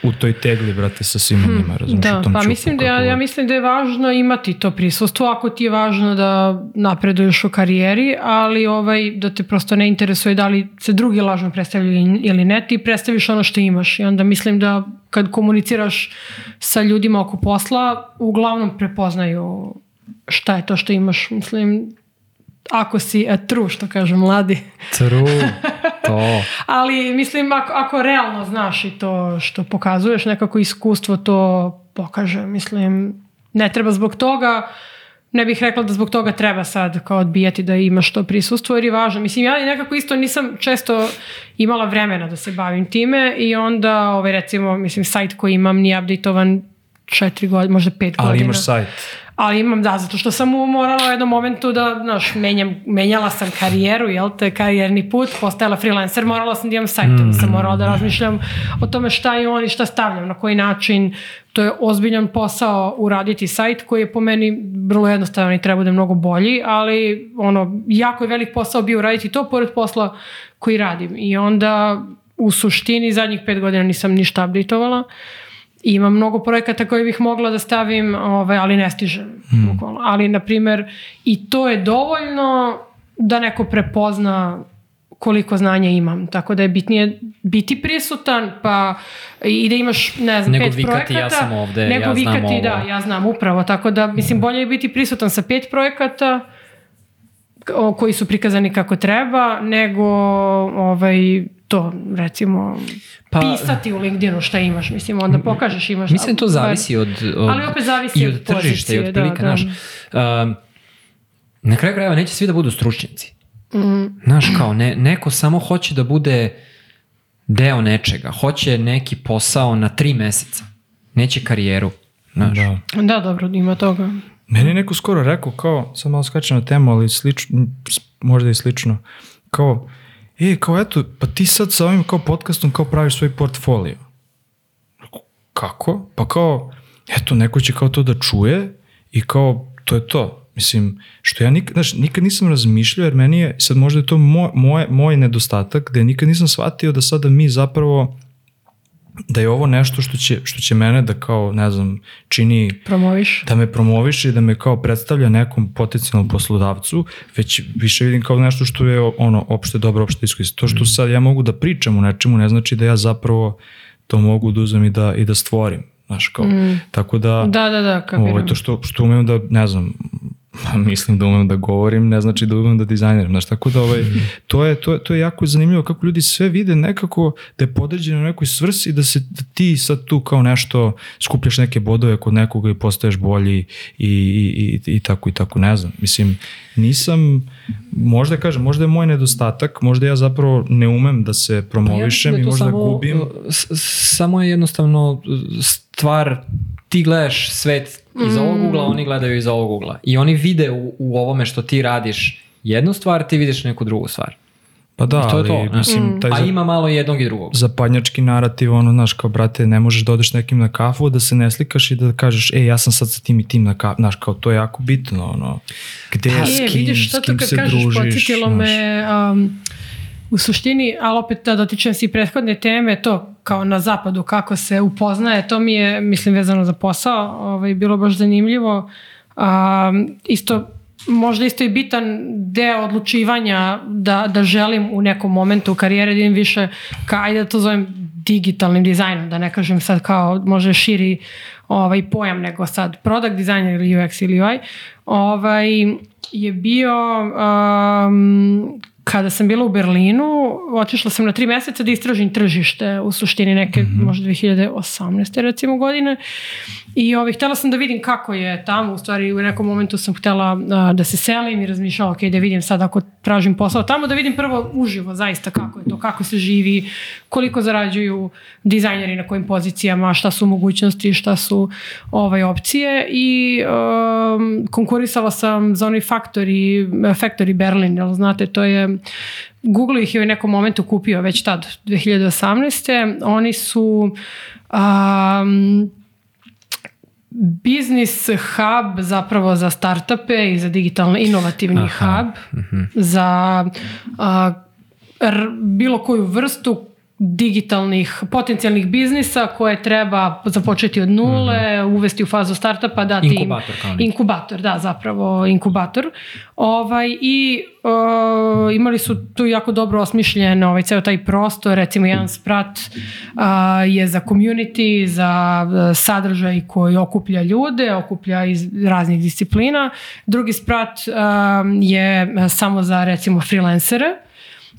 Speaker 1: u toj tegli, brate, sa svima njima, razumiješ,
Speaker 3: Da,
Speaker 1: u tom
Speaker 3: pa
Speaker 1: čupu,
Speaker 3: mislim da ja, ja mislim da je važno imati to prisustvo ako ti je važno da napreduješ u karijeri, ali ovaj da te prosto ne interesuje da li se drugi lažno predstavljaju ili ne, ti predstaviš ono što imaš i onda mislim da kad komuniciraš sa ljudima oko posla, uglavnom prepoznaju šta je to što imaš, mislim ako si a true, što kažu mladi.
Speaker 2: True. To.
Speaker 3: Ali mislim ako, ako realno znaš i to što pokazuješ, nekako iskustvo to pokaže. Mislim, ne treba zbog toga, ne bih rekla da zbog toga treba sad kao odbijati da imaš to prisustvo jer je važno. Mislim, ja nekako isto nisam često imala vremena da se bavim time i onda, ovaj, recimo, mislim, sajt koji imam nije updateovan četiri godine, možda pet godina.
Speaker 1: Ali imaš sajt.
Speaker 3: Ali imam, da, zato što sam morala u jednom momentu da, znaš, menjam, menjala sam karijeru, jel te, karijerni put, postajala freelancer, morala sam da imam sajt, mm. sam morala da razmišljam o tome šta je on i šta stavljam, na koji način, to je ozbiljan posao uraditi sajt koji je po meni vrlo jednostavan i treba da bude mnogo bolji, ali ono, jako je velik posao bio uraditi to pored posla koji radim i onda u suštini zadnjih pet godina nisam ništa updateovala. I imam mnogo projekata koje bih mogla da stavim, ovaj, ali ne stižem. bukvalno. Ali, na primer, i to je dovoljno da neko prepozna koliko znanja imam. Tako da je bitnije biti prisutan, pa i da imaš, ne znam,
Speaker 2: Nego
Speaker 3: pet
Speaker 2: vikati,
Speaker 3: projekata.
Speaker 2: ja sam ovde,
Speaker 3: nego
Speaker 2: ja znam
Speaker 3: vikati,
Speaker 2: ovo.
Speaker 3: da, ja znam upravo. Tako da, mislim, bolje je biti prisutan sa pet projekata koji su prikazani kako treba, nego ovaj, to, recimo,
Speaker 2: Pa-
Speaker 3: pisati u LinkedInu šta imaš. Mislim, onda pokažeš imaš.
Speaker 2: Mislim to zavisi od, od
Speaker 3: Ali opet zavisi
Speaker 2: i
Speaker 3: od
Speaker 2: od tržišta i od prilika,
Speaker 3: da, da.
Speaker 2: znaš. Um, na kraju krajeva neće svi da budu stručnjaci.
Speaker 3: Mm.
Speaker 2: Znaš, kao ne, neko samo hoće da bude deo nečega, hoće neki posao na tri meseca, neće karijeru. Znaš.
Speaker 1: Da.
Speaker 3: Da, dobro, ima toga.
Speaker 1: Meni je neko skoro rekao, kao, sad malo skačem na temu, ali slično, možda i slično, kao, e, kao eto, pa ti sad sa ovim kao podcastom kao praviš svoj portfolio. Kako? Pa kao, eto, neko će kao to da čuje i kao, to je to. Mislim, što ja nikad, znaš, nikad nisam razmišljao, jer meni je, sad možda je to moj, moj, moj nedostatak, da nikad nisam shvatio da sada mi zapravo, da je ovo nešto što će, što će mene da kao, ne znam, čini
Speaker 3: Promoviš.
Speaker 1: da me promoviše i da me kao predstavlja nekom potencijalnom poslodavcu, već više vidim kao nešto što je ono opšte dobro, opšte iskorist. To što sad ja mogu da pričam o nečemu ne znači da ja zapravo to mogu da uzmem i da, i da stvorim. Znaš, kao, tako da,
Speaker 3: Da, da, da, kapiram.
Speaker 1: ovo, to što, što umem da, ne znam, Pa, mislim da umem da govorim, ne znači da umem da dizajniram. Znaš, tako da ovaj, to, je, to, je, to je jako zanimljivo kako ljudi sve vide nekako da je podređeno nekoj svrsi da se da ti sad tu kao nešto skupljaš neke bodove kod nekoga i postaješ bolji i, i, i, i tako i tako, ne znam. Mislim, nisam, možda kažem, možda je moj nedostatak, možda ja zapravo ne umem da se promovišem
Speaker 2: Pa ja
Speaker 1: i možda
Speaker 2: samo,
Speaker 1: gubim.
Speaker 2: s- s- Samo je jednostavno stvar, ti gledaš svet iz ovog ugla, oni gledaju iz ovog ugla. I oni vide u, u ovome što ti radiš jednu stvar, ti vidiš neku drugu stvar.
Speaker 1: Pa da,
Speaker 2: I to je to,
Speaker 1: ali
Speaker 2: ne?
Speaker 1: mislim, taj
Speaker 2: A
Speaker 1: za-
Speaker 2: ima malo jednog i drugog.
Speaker 1: zapadnjački narativ, ono, znaš, kao, brate, ne možeš da odeš nekim na kafu, da se ne slikaš i da kažeš, ej, ja sam sad sa tim i tim na kafu, znaš, kao, to je jako bitno, ono, gde,
Speaker 3: E,
Speaker 1: s kim,
Speaker 3: vidiš, što
Speaker 1: s
Speaker 3: to
Speaker 1: kim
Speaker 3: kad
Speaker 1: se
Speaker 3: kažeš,
Speaker 1: družiš,
Speaker 3: podsjetilo me, um, u suštini, ali opet da dotičem se i prethodne teme, to kao na zapadu kako se upoznaje, to mi je, mislim, vezano za posao, ovaj, bilo baš zanimljivo. Um, isto, možda isto i bitan deo odlučivanja da, da želim u nekom momentu karijere da idem više ka, ajde da to zovem digitalnim dizajnom, da ne kažem sad kao može širi ovaj pojam nego sad product designer ili UX ili UI, ovaj, je bio um, kada sam bila u Berlinu, otišla sam na tri meseca da istražim tržište, u suštini neke, možda 2018. recimo godine. I ovaj, htela sam da vidim kako je tamo, u stvari u nekom momentu sam htela a, da se selim i razmišljala, ok, da vidim sad ako tražim posao tamo, da vidim prvo uživo zaista kako je to, kako se živi, koliko zarađuju dizajneri na kojim pozicijama, šta su mogućnosti, šta su ovaj, opcije i um, konkurisala sam za onaj Factory, Factory Berlin, jel znate, to je Google ih je u nekom momentu kupio već tad, 2018. Oni su um, business hub zapravo za startupe i za digitalno inovativni
Speaker 2: Aha,
Speaker 3: hub za a, r- bilo koju vrstu digitalnih potencijalnih biznisa koje treba započeti od nule, uvesti u fazu startupa, dati im-
Speaker 2: Inkubator kao neki.
Speaker 3: Inkubator, da, zapravo inkubator. Ovaj, I uh, imali su tu jako dobro osmišljen ovaj, ceo taj prostor, recimo jedan sprat uh, je za community, za uh, sadržaj koji okuplja ljude, okuplja iz raznih disciplina. Drugi sprat um, je samo za recimo freelancere.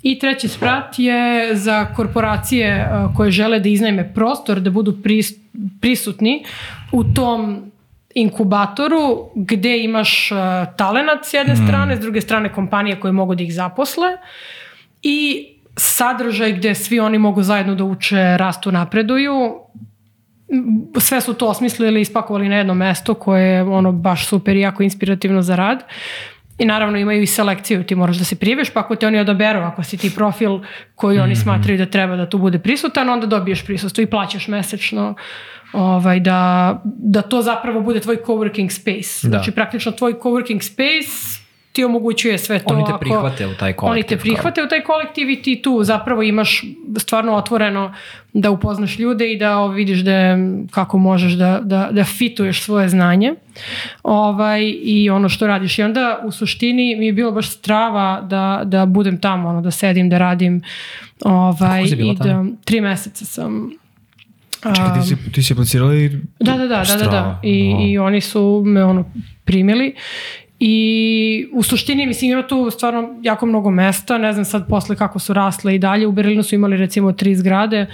Speaker 3: I treći sprat je za korporacije uh, koje žele da iznajme prostor, da budu pris- prisutni u tom inkubatoru gde imaš uh, talenat s jedne strane, s druge strane kompanije koje mogu da ih zaposle i sadržaj gde svi oni mogu zajedno da uče, rastu, napreduju. Sve su to osmislili i ispakovali na jedno mesto koje je ono baš super i jako inspirativno za rad. I naravno imaju i selekciju, ti moraš da se prijaveš, pa ako te oni odaberu, ako si ti profil koji oni smatraju da treba da tu bude prisutan, onda dobiješ prisustvo i plaćaš mesečno ovaj, da, da to zapravo bude tvoj coworking space.
Speaker 2: Da.
Speaker 3: Znači praktično tvoj coworking space ti omogućuje sve to.
Speaker 2: Oni te
Speaker 3: ako-
Speaker 2: prihvate u taj
Speaker 3: Oni
Speaker 2: kolektiv,
Speaker 3: te prihvate u taj kolektiv i ti tu zapravo imaš stvarno otvoreno da upoznaš ljude i da vidiš da kako možeš da, da, da fituješ svoje znanje ovaj, i ono što radiš. I onda u suštini mi je bilo baš strava da, da budem tamo, ono, da sedim, da radim ovaj,
Speaker 2: Koliko si bila
Speaker 3: i da
Speaker 2: tamo?
Speaker 3: tri meseca sam
Speaker 1: Čekaj, ti si, ti si aplicirala i...
Speaker 3: Da, da, da, da, da, da. I,
Speaker 1: wow.
Speaker 3: I oni su me ono primili i u suštini mislim ima tu stvarno jako mnogo mesta, ne znam sad posle kako su rasle i dalje, u Berlinu su imali recimo tri zgrade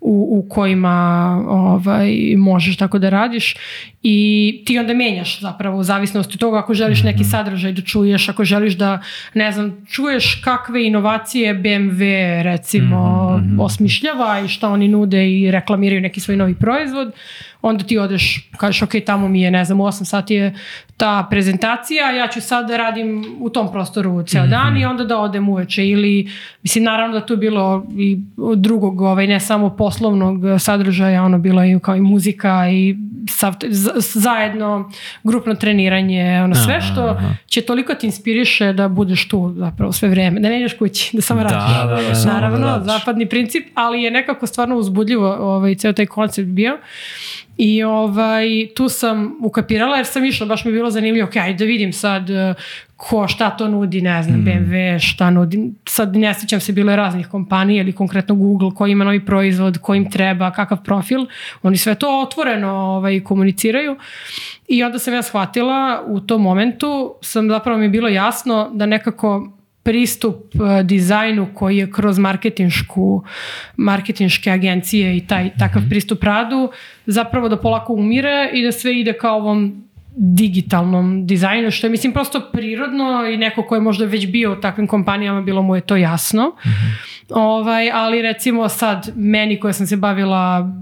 Speaker 3: u, u kojima ovaj, možeš tako da radiš i ti onda menjaš zapravo u zavisnosti od toga ako želiš neki sadržaj da čuješ, ako želiš da ne znam, čuješ kakve inovacije BMW recimo osmišljava i šta oni nude i reklamiraju neki svoj novi proizvod, onda ti odeš, kažeš ok, tamo mi je, ne znam, u 8 sati je ta prezentacija, ja ću sad da radim u tom prostoru ceo dan i onda da odem uveče. Ili, mislim, naravno da tu bilo i drugog, ovaj, ne samo poslovnog sadržaja, ono bilo je i kao i muzika i sav, zajedno grupno treniranje, ono sve što će toliko ti inspiriše da budeš tu zapravo sve vreme, da ne ideš kući, da samo
Speaker 2: Da,
Speaker 3: radiš.
Speaker 2: da, da, samo
Speaker 3: Naravno,
Speaker 2: da
Speaker 3: zapadni princip, ali je nekako stvarno uzbudljivo ovaj, ceo taj koncept bio. I ovaj, tu sam ukapirala jer sam išla, baš mi je bilo zanimljivo, ok, ajde da vidim sad ko, šta to nudi, ne znam, BMW, šta nudi, sad ne sjećam se, bilo je raznih kompanija ili konkretno Google, koji ima novi proizvod, koji im treba, kakav profil, oni sve to otvoreno ovaj, komuniciraju. I onda sam ja shvatila u tom momentu, sam zapravo mi bilo jasno da nekako pristup uh, dizajnu koji je kroz marketinšku marketinške agencije i taj takav pristup radu zapravo da polako umire i da sve ide kao ovom digitalnom dizajnu, što je mislim prosto prirodno i neko ko je možda već bio u takvim kompanijama, bilo mu je to jasno. Mm -hmm. Ovaj, ali recimo sad meni koja sam se bavila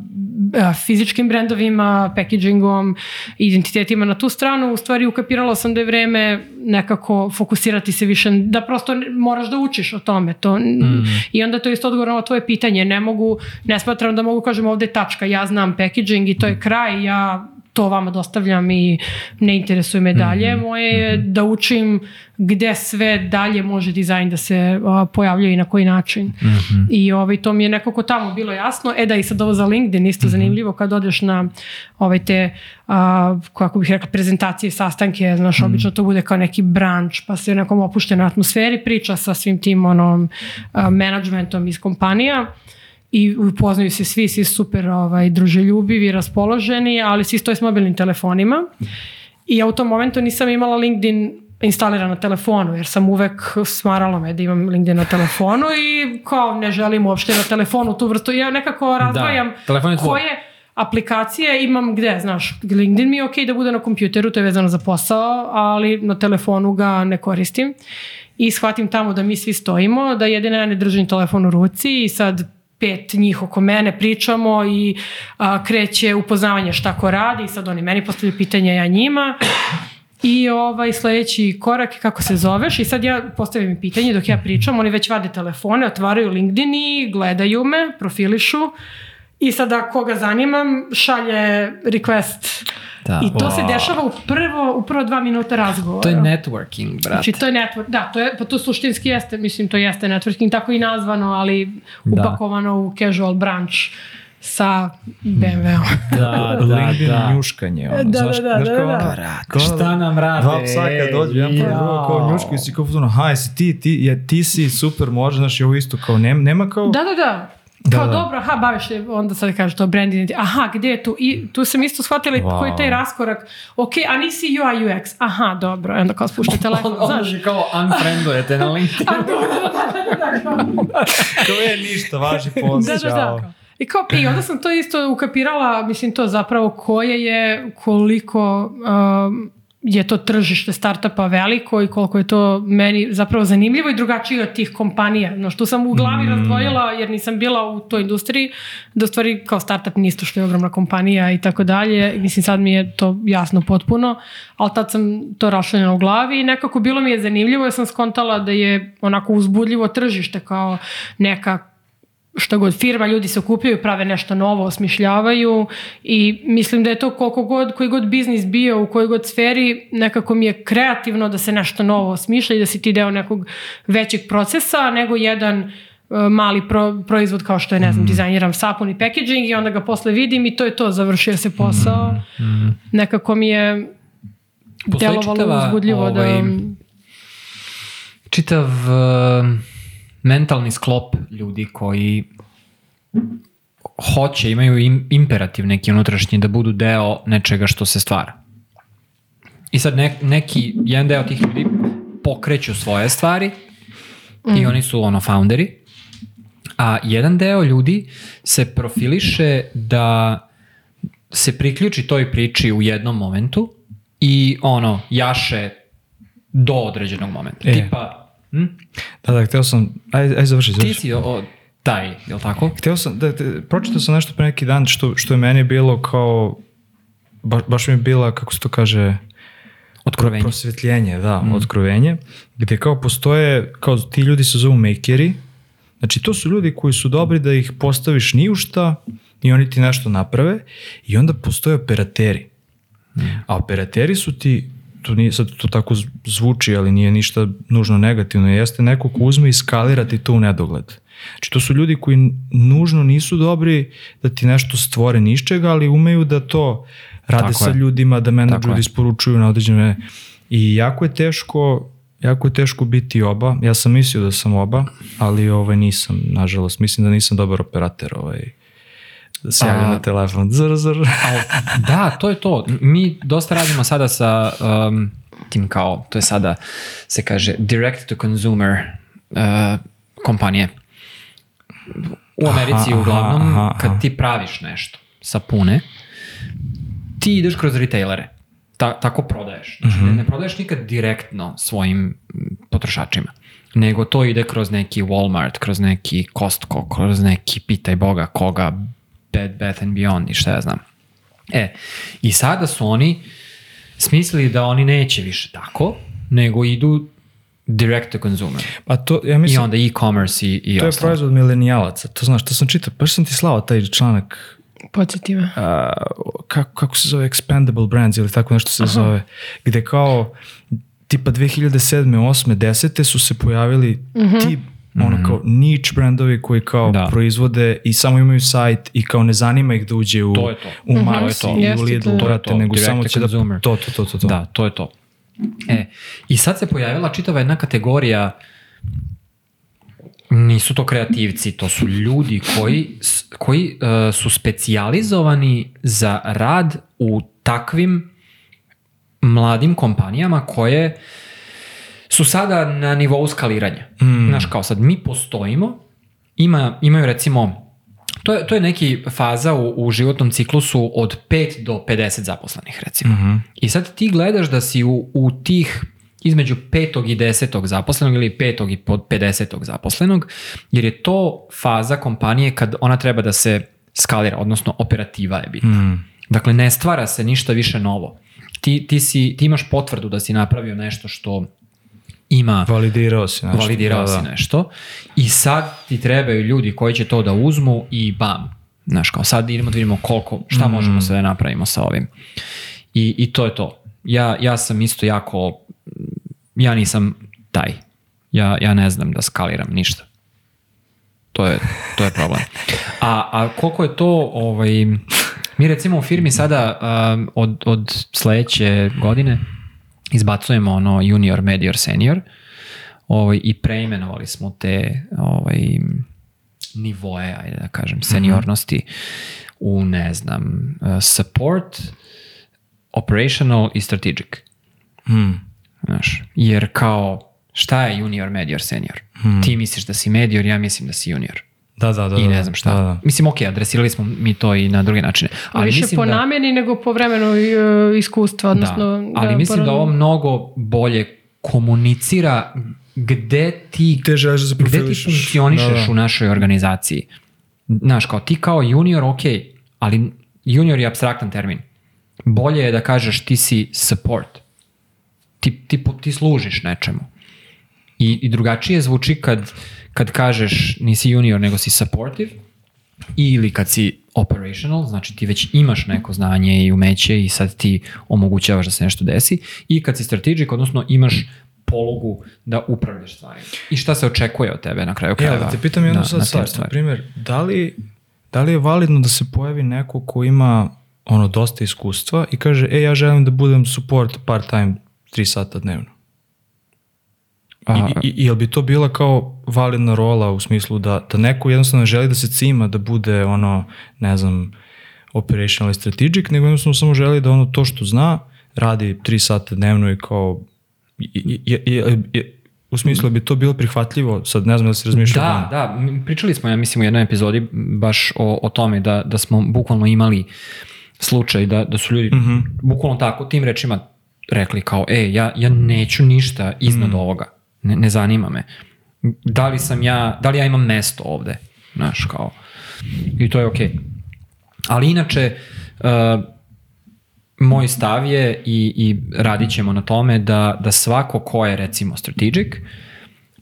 Speaker 3: fizičkim brendovima, packagingom, identitetima na tu stranu, u stvari ukapirala sam da je vreme nekako fokusirati se više, da prosto moraš da učiš o tome. To, mm. I onda to je isto odgovor na tvoje pitanje. Ne mogu, ne smatram da mogu kažem ovde je tačka, ja znam packaging i to je kraj, ja to vama dostavljam i ne interesuje me dalje. Mm -hmm. Moje je mhm. da učim gde sve dalje može dizajn da se uh, pojavljuje i na koji način. Mm -hmm. I ovaj, to mi je nekako tamo bilo jasno. E da i sad ovo za LinkedIn isto mm -hmm. zanimljivo kad odeš na ovaj te, uh, kako bih rekla, prezentacije, sastanke, znaš, mm -hmm. obično to bude kao neki branč, pa se u nekom opuštenoj atmosferi priča sa svim tim onom uh, managementom iz kompanija. Uh, i upoznaju se svi, svi super ovaj, druželjubivi, raspoloženi, ali svi stoje s mobilnim telefonima. I ja u tom momentu nisam imala LinkedIn instaliran na telefonu, jer sam uvek smarala me da imam LinkedIn na telefonu i kao ne želim uopšte na telefonu tu vrstu. Ja nekako razdvajam da, koje aplikacije imam gde, znaš, LinkedIn mi je okej okay da bude na kompjuteru, to je vezano za posao, ali na telefonu ga ne koristim. I shvatim tamo da mi svi stojimo, da jedina ja ne držim telefon u ruci i sad pet njih oko mene pričamo i a, kreće upoznavanje šta ko radi. I sad oni meni postavljaju pitanja ja njima. I ovaj sledeći korak je kako se zoveš. I sad ja postavim pitanje dok ja pričam, oni već vade telefone, otvaraju LinkedIn i gledaju me, profilišu i sada koga zanimam šalje request Da. I to wow. se dešava u prvo, u prvo dva minuta razgovora.
Speaker 2: To je networking, brate.
Speaker 3: Znači, to je network, da, to je, pa to suštinski jeste, mislim, to jeste networking, tako i nazvano, ali da. upakovano u casual branch sa BMW-om.
Speaker 1: Da, da, LinkedIn da. njuškanje. Ono,
Speaker 3: da, znaš, da, da, znaš, da, da, da.
Speaker 2: Kao, Šta nam rade?
Speaker 1: Dva psa kad dođu, jedan ja. drugo kao njuškaju si kao ono, ha, jesi ti, ti, ja, ti si super, može, znaš, i ovo isto kao, nema, nema kao...
Speaker 3: Da, da, da. Da, kao da. dobro, aha, baviš se, onda sad kažeš to brand identity, aha, gde je tu? I tu sam isto shvatila wow. koji je taj raskorak, ok, a nisi UI UX, aha, dobro, onda kao spušta telefon,
Speaker 2: on, znaš. On kao unfriendujete na LinkedIn.
Speaker 3: a dobro, da, da, da, da.
Speaker 1: to je ništa, važi posao. Da, da, da.
Speaker 3: I kao, i onda sam to isto ukapirala, mislim to zapravo koje je, koliko um, je to tržište startupa veliko i koliko je to meni zapravo zanimljivo i drugačije od tih kompanija. No što sam u glavi mm. razdvojila jer nisam bila u toj industriji, da stvari kao startup nisto što je ogromna kompanija i tako dalje. Mislim sad mi je to jasno potpuno, ali tad sam to rašlenjala u glavi i nekako bilo mi je zanimljivo jer sam skontala da je onako uzbudljivo tržište kao neka šta god firma, ljudi se okupljaju, prave nešto novo, osmišljavaju i mislim da je to koliko god, koji god biznis bio u kojoj god sferi, nekako mi je kreativno da se nešto novo osmišlja i da si ti deo nekog većeg procesa nego jedan e, mali pro, proizvod kao što je, ne znam, mm. dizajniram sapun i packaging i onda ga posle vidim i to je to, završio se posao. Mm. Mm. Nekako mi je Postoji delovalo čitava, uzbudljivo da ovaj, da...
Speaker 2: Čitav uh mentalni sklop ljudi koji hoće, imaju im, imperativ neki unutrašnji da budu deo nečega što se stvara. I sad ne, neki, jedan deo tih ljudi pokreću svoje stvari mm. i oni su ono founderi, a jedan deo ljudi se profiliše da se priključi toj priči u jednom momentu i ono, jaše do određenog momenta. E. Tipa, Hm?
Speaker 1: Da, da, hteo sam, aj, aj završi, završi.
Speaker 2: Ti si o, taj, je li tako?
Speaker 1: Hteo sam, da, da, pročitao sam nešto pre neki dan što, što je meni bilo kao, ba, baš mi je bila, kako se to kaže,
Speaker 2: Otkrovenje.
Speaker 1: Prosvetljenje, da, mm. otkrovenje, gde kao postoje, kao ti ljudi se zovu makeri, znači to su ljudi koji su dobri da ih postaviš ni u šta i oni ti nešto naprave i onda postoje operateri. Mm. A operateri su ti to nije sad to tako zvuči, ali nije ništa nužno negativno, jeste neko ko uzme i skalira ti to u nedogled. Znači to su ljudi koji nužno nisu dobri da ti nešto stvore nišćega, ali umeju da to rade tako sa je. ljudima, da menadžeri isporučuju na određene i jako je teško jako je teško biti oba. Ja sam mislio da sam oba, ali ovaj nisam, nažalost. Mislim da nisam dobar operater ovaj, da se javlja
Speaker 2: A-
Speaker 1: na telefon. Zr, zr.
Speaker 2: Al, da, to je to. Mi dosta radimo sada sa um, tim kao, to je sada se kaže direct to consumer uh, kompanije. U Americi
Speaker 1: Aha,
Speaker 2: uglavnom,
Speaker 1: aha, aha.
Speaker 2: kad ti praviš nešto sa pune, ti ideš kroz retailere. Ta, tako prodaješ. Znači,
Speaker 1: Mhm.
Speaker 2: ne, ne prodaješ nikad direktno svojim potrošačima, nego to ide kroz neki Walmart, kroz neki Costco, kroz neki pitaj Boga koga, Bed Bath and Beyond i šta ja znam. E, i sada su oni smislili da oni neće više tako, nego idu direct to consumer.
Speaker 1: Pa to, ja
Speaker 2: I
Speaker 1: mislim,
Speaker 2: onda e-commerce i, i
Speaker 1: to je
Speaker 2: ostalo.
Speaker 1: proizvod milenijalaca. To znaš, to sam čitao. Baš sam ti slao taj članak
Speaker 3: Podsjeti me.
Speaker 1: a, kako, kako se zove Expandable Brands ili tako nešto se zove, gde kao tipa 2007. 8. 10. su se pojavili ti ono kao niche brandovi koji kao
Speaker 2: Da.
Speaker 1: proizvode i samo imaju sajt i kao ne zanima ih da uđe u,
Speaker 2: To je to.
Speaker 1: u
Speaker 2: Mhm.
Speaker 1: Maxi
Speaker 2: To je to.
Speaker 1: i u Lidl,
Speaker 3: to.
Speaker 1: brate,
Speaker 2: To je to.
Speaker 1: nego
Speaker 2: Direct
Speaker 1: samo će da...
Speaker 2: consumer.
Speaker 1: To, to, to, to. to.
Speaker 2: Da, to je to. E, i sad se pojavila čitava jedna kategorija nisu to kreativci, to su ljudi koji, koji e, su specijalizovani za rad u takvim mladim kompanijama koje su sada na nivou skaliranja. Znaš, kao sad mi postojimo, ima, imaju recimo, to je, to je neki faza u, u životnom ciklusu od 5 do 50 zaposlenih recimo. I sad ti gledaš da si u, u tih između petog i desetog zaposlenog ili petog i pod 50 zaposlenog, jer je to faza kompanije kad ona treba da se skalira, odnosno operativa je bitna. Dakle, ne stvara se ništa više novo. Ti, ti, si, ti imaš potvrdu da si napravio nešto što ima
Speaker 1: Validirao si nešto.
Speaker 2: validirao
Speaker 1: da,
Speaker 2: si
Speaker 1: da.
Speaker 2: nešto i sad ti trebaju ljudi koji će to da uzmu i bam. Znaš, kao sad idemo da vidimo koliko, šta
Speaker 1: Mm.
Speaker 2: možemo sve da napravimo sa ovim. I, I to je to. Ja, ja sam isto jako, ja nisam taj. Ja, ja ne znam da skaliram ništa. To je, to je problem. A, a koliko je to, ovaj, mi recimo u firmi sada um, od, od sledeće godine izbacujemo ono junior, medior, senior ovaj, i preimenovali smo te ovaj, nivoe, ajde da kažem, seniornosti u, ne znam, uh, support, operational i strategic.
Speaker 1: Hmm.
Speaker 2: Znaš, jer kao, šta je junior, medior, senior? Ti misliš da si medior, ja mislim da si junior.
Speaker 1: Da, da, da.
Speaker 2: I
Speaker 1: da,
Speaker 2: ne znam šta.
Speaker 1: Da, da.
Speaker 2: Mislim, ok, adresirali smo mi to i na druge načine. Ali
Speaker 3: Više
Speaker 2: mislim
Speaker 3: po
Speaker 2: da,
Speaker 3: nameni nego po vremenu e, iskustva, odnosno...
Speaker 2: da, ali mislim da ovo mnogo bolje komunicira gde ti
Speaker 1: Gde želiš da se
Speaker 2: gde ti funkcionišeš
Speaker 1: Da, da.
Speaker 2: u našoj organizaciji. Znaš, kao ti kao junior, ok, ali junior je abstraktan termin. Bolje je da kažeš ti si support. Ti, ti, po- ti služiš nečemu. I, I drugačije zvuči kad, kad kažeš nisi junior nego si supportive ili kad si operational, znači ti već imaš neko znanje i umeće i sad ti omogućavaš da se nešto desi i kad si strategic, odnosno imaš polugu da upravljaš stvarima. I šta se očekuje od tebe na kraju
Speaker 1: Evo,
Speaker 2: krajeva?
Speaker 1: da te pitam jednu sad stvar. Na primjer, da li, da li je validno da se pojavi neko ko ima ono dosta iskustva i kaže, e, ja želim da budem support part-time 3 sata dnevno. I, i, jel bi to bila kao validna rola u smislu da, da neko jednostavno želi da se cima da bude ono, ne znam, operational i strategic, nego jednostavno samo želi da ono to što zna radi 3 sata dnevno i kao i, i, i, i- u smislu bi to bilo prihvatljivo, sad ne znam da se razmišlja
Speaker 2: Da, da, pričali smo, ja mislim, u jednoj epizodi baš o, o tome da, da smo bukvalno imali slučaj da, da su ljudi bukvalno tako, tim rečima rekli kao, e, ja, ja neću ništa iznad ovoga, ne, ne zanima me. Da li sam ja, da li ja imam mesto ovde, znaš, kao, i to je okej. Ali inače, uh, moj stav je i, i radit ćemo na tome da, da svako ko je recimo strategic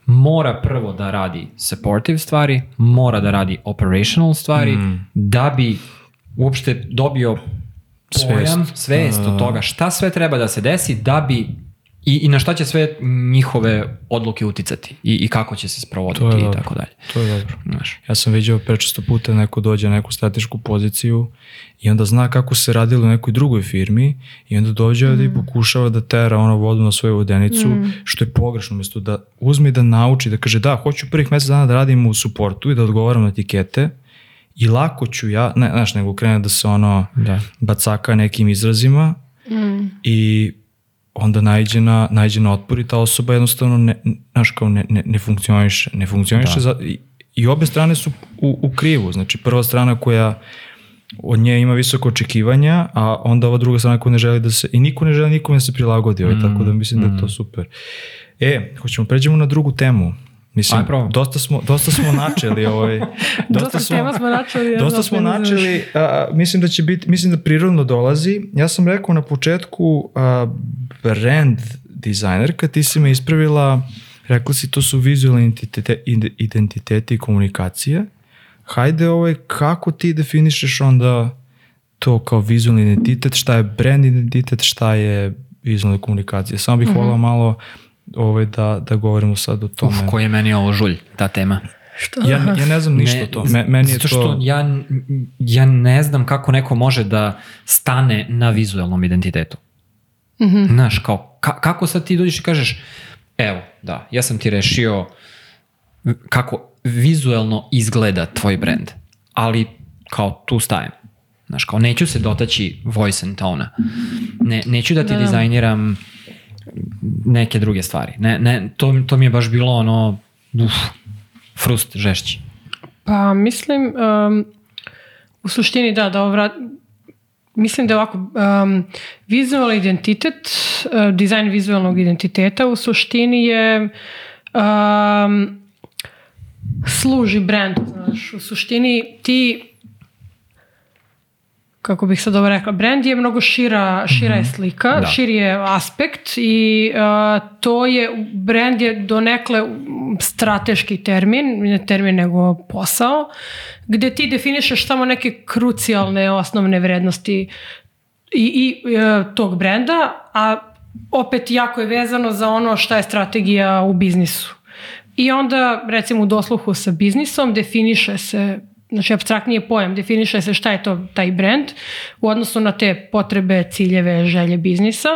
Speaker 2: mora prvo da radi supportive stvari, mora da radi operational stvari, da bi uopšte dobio pojam,
Speaker 1: Svest.
Speaker 2: svest od toga šta sve treba da se desi da bi I, I na šta će sve njihove odluke uticati i, i kako će se sprovoditi i
Speaker 1: dobro.
Speaker 2: tako dalje.
Speaker 1: To je dobro.
Speaker 2: Znaš.
Speaker 1: Ja sam vidio prečesto puta neko dođe na neku stratešku poziciju i onda zna kako se radilo u nekoj drugoj firmi i onda dođe mm. i pokušava da tera ono vodu na svoju vodenicu, mm. što je pogrešno, umjesto da uzme i da nauči, da kaže da, hoću prvih mesec dana da radim u suportu i da odgovaram na etikete i lako ću ja, ne, znaš, nego krene da se ono
Speaker 2: Da.
Speaker 1: bacaka nekim izrazima
Speaker 3: Mm.
Speaker 1: i onda najđe na, najđe na otpor i ta osoba jednostavno ne, znaš, kao ne, ne, ne funkcioniše. Ne funkcioniše
Speaker 2: Da.
Speaker 1: za, i, i obe strane su u, u krivu. Znači prva strana koja od nje ima visoko očekivanja, a onda ova druga strana koja ne želi da se, i niko ne želi nikome da se prilagodi, ovaj, tako da mislim da je to super. E, hoćemo pređemo na drugu temu. Mislim,
Speaker 2: Aj,
Speaker 1: dosta smo, dosta smo načeli, ovaj,
Speaker 3: Dosta tema smo načeli. ja
Speaker 1: Dosta smo načeli, a, mislim da će biti, mislim da prirodno dolazi. Ja sam rekao na početku a, brand dizajnerka, ti si me ispravila, rekla si to su vizualni identitete, ide- identiteti i komunikacije. Hajde ovaj, kako ti definišeš onda to kao vizualni identitet, šta je brand identitet, šta je vizualna komunikacija. Samo bih volao malo ovaj, da, da govorimo sad o tome.
Speaker 2: Uf, koji je meni ovo žulj, ta tema.
Speaker 3: Što?
Speaker 1: Ja, ja ne znam ništa o to. Me, meni je
Speaker 2: zato
Speaker 1: to...
Speaker 2: što ja, ja ne znam kako neko može da stane na vizualnom identitetu.
Speaker 3: Mhm.
Speaker 2: Znaš, kao, ka, kako sad ti dođeš i kažeš, evo, da, ja sam ti rešio kako vizuelno izgleda tvoj brand, ali kao tu stajem. Znaš, kao neću se dotaći voice and tona. Ne, neću da ti
Speaker 3: Da.
Speaker 2: dizajniram neke druge stvari. Ne, ne, to, to mi je baš bilo ono, uf, frust žešći.
Speaker 3: Pa mislim, um, u suštini da, da ovra, mislim da je ovako, um, vizualni identitet, uh, dizajn vizualnog identiteta u suštini je um, služi brendu, znaš, u suštini ti kako bih sad ovo rekla, brand je mnogo šira, šira je slika,
Speaker 2: Da.
Speaker 3: širi je aspekt i uh, to je, brand je donekle strateški termin, ne termin nego posao, gde ti definišeš samo neke krucijalne osnovne vrednosti i, i e, tog brenda, a opet jako je vezano za ono šta je strategija u biznisu. I onda, recimo, u dosluhu sa biznisom definiše se znači abstraktniji pojam, definiše se šta je to taj brand u odnosu na te potrebe, ciljeve, želje biznisa.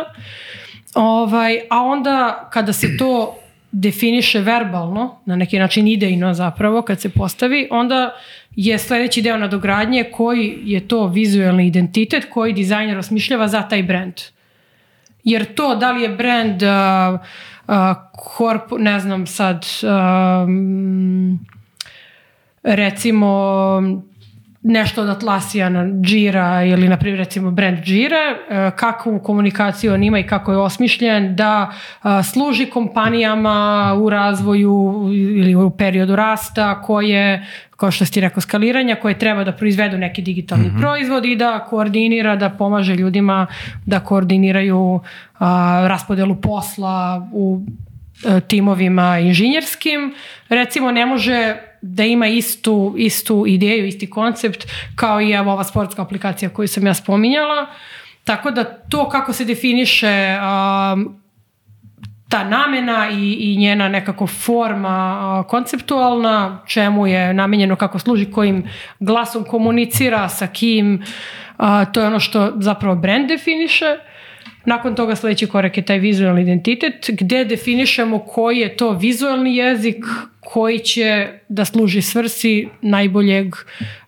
Speaker 3: Ovaj, a onda kada se to definiše verbalno, na neki način idejno zapravo, kad se postavi, onda je sledeći deo nadogradnje koji je to vizualni identitet koji dizajner osmišljava za taj brand. Jer to da li je brand uh, uh, korp, ne znam sad, um, recimo nešto od Atlassiana, Jira ili na primjer recimo brand Jira, e, kakvu komunikaciju on ima i kako je osmišljen da a, služi kompanijama u razvoju ili u periodu rasta koje, kao što si ti rekao, skaliranja, koje treba da proizvedu neki digitalni proizvod i da koordinira, da pomaže ljudima da koordiniraju a, raspodelu posla u e, timovima inženjerskim, recimo ne može da ima istu, istu ideju, isti koncept kao i evo ova sportska aplikacija koju sam ja spominjala. Tako da to kako se definiše um, ta namena i, i njena nekako forma a, konceptualna, čemu je namenjeno, kako služi, kojim glasom komunicira, sa kim, a, to je ono što zapravo brand definiše. Nakon toga sledeći korak je taj vizualni identitet, gde definišemo koji je to vizualni jezik koji će da služi svrsi najboljeg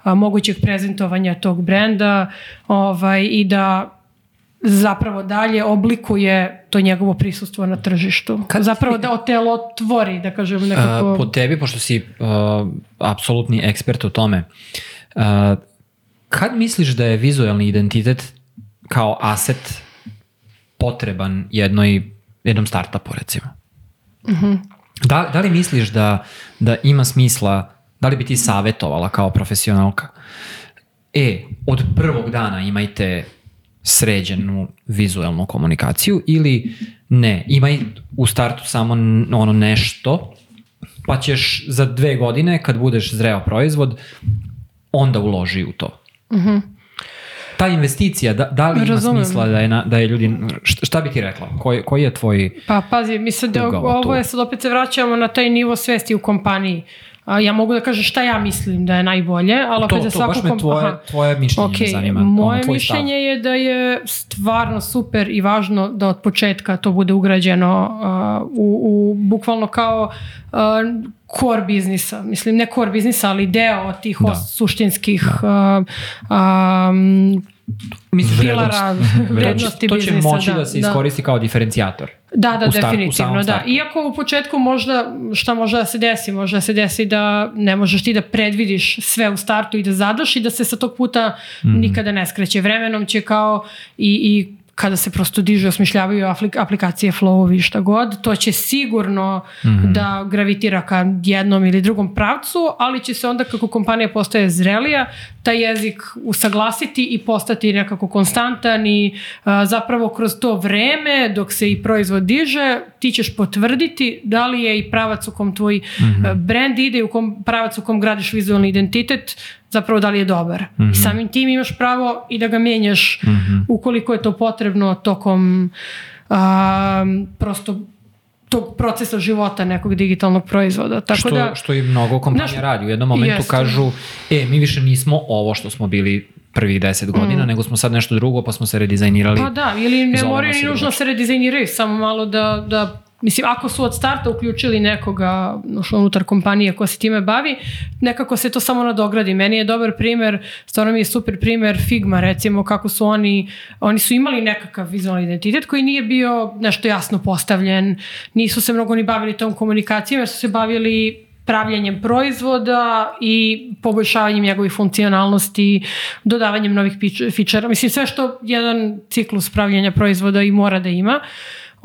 Speaker 3: a, mogućeg prezentovanja tog brenda ovaj, i da zapravo dalje oblikuje to njegovo prisustvo na tržištu.
Speaker 2: Kad
Speaker 3: zapravo da otelotvori, da kažem nekako...
Speaker 2: Uh, po tebi, pošto si uh, apsolutni ekspert u tome, uh, kad misliš da je vizualni identitet kao aset potreban jednoj, jednom startupu, recimo? Da, da li misliš da, da ima smisla, da li bi ti savjetovala kao profesionalka? E, od prvog dana imajte sređenu vizualnu komunikaciju ili ne, imaj u startu samo ono nešto, pa ćeš za dve godine kad budeš zreo proizvod, onda uloži u to. Ta investicija, da, da li ima
Speaker 3: Razumem.
Speaker 2: smisla da je, na, da je ljudi, šta, šta bi ti rekla? Koji, koji je tvoj...
Speaker 3: Pa pazi, mislim da ovo je sad opet se vraćamo na taj nivo svesti u kompaniji. A, ja mogu da kažem šta ja mislim da je najbolje, ali opet
Speaker 2: To,
Speaker 3: za
Speaker 2: to
Speaker 3: svaku
Speaker 2: baš me tvoje,
Speaker 3: aha.
Speaker 2: tvoje mišljenje me
Speaker 3: Ok,
Speaker 2: zanima.
Speaker 3: moje
Speaker 2: ono,
Speaker 3: mišljenje
Speaker 2: Stav.
Speaker 3: je da je stvarno super i važno da od početka to bude ugrađeno uh, u, u bukvalno kao uh, core biznisa. Mislim, ne core biznisa, ali deo tih
Speaker 2: Da.
Speaker 3: os- suštinskih uh, um,
Speaker 2: Mislim,
Speaker 3: pilara vrednosti
Speaker 2: to će
Speaker 3: biznisa.
Speaker 2: moći da,
Speaker 3: da,
Speaker 2: se
Speaker 3: da.
Speaker 2: iskoristi kao diferencijator.
Speaker 3: Da, da,
Speaker 2: u start-
Speaker 3: definitivno, da. Iako u početku možda, šta može da se desi? Može da se desi da ne možeš ti da predvidiš sve u startu i da zadaš i da se sa tog puta
Speaker 2: Mhm.
Speaker 3: nikada ne skreće. Vremenom će kao i, i kada se prosto dižu osmišljavaju aplik- aplikacije flowovi šta god, to će sigurno
Speaker 2: Mhm.
Speaker 3: da gravitira ka jednom ili drugom pravcu, ali će se onda kako kompanija postaje zrelija, taj jezik usaglasiti i postati nekako konstantan i a, zapravo kroz to vreme dok se i proizvod diže, ti ćeš potvrditi da li je i pravac u kom tvoj a, brand ide i u kom pravac u kom gradiš vizualni identitet zapravo da li je dobar. I samim tim imaš pravo i da ga mijenjaš ukoliko je to potrebno tokom a, prosto tog procesa života nekog digitalnog proizvoda. Tako
Speaker 2: što,
Speaker 3: da,
Speaker 2: što i mnogo kompanija
Speaker 3: Znaš,
Speaker 2: radi. U jednom momentu
Speaker 3: jeste.
Speaker 2: kažu, e, mi više nismo ovo što smo bili prvih deset godina, nego smo sad nešto drugo, pa smo se redizajnirali.
Speaker 3: Mm. Pa da, ili ne moraju ni nužno se redizajniraju, samo malo da, da Mislim, ako su od starta uključili nekoga znaš, unutar kompanije ko se time bavi, nekako se to samo nadogradi. Meni je dobar primer, stvarno mi je super primer Figma, recimo, kako su oni, oni su imali nekakav vizualni identitet koji nije bio nešto jasno postavljen, nisu se mnogo ni bavili tom komunikacijom, jer su se bavili pravljenjem proizvoda i poboljšavanjem njegovih funkcionalnosti, dodavanjem novih fičera. Mislim, sve što jedan ciklus pravljenja proizvoda i mora da ima.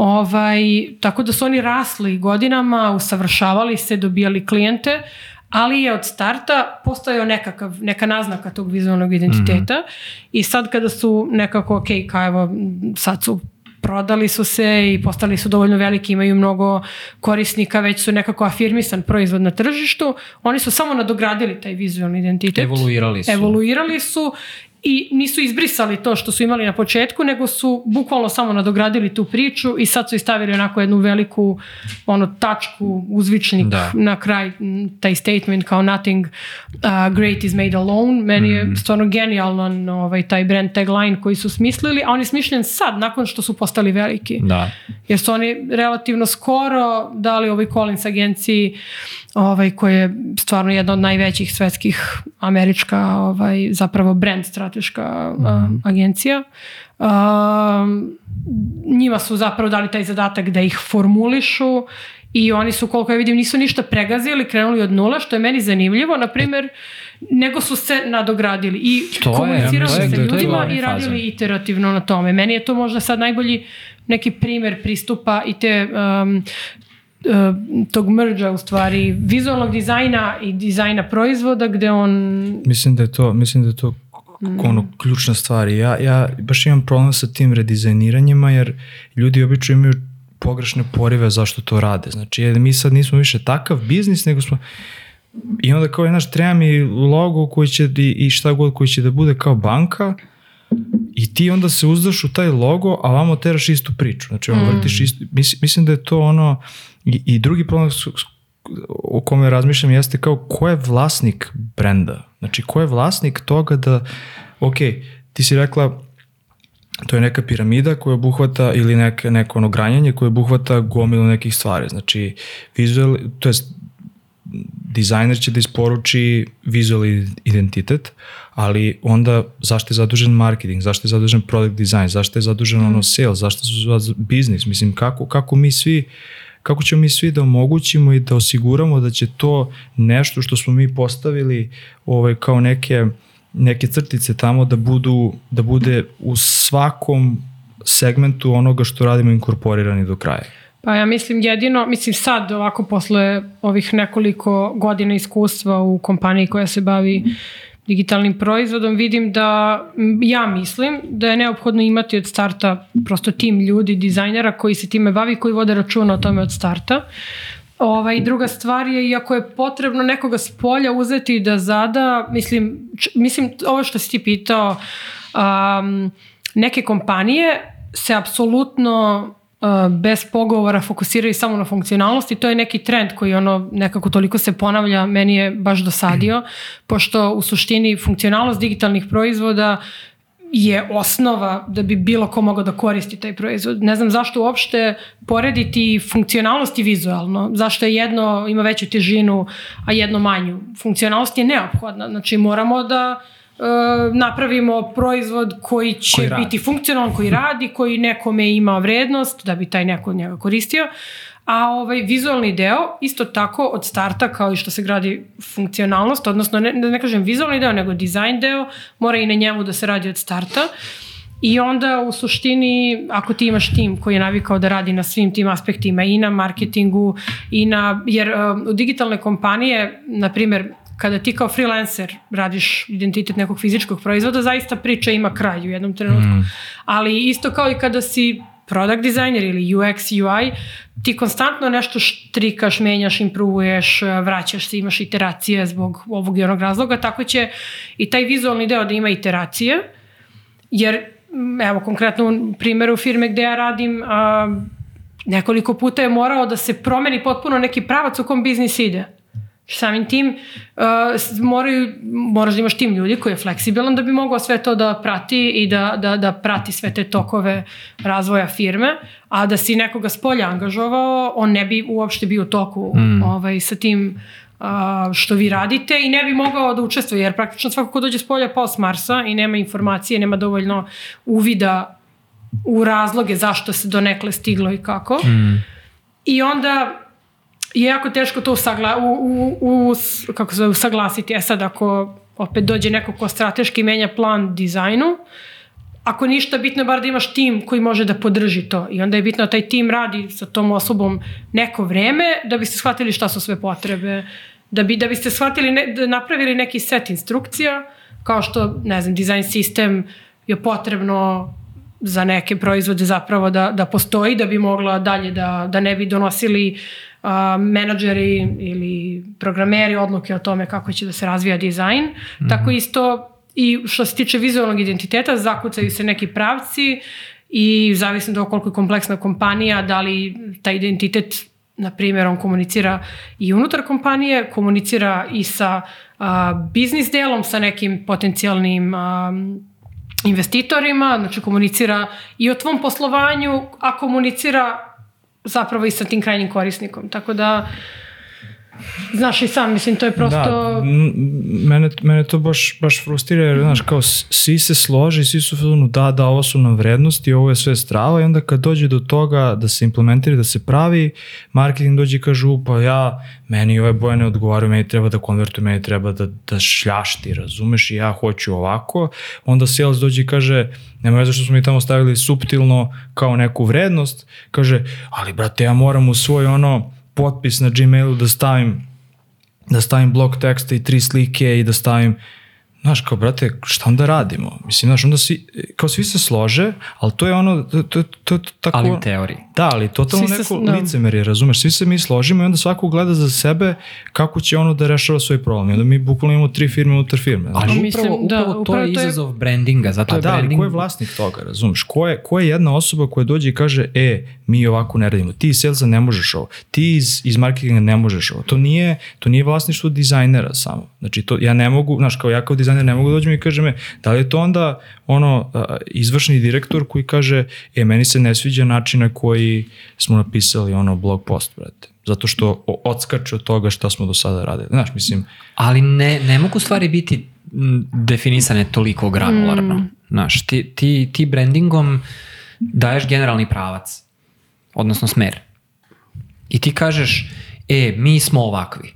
Speaker 3: Ovaj, tako da su oni rasli godinama, usavršavali se, dobijali klijente, ali je od starta postojao nekakav, neka naznaka tog vizualnog identiteta i sad kada su nekako, ok, kao evo, sad su prodali su se i postali su dovoljno veliki, imaju mnogo korisnika, već su nekako afirmisan proizvod na tržištu, oni su samo nadogradili taj vizualni identitet.
Speaker 2: Evoluirali su.
Speaker 3: Evoluirali su i nisu izbrisali to što su imali na početku, nego su bukvalno samo nadogradili tu priču i sad su istavili onako jednu veliku ono tačku, uzvičnik
Speaker 2: Da.
Speaker 3: na kraj, taj statement kao nothing uh, great is made alone. Meni
Speaker 2: Mhm.
Speaker 3: je stvarno genijalan ovaj, taj brand tagline koji su smislili, a on je smišljen sad, nakon što su postali veliki
Speaker 2: Da.
Speaker 3: jer su oni relativno skoro dali ovoj Collins agenciji ovaj, koja je stvarno jedna od najvećih svetskih američka ovaj, zapravo brand strateška a, agencija. Um, njima su zapravo dali taj zadatak da ih formulišu i oni su, koliko ja vidim, nisu ništa pregazili, krenuli od nula, što je meni zanimljivo, na primjer, nego su se nadogradili i
Speaker 2: To
Speaker 3: komunicirali
Speaker 2: to je-
Speaker 3: sa
Speaker 2: je
Speaker 3: ljudima i radili
Speaker 2: fazon.
Speaker 3: iterativno na tome. Meni je to možda sad najbolji neki primer pristupa i te um, tog mrđa u stvari vizualnog dizajna i dizajna proizvoda gde on
Speaker 1: Mislim da je to, mislim da je to ono ključna stvar. Ja, ja baš imam problem sa tim redizajniranjima jer ljudi obično imaju pogrešne porive zašto to rade. Znači, jer mi sad nismo više takav biznis, nego smo i onda kao, znaš, treba mi logo koji će i, i šta god koji će da bude kao banka i ti onda se uzdaš u taj logo, a vamo teraš istu priču. Znači, ono, vrtiš istu, mislim, mislim da je to ono, i, i drugi problem su, o kome razmišljam jeste kao ko je vlasnik brenda. Znači, ko je vlasnik toga da, ok, ti si rekla, to je neka piramida koja obuhvata ili neke, neko ono granjanje koje obuhvata gomilu nekih stvari. Znači, vizual, to je dizajner će da isporuči vizualni identitet, ali onda zašto je zadužen marketing, zašto je zadužen product design, zašto je zadužen ono sales, zašto su biznis, mislim kako, kako mi svi kako ćemo mi svi da omogućimo i da osiguramo da će to nešto što smo mi postavili ovaj, kao neke, neke crtice tamo da budu da bude u svakom segmentu onoga što radimo inkorporirani do kraja.
Speaker 3: Pa ja mislim jedino, mislim sad ovako posle ovih nekoliko godina iskustva u kompaniji koja se bavi digitalnim proizvodom, vidim da, ja mislim da je neophodno imati od starta prosto tim ljudi, dizajnera koji se time bavi, koji vode računa o tome od starta. Ovaj, druga stvar je, iako je potrebno nekoga s polja uzeti da zada, mislim, č- mislim ovo što si ti pitao, um, neke kompanije se apsolutno bez pogovora fokusiraju samo na funkcionalnost i to je neki trend koji ono nekako toliko se ponavlja, meni je baš dosadio, pošto u suštini funkcionalnost digitalnih proizvoda je osnova da bi bilo ko mogao da koristi taj proizvod. Ne znam zašto uopšte porediti funkcionalnost i vizualno. Zašto je jedno ima veću težinu, a jedno manju. Funkcionalnost je neophodna. Znači moramo da e, napravimo proizvod koji će
Speaker 2: Koji radi.
Speaker 3: biti funkcionalan, koji radi, koji nekome ima vrednost da bi taj neko njega koristio. A ovaj vizualni deo isto tako od starta kao i što se gradi funkcionalnost, odnosno ne, da ne kažem vizualni deo, nego dizajn deo, mora i na njemu da se radi od starta. I onda u suštini ako ti imaš tim koji je navikao da radi na svim tim aspektima i na marketingu i na, jer um, u digitalne kompanije, na primjer, kada ti kao freelancer radiš identitet nekog fizičkog proizvoda, zaista priča ima kraj u jednom trenutku. Mm. Ali isto kao i kada si product designer ili UX, UI, ti konstantno nešto štrikaš, menjaš, improvuješ, vraćaš se, imaš iteracije zbog ovog i onog razloga, tako će i taj vizualni deo da ima iteracije, jer m, evo konkretno u primjeru firme gde ja radim, a, nekoliko puta je morao da se promeni potpuno neki pravac u kom biznis ide. Samim tim uh, moraju, moraš da imaš tim ljudi koji je fleksibilan da bi mogao sve to da prati i da, da, da prati sve te tokove razvoja firme, a da si nekoga s polja angažovao, on ne bi uopšte bio u toku mm. ovaj, sa tim uh, što vi radite i ne bi mogao da učestvuje, jer praktično svako ko dođe s polja pao s Marsa i nema informacije, nema dovoljno uvida u razloge zašto se do nekle stiglo i kako. Mm. I onda je jako teško to usagla, u, u, u, kako se usaglasiti. E sad, ako opet dođe neko ko strateški menja plan dizajnu, ako ništa, bitno je bar da imaš tim koji može da podrži to. I onda je bitno da taj tim radi sa tom osobom neko vreme da biste shvatili šta su sve potrebe, da, bi, da biste shvatili, ne, da napravili neki set instrukcija, kao što, ne znam, dizajn sistem je potrebno za neke proizvode zapravo da, da postoji, da bi mogla dalje da, da ne bi donosili uh, menadžeri ili programeri odluke o tome kako će da se razvija dizajn. Mm -hmm. Tako isto i što se tiče vizualnog identiteta, zakucaju se neki pravci i zavisno da koliko je kompleksna kompanija, da li taj identitet na primjer, on komunicira i unutar kompanije, komunicira i sa uh, biznis delom, sa nekim potencijalnim um, investitorima, znači komunicira i o tvom poslovanju, a komunicira zapravo i sa tim krajnjim korisnikom. Tako da, znaš i sam, mislim, to je prosto...
Speaker 1: Da, mene, mene to baš, baš frustrira, jer, znaš, kao svi se složi, svi su filmu, da, da, ovo su nam vrednosti, ovo je sve strava i onda kad dođe do toga da se implementira, da se pravi, marketing dođe i kažu, pa ja, meni ove boje ne odgovaraju, meni treba da konvertuju, meni treba da, da šljašti, razumeš, i ja hoću ovako, onda sales dođe i kaže, nema veze što smo mi tamo stavili subtilno kao neku vrednost, kaže, ali brate, ja moram u svoj ono, potpis na Gmailu da stavim da stavim blok teksta i tri slike i da stavim Znaš, kao, brate, šta onda radimo? Mislim, znaš, onda svi, kao svi se slože, ali to je ono, to, to, to, to tako...
Speaker 2: Ali u teoriji.
Speaker 1: Da, ali totalno svi neko da. licemerje, razumeš? Svi se mi složimo i onda svako gleda za sebe kako će ono da rešava svoj problem. I onda mi bukvalno imamo tri firme unutar firme.
Speaker 2: Ali upravo, mislim, upravo, da, upravo to je izazov brandinga, zato
Speaker 1: pa
Speaker 2: je
Speaker 1: da,
Speaker 2: branding...
Speaker 1: ali ko je vlasnik toga, razumeš? Ko je, ko je jedna osoba koja dođe i kaže, e, mi ovako ne radimo, ti iz salesa ne možeš ovo, ti iz, iz marketinga ne možeš ovo. To nije, to nije vlasništvo dizajnera samo. Znači, to, ja ne mogu, znaš, kao ja kao dizajner ne mogu da dođem i kaže me, da li je to onda ono izvršni direktor koji kaže, e, meni se ne sviđa način na koji smo napisali ono blog post, brate. Zato što odskače od toga šta smo do sada radili. Znaš, mislim...
Speaker 2: Ali ne, ne mogu stvari biti definisane toliko granularno. Mm. Znaš, ti, ti, ti brandingom daješ generalni pravac, odnosno smer. I ti kažeš, e, mi smo ovakvi.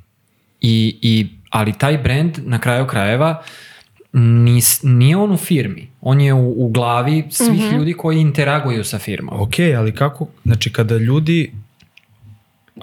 Speaker 2: I, i, ali taj brand na kraju krajeva nis, nije on u firmi. On je u, u glavi svih mm -hmm. ljudi koji interaguju sa firmom.
Speaker 1: Ok, ali kako, znači kada ljudi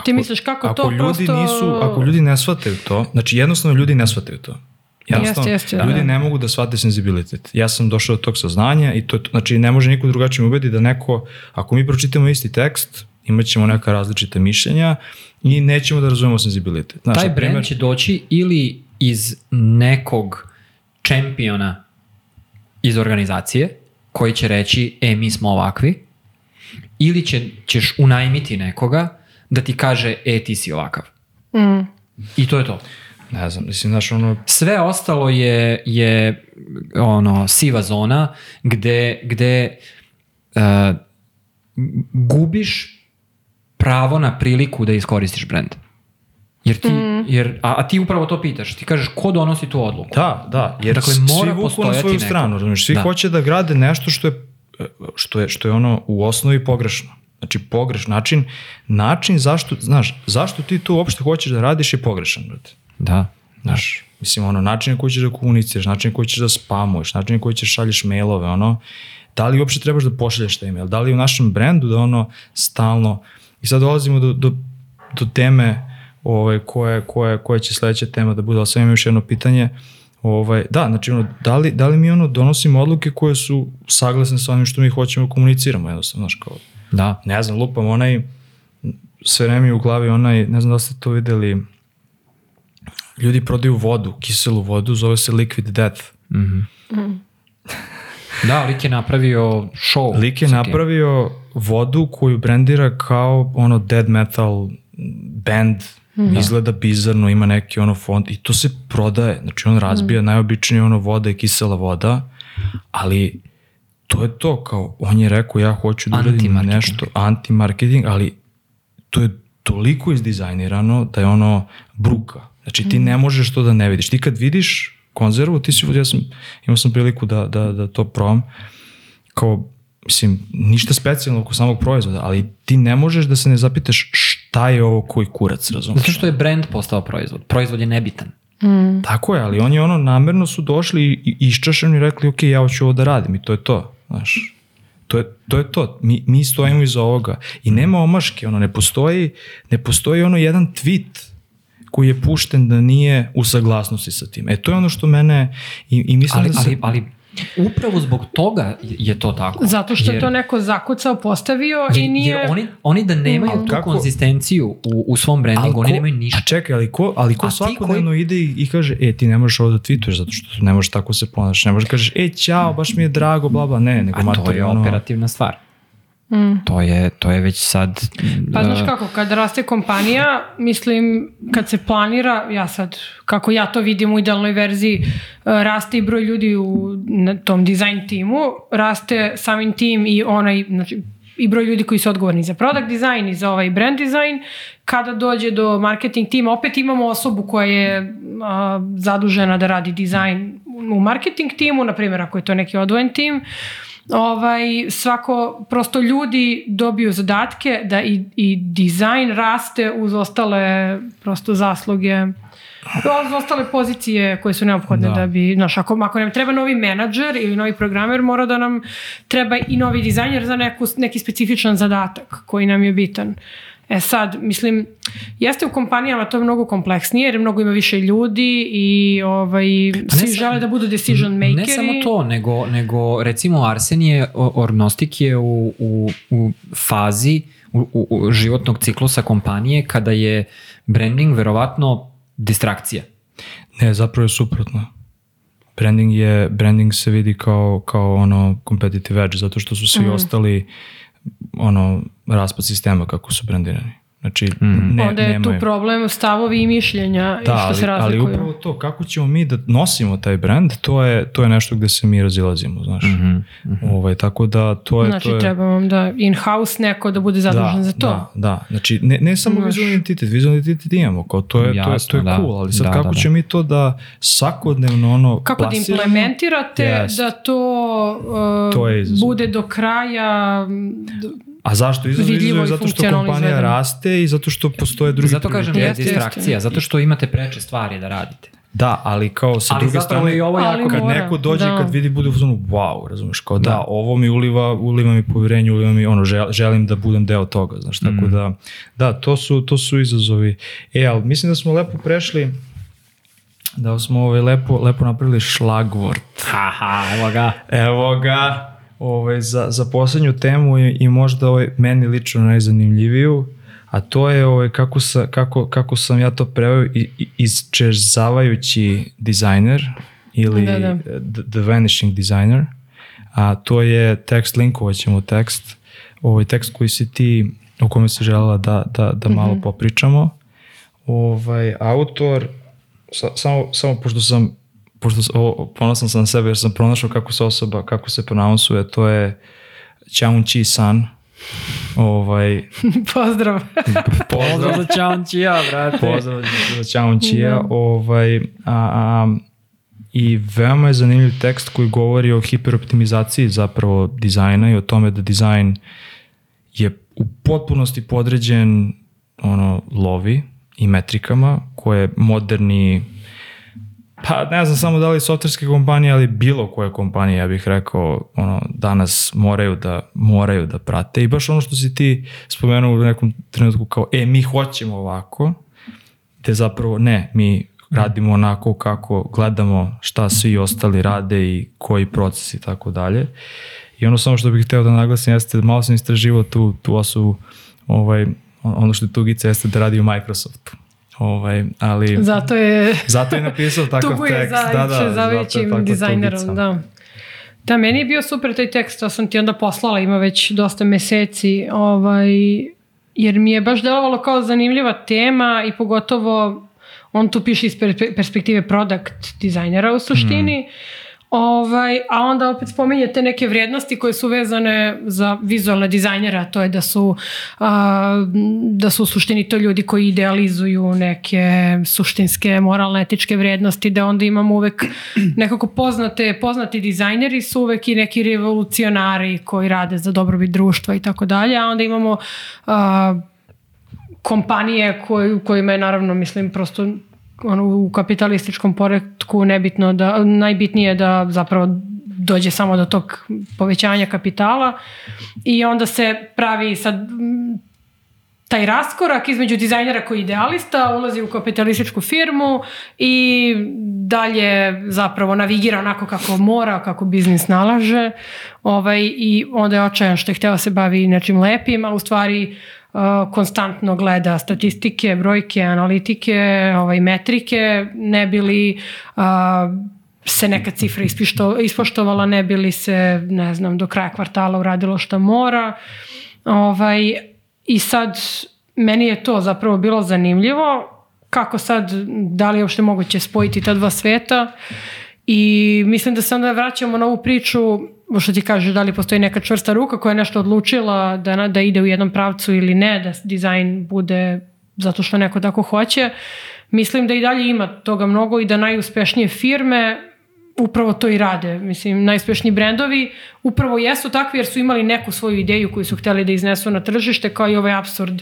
Speaker 3: Ti misliš kako
Speaker 1: ako
Speaker 3: to
Speaker 1: ljudi
Speaker 3: prosto...
Speaker 1: Nisu, ako ljudi ne shvataju to, znači jednostavno ljudi ne shvataju to. Jednostavno,
Speaker 3: Jeste, jeste,
Speaker 1: ljudi
Speaker 3: da.
Speaker 1: ne mogu da shvate senzibilitet. Ja sam došao do tog saznanja i to, je to znači ne može niko drugačije ubedi da neko, ako mi pročitamo isti tekst, imat ćemo neka različita mišljenja i nećemo da razumemo senzibilitet.
Speaker 2: Znači, Taj brand primer, će doći ili iz nekog čempiona iz organizacije koji će reći, e, mi smo ovakvi, ili će, ćeš unajmiti nekoga da ti kaže, e, ti si ovakav.
Speaker 3: Mm.
Speaker 2: I to je to.
Speaker 1: Ne znam, mislim, znaš, ono,
Speaker 2: Sve ostalo je, je ono, siva zona gde, gde uh, gubiš pravo na priliku da iskoristiš brand. Jer ti, jer, a, a ti upravo to pitaš, ti kažeš ko donosi tu odluku?
Speaker 1: Da, da, jer
Speaker 2: Dakle, mora
Speaker 1: svi vuku na svoju
Speaker 2: neko.
Speaker 1: stranu, razumiješ, svi
Speaker 2: Da.
Speaker 1: hoće da grade nešto što je, što je, što je ono u osnovi pogrešno. Znači pogreš način, način zašto, znaš, zašto ti tu uopšte hoćeš da radiš je pogrešan, brate.
Speaker 2: Da.
Speaker 1: Znaš, mislim, ono, način na koji ćeš da komuniciraš, način na koji ćeš da spamuješ, način na koji ćeš šalješ mailove, ono, da li uopšte trebaš da pošalješ taj mail, da li u našem brendu da ono stalno, i sad dolazimo do, do, do teme ovaj, koje, koje, koje će sledeća tema da bude, ali sam imam još jedno pitanje, Ovaj, da, znači ono, da li, da li mi ono donosimo odluke koje su saglasne sa onim što mi hoćemo da komuniciramo jednostavno, znaš, kao,
Speaker 2: Da.
Speaker 1: ne znam, lupam, onaj, sve vreme u glavi onaj, ne znam da ste to videli, ljudi prodaju vodu, kiselu vodu, zove se Liquid Death.
Speaker 2: Da, lik je napravio show.
Speaker 1: Lik je
Speaker 2: sa tim.
Speaker 1: napravio vodu koju brandira kao ono dead metal band, izgleda bizarno, ima neki ono font i to se prodaje, znači on razbija najobičnije ono voda i kisela voda, ali to je to, kao on je rekao ja hoću da uradim
Speaker 2: Anti-marketing.
Speaker 1: nešto, anti-marketing, ali to je toliko izdizajnirano da je ono bruka. Znači ti ne možeš to da ne vidiš. Ti kad vidiš konzervu, ti si, ja sam, imao sam priliku da, da, da to probam, kao, mislim, ništa specijalno oko samog proizvoda, ali ti ne možeš da se ne zapitaš šta je ovo koji kurac, razumiješ?
Speaker 2: Zato što je brand postao proizvod. Proizvod je nebitan.
Speaker 1: Tako je, ali oni ono namerno su došli i i iščašeni i rekli, ok, ja hoću ovo da radim i to je to, znaš. To je, to je to. Mi, mi stojimo iza ovoga. I nema omaške, ono, ne postoji, ne postoji ono jedan tweet koji je pušten da nije u saglasnosti sa tim. E, to je ono što mene, i, i mislim
Speaker 2: Ali,
Speaker 1: da se...
Speaker 2: ali, ali upravo zbog toga je to tako.
Speaker 3: Zato što je
Speaker 2: Jer-
Speaker 3: to neko zakucao, postavio i nije...
Speaker 2: Jer oni, oni da nemaju tu
Speaker 1: kako-
Speaker 2: konzistenciju u, u svom brandingu, oni nemaju ništa.
Speaker 1: A čekaj, ali ko, ali ko svakodnevno ide i, i kaže, e, ti ne možeš ovo da tweetuješ zato što ne možeš tako se ponašaš. Ne možeš da kažeš, e, ćao, baš mi je drago, bla, bla. Ne, nego
Speaker 2: A to
Speaker 1: mater,
Speaker 2: je
Speaker 1: ono,
Speaker 2: operativna stvar. To, je, to je već sad...
Speaker 3: Pa znaš
Speaker 2: uh,
Speaker 3: kako, kad raste kompanija, mislim, kad se planira, ja sad, kako ja to vidim u idealnoj verziji, raste i broj ljudi u na tom dizajn timu, raste samim tim i onaj, znači, i broj ljudi koji su odgovorni za product design i za ovaj brand design. Kada dođe do marketing tima, opet imamo osobu koja je a, zadužena da radi dizajn u marketing timu, na primjer ako je to neki odvojen tim, ovaj, svako, prosto ljudi dobiju zadatke da i, i dizajn raste uz ostale prosto zasluge uz ostale pozicije koje su neophodne da,
Speaker 1: Da.
Speaker 3: bi, znaš, ako, ako nam treba novi menadžer ili novi programer, mora da nam treba i novi dizajner za neku, neki specifičan zadatak koji nam je bitan. E sad, mislim, jeste u kompanijama to mnogo kompleksnije jer mnogo ima više ljudi i ovaj,
Speaker 2: Pa ne
Speaker 3: svi
Speaker 2: sam-
Speaker 3: žele da budu decision makeri.
Speaker 2: Ne samo to, nego, nego recimo Arsen je, Ornostik je u, u, u fazi u, u, u životnog ciklusa kompanije kada je branding verovatno distrakcija.
Speaker 1: Ne, zapravo je suprotno. Branding je, branding se vidi kao, kao ono competitive edge, zato što su svi
Speaker 3: Mhm.
Speaker 1: ostali ono raspad sistema kako su brandirani. Znači, ne,
Speaker 3: Onda je
Speaker 1: nemaju.
Speaker 3: tu problem stavovi i mišljenja i
Speaker 1: Da,
Speaker 3: što
Speaker 1: ali,
Speaker 3: se
Speaker 1: ali
Speaker 3: razlikuju.
Speaker 1: upravo to, kako ćemo mi da nosimo taj brand, to je, to je nešto gde se mi razilazimo, znaš. ovaj, tako da to je...
Speaker 3: Znači,
Speaker 1: to je,
Speaker 3: treba vam da in-house neko da bude zadužen za to.
Speaker 1: Da, da. Znači, ne, ne samo
Speaker 3: Znaš.
Speaker 1: vizualni identitet, vizualni identitet imamo, kao to je, to je, to
Speaker 2: Jasno,
Speaker 1: je
Speaker 2: da.
Speaker 1: cool, ali sad
Speaker 2: Da,
Speaker 1: kako
Speaker 2: da, da.
Speaker 1: ćemo mi to da svakodnevno ono
Speaker 3: Kako da
Speaker 1: plasiramo?
Speaker 3: implementirate
Speaker 1: Jest.
Speaker 3: da to, uh,
Speaker 1: To
Speaker 3: bude do kraja m, d-
Speaker 1: A zašto izazov?
Speaker 3: Vidljivo
Speaker 1: Izazov je
Speaker 3: i
Speaker 1: zato što kompanija
Speaker 3: izvedeno.
Speaker 1: raste i zato što postoje drugi
Speaker 2: Zato kažem je distrakcija, zato što imate preče stvari da radite.
Speaker 1: Da, ali kao sa
Speaker 2: Ali
Speaker 1: druge strane,
Speaker 2: je i ovo
Speaker 3: Ali
Speaker 2: jako
Speaker 1: kad
Speaker 3: mora,
Speaker 1: neko dođe
Speaker 3: da.
Speaker 1: kad vidi bude u zonu wow, razumeš, kao da,
Speaker 2: Da.
Speaker 1: ovo mi uliva, uliva mi poverenje, uliva mi ono, žel, želim da budem deo toga, znaš, tako
Speaker 2: Mm.
Speaker 1: da, da, to su, to su izazovi. E, ali mislim da smo lepo prešli, da smo ovaj lepo, lepo napravili šlagvort.
Speaker 2: Haha, evo ga.
Speaker 1: Evo ga, ovaj, za, za poslednju temu i, i možda ovaj, meni lično najzanimljiviju, a to je ovaj, kako, sa, kako, kako sam ja to preveo izčezavajući dizajner, ili
Speaker 3: Da, da.
Speaker 1: The, The Vanishing Designer, a to je tekst, linkovat ćemo tekst, ovaj tekst koji si ti, o kome se želela da, da, da malo popričamo. Ovaj, autor, sa, samo, samo pošto sam pošto o, ponosan sam na sebe jer sam pronašao kako se osoba, kako se pronounsuje, to je Chaun Chi San. Ovaj,
Speaker 3: Pozdrav.
Speaker 2: Pozdrav za Čaon Čija, brate.
Speaker 1: pozdrav za Chaun Chia. Ovaj, a, a, I veoma je zanimljiv tekst koji govori o hiperoptimizaciji zapravo dizajna i o tome da dizajn je u potpunosti podređen ono, lovi i metrikama koje moderni pa ne znam samo da li softverske kompanije, ali bilo koje kompanije, ja bih rekao, ono, danas moraju da, moraju da prate. I baš ono što si ti spomenuo u nekom trenutku kao, e, mi hoćemo ovako, te zapravo ne, mi radimo onako kako gledamo šta svi ostali rade i koji proces i tako dalje. I ono samo što bih hteo da naglasim jeste da malo sam istraživao tu, tu osobu, ovaj, ono što je tugica jeste da radi u Microsoftu. Ovaj, ali
Speaker 3: Zato je
Speaker 1: zato je napisao takav tekst.
Speaker 3: za,
Speaker 1: da, da,
Speaker 3: za većim dizajnerom. Da. da, meni je bio super taj tekst, to sam ti onda poslala, ima već dosta meseci, ovaj, jer mi je baš delovalo kao zanimljiva tema i pogotovo on tu piše iz per- perspektive product dizajnera u suštini.
Speaker 1: Mhm.
Speaker 3: Ovaj, a onda opet spominje te neke vrijednosti koje su vezane za vizualne dizajnere, a to je da su, a, da su u suštini to ljudi koji idealizuju neke suštinske moralne etičke vrijednosti, da onda imamo uvek nekako poznate, poznati dizajneri su uvek i neki revolucionari koji rade za dobrobit društva i tako dalje, a onda imamo a, kompanije koje, u kojima je naravno, mislim, prosto ono, u kapitalističkom poretku nebitno da, najbitnije je da zapravo dođe samo do tog povećanja kapitala i onda se pravi sad mm, taj raskorak između dizajnera koji je idealista, ulazi u kapitalističku firmu i dalje zapravo navigira onako kako mora, kako biznis nalaže ovaj, i onda je očajan što je hteo se bavi nečim lepim, a u stvari konstantno gleda statistike, brojke, analitike, ovaj, metrike, ne bili uh, se neka cifra ispišto, ispoštovala, ne bili se, ne znam, do kraja kvartala uradilo što mora. Ovaj, I sad, meni je to zapravo bilo zanimljivo, kako sad, da li je uopšte moguće spojiti ta dva sveta i mislim da se onda vraćamo na ovu priču što ti kaže, da li postoji neka čvrsta ruka koja je nešto odlučila da, da ide u jednom pravcu ili ne, da dizajn bude zato što neko tako hoće. Mislim da i dalje ima toga mnogo i da najuspešnije firme upravo to i rade. Mislim, najuspešniji brendovi upravo jesu takvi jer su imali neku svoju ideju koju su hteli da iznesu na tržište, kao i ovaj absurd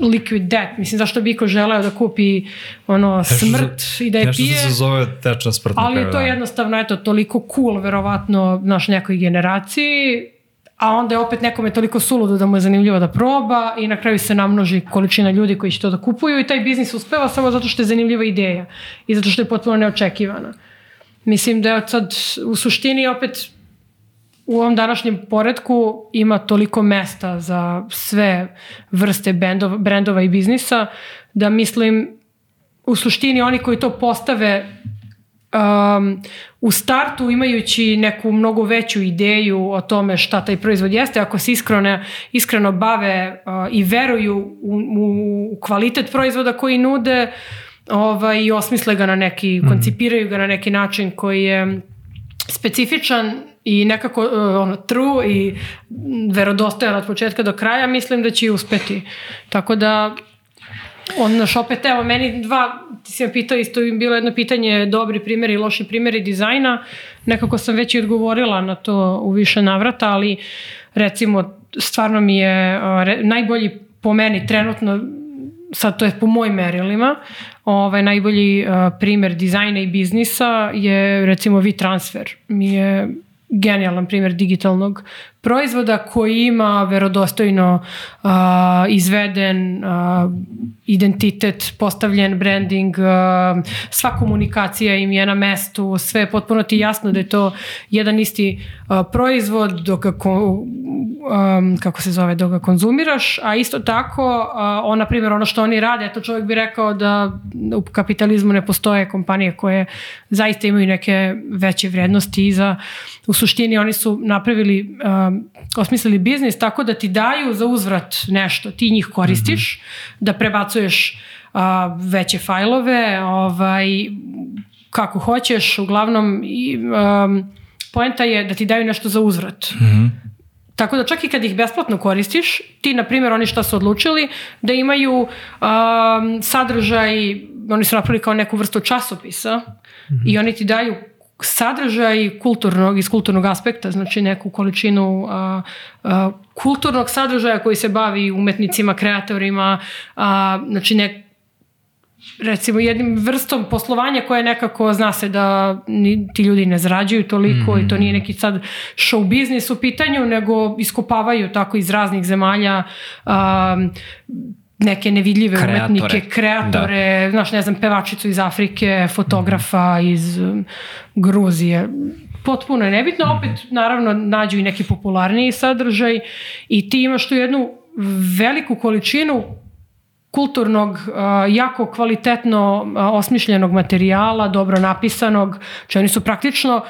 Speaker 3: liquid death. Mislim, zašto bi iko želeo da kupi ono, smrt i da je
Speaker 1: Nešto
Speaker 3: pije?
Speaker 1: se zove tečna smrt. na
Speaker 3: Ali je to jednostavno, eto, toliko cool, verovatno, naš nekoj generaciji, a onda je opet nekome toliko suludo da mu je zanimljivo da proba i na kraju se namnoži količina ljudi koji će to da kupuju i taj biznis uspeva samo zato što je zanimljiva ideja i zato što je potpuno neočekivana. Mislim da je sad u suštini opet u ovom današnjem poredku ima toliko mesta za sve vrste bendova, brendova i biznisa da mislim u suštini oni koji to postave um, u startu imajući neku mnogo veću ideju o tome šta taj proizvod jeste, ako se iskreno, iskreno bave uh, i veruju u, u, u kvalitet proizvoda koji nude ovaj, i osmisle ga na neki, mm. koncipiraju ga na neki način koji je specifičan i nekako uh, ono, true i verodostojan od početka do kraja, mislim da će i uspeti. Tako da on naš opet, evo, meni dva, ti si me pitao isto im bilo jedno pitanje, dobri primjeri i loši primjeri dizajna, nekako sam već i odgovorila na to u više navrata, ali recimo stvarno mi je uh, re, najbolji po meni trenutno sad to je po mojim merilima, ovaj, najbolji uh, primer dizajna i biznisa je recimo WeTransfer. Mi je genijalan primjer digitalnog proizvoda koji ima verodostojno uh, izveden uh, identitet, postavljen branding, uh, sva komunikacija im je na mestu, sve je potpuno ti jasno da je to jedan isti uh, proizvod, dok ako um, kako se zove, dok ga konzumiraš, a isto tako, uh, on, na primjer, ono što oni rade, to čovjek bi rekao da u kapitalizmu ne postoje kompanije koje zaista imaju neke veće vrednosti i za, u suštini oni su napravili, um, osmislili biznis tako da ti daju za uzvrat nešto, ti njih koristiš, mm -hmm. da prebacuješ uh, veće fajlove, ovaj, kako hoćeš, uglavnom i, um, poenta je da ti daju nešto za uzvrat. Mm -hmm. Tako da čak i kad ih besplatno koristiš, ti, na primjer, oni što su odlučili da imaju um, sadržaj, oni su napravili kao neku vrstu časopisa mm -hmm. i oni ti daju sadržaj kulturnog, iz kulturnog aspekta, znači neku količinu uh, uh, kulturnog sadržaja koji se bavi umetnicima, kreatorima, uh, znači nek, recimo jednim vrstom poslovanja koje nekako zna se da ni, ti ljudi ne zarađuju toliko mm. i to nije neki sad show biznis u pitanju, nego iskopavaju tako iz raznih zemalja um, neke nevidljive kreatore. umetnike, kreatore, da. znaš, ne znam, pevačicu iz Afrike, fotografa mm. iz um, Gruzije. Potpuno je nebitno, opet naravno nađu i neki popularniji sadržaj i ti imaš tu jednu veliku količinu kulturnog, jako kvalitetno osmišljenog materijala, dobro napisanog, če oni su praktično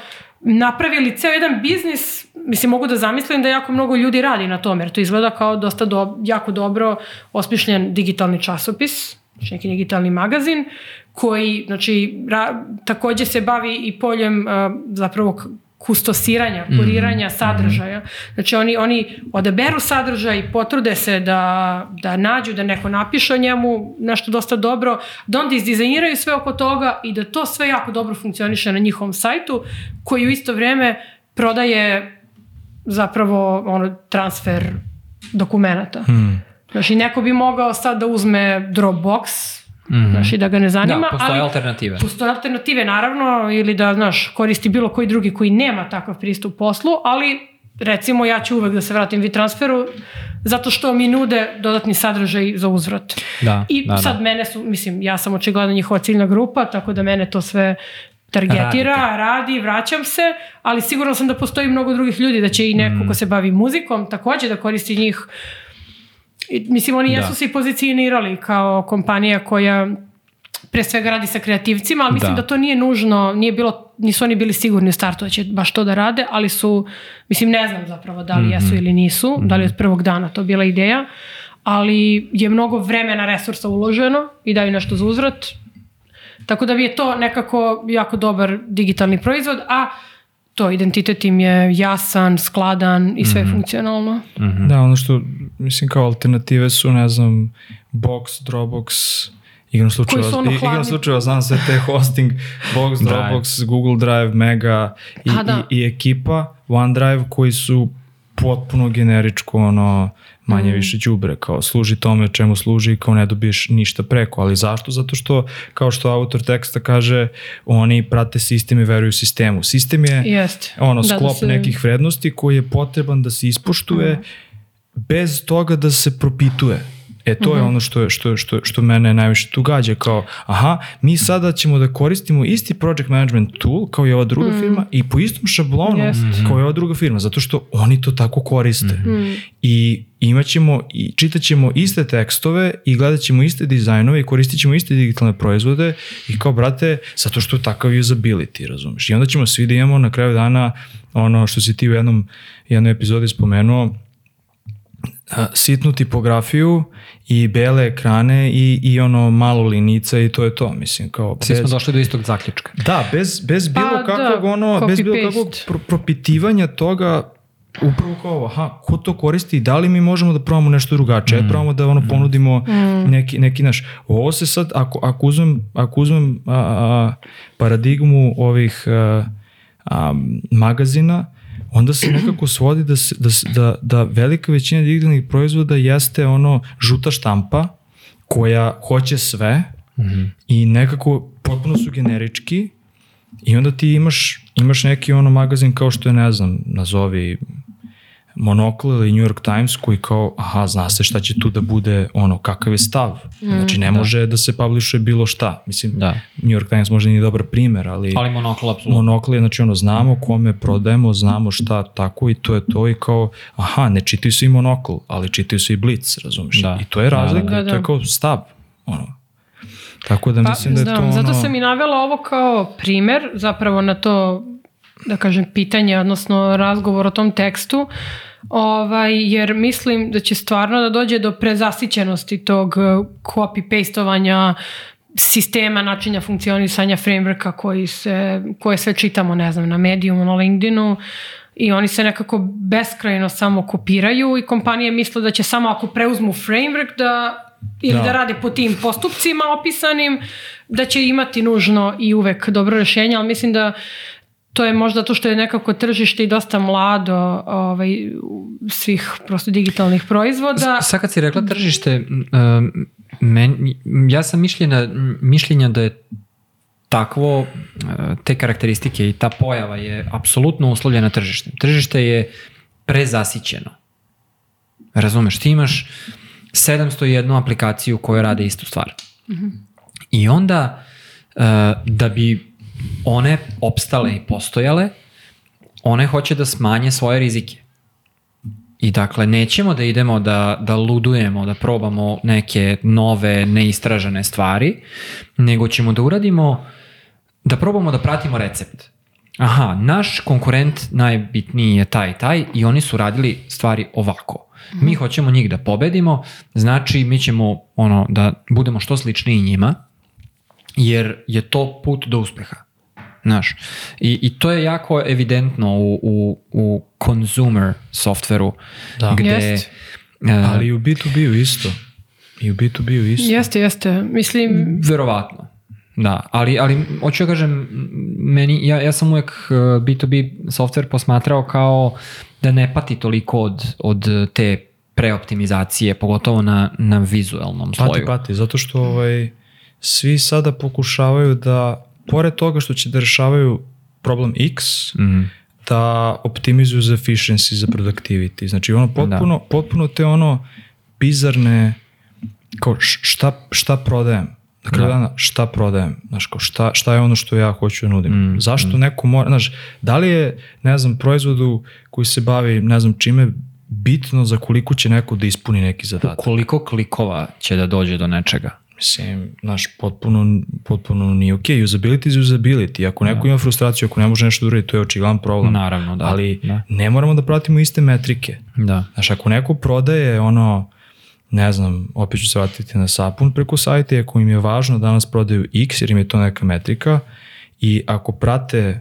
Speaker 3: napravili ceo jedan biznis, mislim mogu da zamislim da jako mnogo ljudi radi na tome, jer to izgleda kao dosta do, jako dobro osmišljen digitalni časopis, znači neki digitalni magazin, koji znači, ra, takođe se bavi i poljem uh, zapravo kustosiranja, mhm. kuriranja mm -hmm. sadržaja. Znači oni, oni odaberu sadržaj, potrude se da, da nađu, da neko napiše o njemu nešto dosta dobro, da onda izdizajniraju sve oko toga i da to sve jako dobro funkcioniše na njihovom sajtu, koji u isto vreme prodaje zapravo ono, transfer dokumenta. Mm. Znači neko bi mogao sad da uzme Dropbox, Mm -hmm. Znaš, i da ga ne zanima.
Speaker 2: Da, postoje
Speaker 3: ali,
Speaker 2: alternative.
Speaker 3: Postoje alternative, naravno, ili da, znaš, koristi bilo koji drugi koji nema takav pristup poslu, ali recimo ja ću uvek da se vratim transferu zato što mi nude dodatni sadržaj za uzvrat.
Speaker 2: Da,
Speaker 3: I
Speaker 2: da,
Speaker 3: sad
Speaker 2: da.
Speaker 3: mene su, mislim, ja sam očigledno njihova ciljna grupa, tako da mene to sve targetira, Radite. radi, vraćam se, ali sigurno sam da postoji mnogo drugih ljudi, da će i neko mm. ko se bavi muzikom takođe da koristi njih I, mislim, oni da. jesu se i pozicionirali kao kompanija koja pre svega radi sa kreativcima, ali mislim da. da to nije nužno, nije bilo, nisu oni bili sigurni u startu da će baš to da rade, ali su, mislim, ne znam zapravo da li mm -hmm. jesu ili nisu, mm -hmm. da li od prvog dana to bila ideja, ali je mnogo vremena resursa uloženo i daju nešto za uzvrat, tako da bi je to nekako jako dobar digitalni proizvod, a to identitet im je jasan, skladan i sve mm -hmm. funkcionalno.
Speaker 1: Mm -hmm. Da, ono što, mislim, kao alternative su, ne znam, Box, Dropbox, igrom slučajeva, igrom slučajeva znam sve te hosting, Box, Dropbox, Google Drive, Mega i, A, da. i, i ekipa OneDrive koji su potpuno generičko ono manje više đubre, kao služi tome čemu služi i kao ne dobiješ ništa preko, ali zašto? Zato što, kao što autor teksta kaže, oni prate sistem i veruju sistemu. Sistem je
Speaker 3: Jest.
Speaker 1: ono, da, sklop da se... nekih vrednosti koji je potreban da se ispoštuje mm. bez toga da se propituje. E to mm -hmm. je mhm. ono što, što, što, što mene najviše tu gađa, kao aha, mi sada ćemo da koristimo isti project management tool kao i ova druga mm -hmm. firma i po istom šablonu yes. kao i ova druga firma, zato što oni to tako koriste. Mm -hmm. I imaćemo i čitaćemo iste tekstove i gledat ćemo iste dizajnove i koristit ćemo iste digitalne proizvode i kao brate, zato što je takav usability, razumeš? I onda ćemo svi da imamo na kraju dana ono što si ti u jednom, jednom epizodi spomenuo, sitnu tipografiju i bele ekrane i, i ono malo linica i to je to, mislim, kao...
Speaker 2: Svi bez, smo došli do istog zaključka.
Speaker 1: Da, bez, bez bilo pa, kakvog, da, ono, bez bilo kakvog pro, propitivanja toga upravo kao ovo, aha, ko to koristi, da li mi možemo da probamo nešto drugačije, mm. probamo da ono mm. ponudimo mm. neki, neki naš, ovo se sad, ako, ako uzmem, ako uzmem a, a, paradigmu ovih a, a, magazina, onda se nekako svodi da, se, da, da, da velika većina digitalnih proizvoda jeste ono žuta štampa koja hoće sve mm -hmm. i nekako potpuno su generički i onda ti imaš, imaš neki ono magazin kao što je, ne znam, nazovi Monokl ili New York Times koji kao, aha, zna se šta će tu da bude, ono, kakav je stav. Znači, ne može da se publishuje bilo šta. Mislim,
Speaker 2: Da.
Speaker 1: New York Times možda nije dobar primer, ali,
Speaker 2: Ali monokl, apsolutno.
Speaker 1: monokl je, znači, ono, znamo kome prodajemo, znamo šta tako i to je to i kao, aha, ne čitaju svi monokl, ali čitaju svi Blitz, razumiješ?
Speaker 2: Da.
Speaker 1: I to je razlika,
Speaker 3: Da, da.
Speaker 1: to je kao stav, ono. Tako da mislim da je to ono...
Speaker 3: Pa, Zato sam i navela ovo kao primer zapravo na to da kažem pitanje, odnosno razgovor o tom tekstu, ovaj, jer mislim da će stvarno da dođe do prezasićenosti tog eh, copy-pastovanja sistema, načinja funkcionisanja frameworka koji se, koje sve čitamo, ne znam, na Mediumu, na LinkedInu i oni se nekako beskrajno samo kopiraju i kompanije misle da će samo ako preuzmu framework da ili da.
Speaker 1: Da.
Speaker 3: rade po tim postupcima opisanim, da će imati nužno i uvek dobro rješenje, ali mislim da to je možda to što je nekako tržište i dosta mlado ovaj, svih prosto digitalnih proizvoda.
Speaker 2: Sad kad si rekla tržište, men, ja sam mišljenja, mišljenja da je takvo, uh, te karakteristike i ta pojava je apsolutno uslovljena tržištem. Tržište je prezasićeno. Razumeš, ti imaš 701 aplikaciju koja rade istu stvar. I onda, uh, da bi one opstale i postojale, one hoće da smanje svoje rizike. I dakle, nećemo da idemo da, da ludujemo, da probamo neke nove, neistražene stvari, nego ćemo da uradimo, da probamo da pratimo recept. Aha, naš konkurent najbitniji je taj taj i oni su radili stvari ovako. Mi hoćemo njih da pobedimo, znači mi ćemo ono da budemo što sličniji njima, jer je to put do uspeha. Znaš, i, i to je jako evidentno u, u, u consumer softveru,
Speaker 1: Da.
Speaker 2: gde...
Speaker 3: Jest.
Speaker 2: e,
Speaker 1: Ali i u B2B-u isto. I u B2B-u isto.
Speaker 3: Jeste, jeste. Mislim,
Speaker 2: Verovatno. Da, ali, ali hoću da kažem, meni, ja, ja sam uvek uh, B2B software posmatrao kao da ne pati toliko od, od te preoptimizacije, pogotovo na, na vizualnom sloju.
Speaker 1: Pati, pati, zato što ovaj, svi sada pokušavaju da, pored toga što će da rešavaju problem X,
Speaker 2: Mhm.
Speaker 1: da optimizuju za efficiency, za productivity. Znači ono potpuno, potpuno te ono bizarne kao šta, šta prodajem? Na kraju dana šta prodajem? Znaš, kao šta, šta je ono što ja hoću da nudim?
Speaker 2: Mm,
Speaker 1: Zašto neko mora, znaš, da li je, ne znam, proizvodu koji se bavi, ne znam čime, bitno za koliko će neko da ispuni neki zadatak?
Speaker 2: Koliko klikova će da dođe do nečega?
Speaker 1: Mislim, znaš, potpuno, potpuno nije okej. Usability is usability. Ako neko ima frustraciju, ako ne može nešto da uradi, to je očigledan problem.
Speaker 2: Naravno, da.
Speaker 1: Ali
Speaker 2: Da.
Speaker 1: ne moramo da pratimo iste metrike.
Speaker 2: Da.
Speaker 1: Znaš, ako neko prodaje ono, ne znam, opet ću se vratiti na sapun preko sajta i ako im je važno da danas prodaju X jer im je to neka metrika i ako prate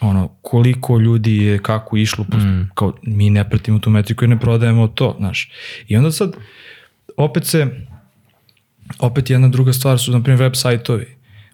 Speaker 1: ono, koliko ljudi je kako išlo, po, kao mi ne pratimo tu metriku i ne prodajemo to, znaš. I onda sad, opet se, opet jedna druga stvar su, na primjer, web sajtovi.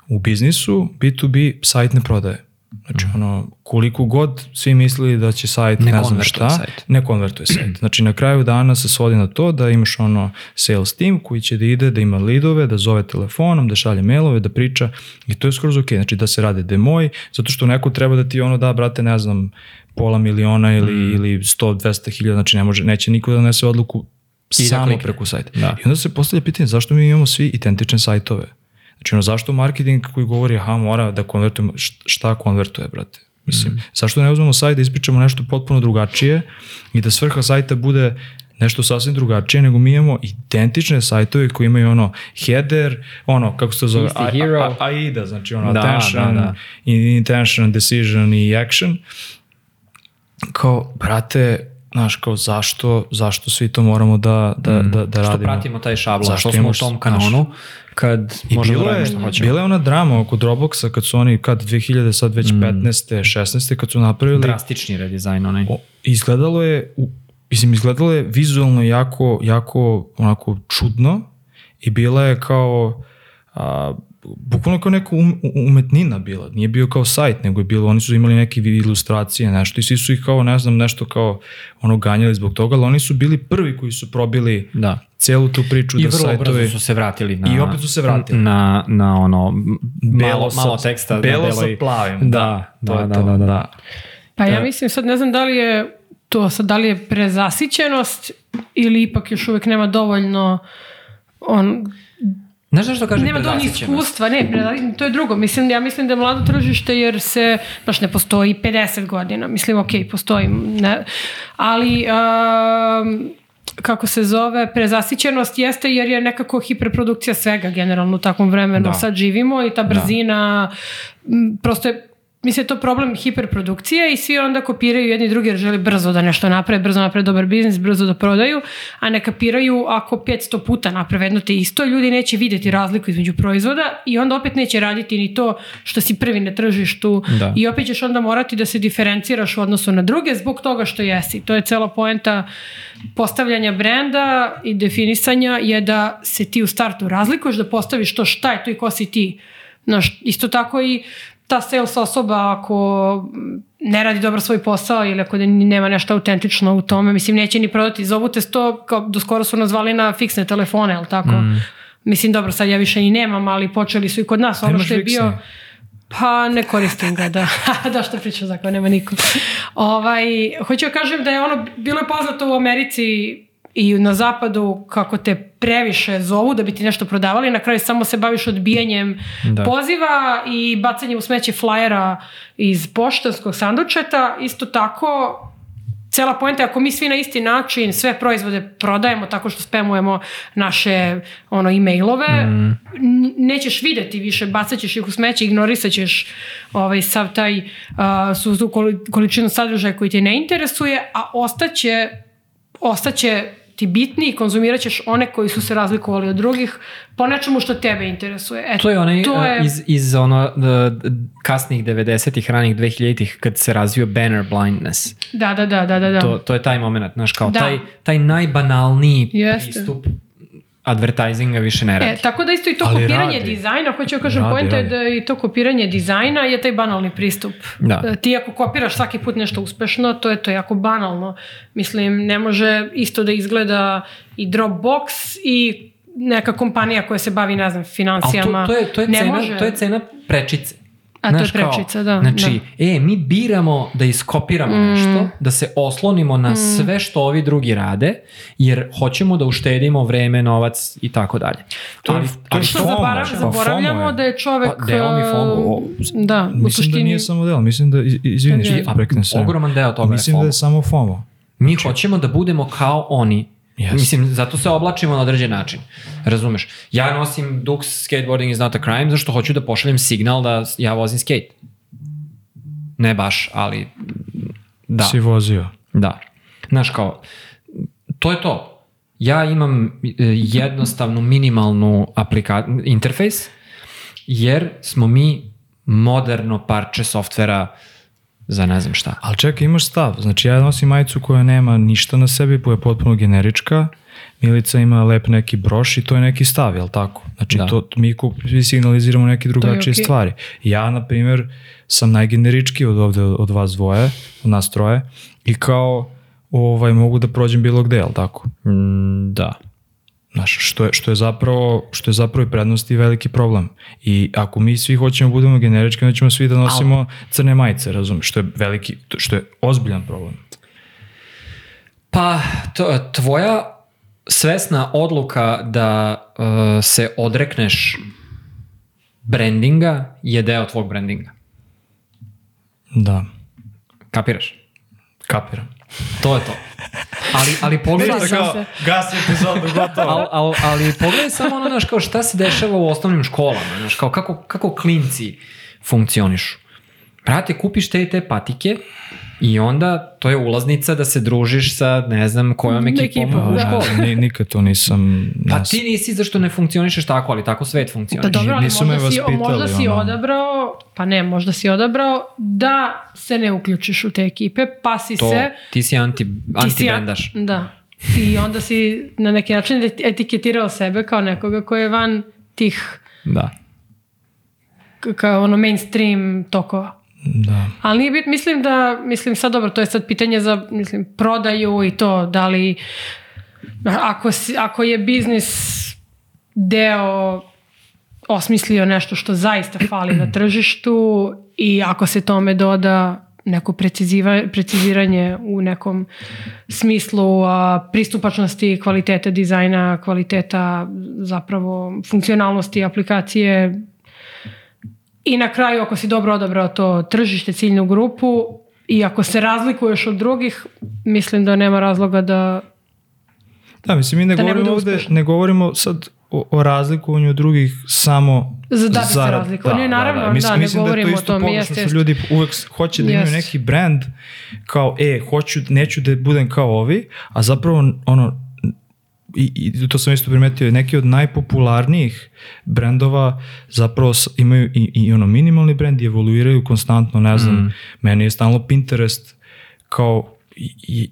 Speaker 1: U biznisu B2B sajt ne prodaje. Znači, ono, koliko god svi mislili da će sajt,
Speaker 2: Ne
Speaker 1: ne, znam šta,
Speaker 2: sajt.
Speaker 1: ne konvertuje sajt. Znači, na kraju dana se svodi na to da imaš ono sales team koji će da ide, da ima lidove, da zove telefonom, da šalje mailove, da priča i to je skroz ok. Znači, da se rade demoj, zato što neko treba da ti ono da, brate, ne znam, pola miliona ili,
Speaker 2: Mm.
Speaker 1: ili 100-200 hiljada, znači ne može, neće niko da donese odluku samo preko sajta.
Speaker 2: Da.
Speaker 1: I onda se postavlja pitanje zašto mi imamo svi identične sajtove? Znači, ono, zašto marketing koji govori, aha, mora da konvertujemo, št- šta konvertuje, brate? Mislim,
Speaker 2: Mm.
Speaker 1: zašto ne uzmemo sajt da ispričamo nešto potpuno drugačije i da svrha sajta bude nešto sasvim drugačije, nego mi imamo identične sajtove koji imaju ono header, ono, kako se to zove, A-
Speaker 2: hero.
Speaker 1: A- AIDA, znači ono,
Speaker 2: Da,
Speaker 1: attention,
Speaker 2: da, da.
Speaker 1: intention, decision i action. Kao, brate, znaš, kao zašto, zašto svi to moramo da, da, da, da
Speaker 2: Što
Speaker 1: radimo?
Speaker 2: pratimo taj šablon,
Speaker 1: Zašto
Speaker 2: što smo u tom
Speaker 1: znaš,
Speaker 2: kanonu, kad
Speaker 1: I
Speaker 2: možemo da radimo što hoćemo.
Speaker 1: bila je ona drama oko Dropboxa kad su oni, kad 2000, sad već 15. 16. kad su napravili,
Speaker 2: Drastični redizajn onaj.
Speaker 1: o, izgledalo je, u- mislim, izgledalo je vizualno jako, jako onako čudno i bila je kao, a, bukvalno kao neka um, umetnina bila, nije bio kao sajt, nego je bilo, oni su imali neke ilustracije, nešto i svi su ih kao, ne znam, nešto kao ono ganjali zbog toga, ali oni su bili prvi koji su probili
Speaker 2: Da.
Speaker 1: celu tu priču
Speaker 2: I
Speaker 1: da
Speaker 2: vrlo
Speaker 1: sajtovi...
Speaker 2: brzo su se vratili na...
Speaker 1: I opet su se vratili.
Speaker 2: Na, na ono, malo,
Speaker 1: sa-
Speaker 2: malo teksta. na
Speaker 1: Belo sa
Speaker 2: belo i-
Speaker 1: plavim.
Speaker 2: Da, da,
Speaker 1: je
Speaker 2: da,
Speaker 1: to,
Speaker 2: da, da.
Speaker 3: Pa ja mislim, sad ne znam da li je to sad, da li je prezasićenost ili ipak još uvek nema dovoljno on,
Speaker 2: Znaš zašto kažem
Speaker 3: nema dovoljno iskustva, ne, to je drugo. Mislim, ja mislim da je mlado tržište jer se, baš ne postoji 50 godina. Mislim, ok, postoji, ne, ali um, kako se zove, prezasićenost jeste jer je nekako hiperprodukcija svega generalno u takvom vremenu.
Speaker 2: Da.
Speaker 3: Sad živimo i ta brzina, m, prosto je Mislim, je to problem hiperprodukcije i svi onda kopiraju jedni drugi jer žele brzo da nešto naprave, brzo naprave dobar biznis, brzo da prodaju, a ne kapiraju ako 500 puta naprave jedno te isto, ljudi neće vidjeti razliku između proizvoda i onda opet neće raditi ni to što si prvi na tržištu
Speaker 2: Da.
Speaker 3: i opet ćeš onda morati da se diferenciraš u odnosu na druge zbog toga što jesi. To je cela poenta postavljanja brenda i definisanja je da se ti u startu razlikuješ, da postaviš to šta je to i ko si ti. Znaš, isto tako i ta sales osoba ako ne radi dobro svoj posao ili ako nema nešto autentično u tome, mislim neće ni prodati. Zovu te sto, kao do skoro su nas zvali na fiksne telefone, ali tako?
Speaker 2: Mm.
Speaker 3: Mislim, dobro, sad ja više i nemam, ali počeli su i kod nas. Ono što je bio... Pa ne koristim ga, da. da što pričam za kao nema niko. Ovaj, hoću da kažem da je ono, bilo je poznato u Americi i na zapadu kako te previše zovu da bi ti nešto prodavali, na kraju samo se baviš odbijanjem
Speaker 2: Da.
Speaker 3: poziva i bacanjem u smeće flajera iz poštanskog sandučeta. Isto tako, cela poenta je ako mi svi na isti način sve proizvode prodajemo tako što spamujemo naše ono e-mailove, n- nećeš videti više, bacat ćeš ih u smeće, ignorisat ćeš ovaj, sav taj uh, su, količinu sadržaja koji te ne interesuje, a ostaće, ostaće ti bitni i konzumirat ćeš one koji su se razlikovali od drugih po nečemu što tebe interesuje. Eto,
Speaker 2: To je onaj
Speaker 3: to je-
Speaker 2: iz, iz ono kasnih 90-ih, ranih 2000-ih kad se razvio banner blindness.
Speaker 3: Da, da, da, da, da. da.
Speaker 2: To, to je taj moment, znaš, kao
Speaker 3: Da.
Speaker 2: taj, taj najbanalniji
Speaker 3: Jeste.
Speaker 2: pristup advertisinga više ne radi.
Speaker 3: E, tako da isto i to
Speaker 1: Ali
Speaker 3: kopiranje
Speaker 1: radi.
Speaker 3: dizajna, hoću da kažem,
Speaker 1: Radi,
Speaker 3: poenta je da i to kopiranje dizajna je taj banalni pristup.
Speaker 2: Da.
Speaker 3: E, Ti ako kopiraš svaki put nešto uspešno, to je to jako banalno. Mislim, ne može isto da izgleda i Dropbox i neka kompanija koja se bavi, ne znam,
Speaker 2: Ali to,
Speaker 3: financijama.
Speaker 2: to, je, to, je
Speaker 3: ne
Speaker 2: cena,
Speaker 3: može.
Speaker 2: to je cena prečice.
Speaker 3: A to je
Speaker 2: Znaš, kao,
Speaker 3: prečica, da,
Speaker 2: Znači, e, mi biramo da iskopiramo
Speaker 3: Mm.
Speaker 2: nešto, da se oslonimo na sve što ovi drugi rade, jer hoćemo da uštedimo vreme, novac i tako dalje.
Speaker 1: To je-
Speaker 2: ali,
Speaker 1: to
Speaker 2: ali
Speaker 3: Što
Speaker 1: FOMO,
Speaker 3: zabarav,
Speaker 1: pa
Speaker 3: zaboravljamo
Speaker 1: FOMO je.
Speaker 3: da je čovek...
Speaker 2: Pa, deo mi FOMO, o,
Speaker 3: e, Da, u
Speaker 1: Mislim
Speaker 3: suštini...
Speaker 1: da nije samo delo, mislim da, iz- izvini
Speaker 3: Da, da.
Speaker 1: što preknem sve.
Speaker 2: ogroman deo toga
Speaker 1: Mislim
Speaker 2: je
Speaker 1: da
Speaker 2: FOMO.
Speaker 1: je samo FOMO.
Speaker 2: Mi hoćemo da budemo kao oni.
Speaker 1: Yes.
Speaker 2: Mislim, zato se oblačimo na određen način. Razumeš? Ja nosim Dux skateboarding is not a crime zašto hoću da pošaljem signal da ja vozim skate. Ne baš, ali da.
Speaker 1: Si vozio.
Speaker 2: Da. Znaš kao, to je to. Ja imam e, jednostavnu minimalnu aplika interfejs jer smo mi moderno parče softvera za ne znam šta.
Speaker 1: Ali čekaj, imaš stav. Znači ja nosim majicu koja nema ništa na sebi, koja je potpuno generička. Milica ima lep neki broš i to je neki stav, jel tako? Znači
Speaker 2: Da.
Speaker 1: to, mi signaliziramo neke drugačije
Speaker 3: okej.
Speaker 1: stvari. Ja, na primjer, sam najgenerički od ovde, od vas dvoje, od nas troje, i kao ovaj, mogu da prođem bilo gde, jel tako?
Speaker 2: Mm, da.
Speaker 1: Znaš, što je, što je zapravo, što je zapravo i prednost i veliki problem. I ako mi svi hoćemo da budemo generički, onda ćemo svi da nosimo crne majice, razumiješ, što je veliki, što je ozbiljan problem.
Speaker 2: Pa, to, tvoja svesna odluka da uh, se odrekneš brandinga je deo tvog brandinga.
Speaker 1: Da,
Speaker 2: Kapiraš?
Speaker 1: kapiram.
Speaker 2: To je to. Ali, ali pogledaj,
Speaker 3: Slažem
Speaker 2: samo,
Speaker 3: se.
Speaker 1: gas epizodu gotovo.
Speaker 2: al, al, ali pogledaj samo ono, znaš, kao šta se dešava u osnovnim školama, znaš, kao kako, kako klinci funkcionišu. Brate, kupiš te i te patike i onda to je ulaznica da se družiš sa ne znam kojom ekipom
Speaker 3: Ekipom,
Speaker 2: u
Speaker 3: da.
Speaker 2: školi.
Speaker 1: Ni, nikad to nisam...
Speaker 2: Pa
Speaker 1: nas-
Speaker 2: ti nisi zašto ne funkcionišeš tako, ali tako svet
Speaker 3: Da
Speaker 2: funkcioniše.
Speaker 3: dobro, ali
Speaker 1: Nisu
Speaker 3: možda si, možda si
Speaker 1: ono.
Speaker 3: odabrao, pa ne, možda si odabrao da se ne uključiš u te ekipe, pa si
Speaker 2: To,
Speaker 3: se...
Speaker 2: ti si anti,
Speaker 3: ti si-
Speaker 2: anti-bendaš.
Speaker 3: Da. I onda si na neki način etiketirao sebe kao nekoga koji je van tih
Speaker 2: Da.
Speaker 3: kao ono mainstream tokova.
Speaker 1: Da.
Speaker 3: Ali nije bit, mislim da, mislim sad dobro, to je sad pitanje za, mislim, prodaju i to, da li, ako, si, ako je biznis deo osmislio nešto što zaista fali na tržištu i ako se tome doda neko preciziranje u nekom smislu a, pristupačnosti, kvaliteta dizajna, kvaliteta zapravo funkcionalnosti aplikacije i na kraju ako si dobro odabrao to tržište, ciljnu grupu i ako se razlikuješ od drugih, mislim da nema razloga da
Speaker 1: Da, mislim, mi ne
Speaker 3: Da ne
Speaker 1: govorimo
Speaker 3: bude
Speaker 1: ovde, ne govorimo sad o, o razlikovanju drugih samo
Speaker 3: Za- da bi se
Speaker 1: zarad-
Speaker 3: razlikovali. Ne, naravno, da,
Speaker 1: Mislim,
Speaker 3: ne
Speaker 1: mislim da je
Speaker 3: govorimo
Speaker 1: to
Speaker 3: o
Speaker 1: isto
Speaker 3: tome,
Speaker 1: pogrešno
Speaker 3: jeste, jeste.
Speaker 1: ljudi uvek hoće da imaju neki brand kao, e, hoću, neću da budem kao ovi, a zapravo ono, i, i to sam isto primetio, neki od najpopularnijih brendova zapravo imaju i, i ono minimalni brend i evoluiraju konstantno, ne znam,
Speaker 2: Mm.
Speaker 1: meni je stalno Pinterest kao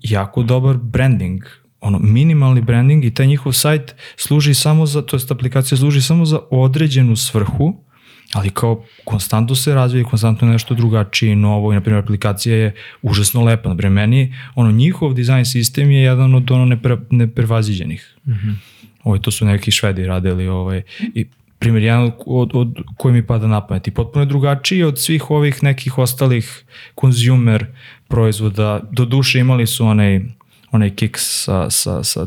Speaker 1: jako dobar branding, ono minimalni branding i taj njihov sajt služi samo za, to jest aplikacija služi samo za određenu svrhu, ali kao konstantno se razvija i konstantno je nešto drugačije i novo i na primjer aplikacija je užasno lepa. Naprimjer, meni ono njihov dizajn sistem je jedan od ono nepre, neprevaziđenih. Mm -hmm. Ovo, to su neki švedi radili ovaj, i primjer jedan od, od, od koji mi pada na pamet i potpuno je drugačiji od svih ovih nekih ostalih consumer proizvoda. Do duše imali su onaj, onaj kick sa, sa, sa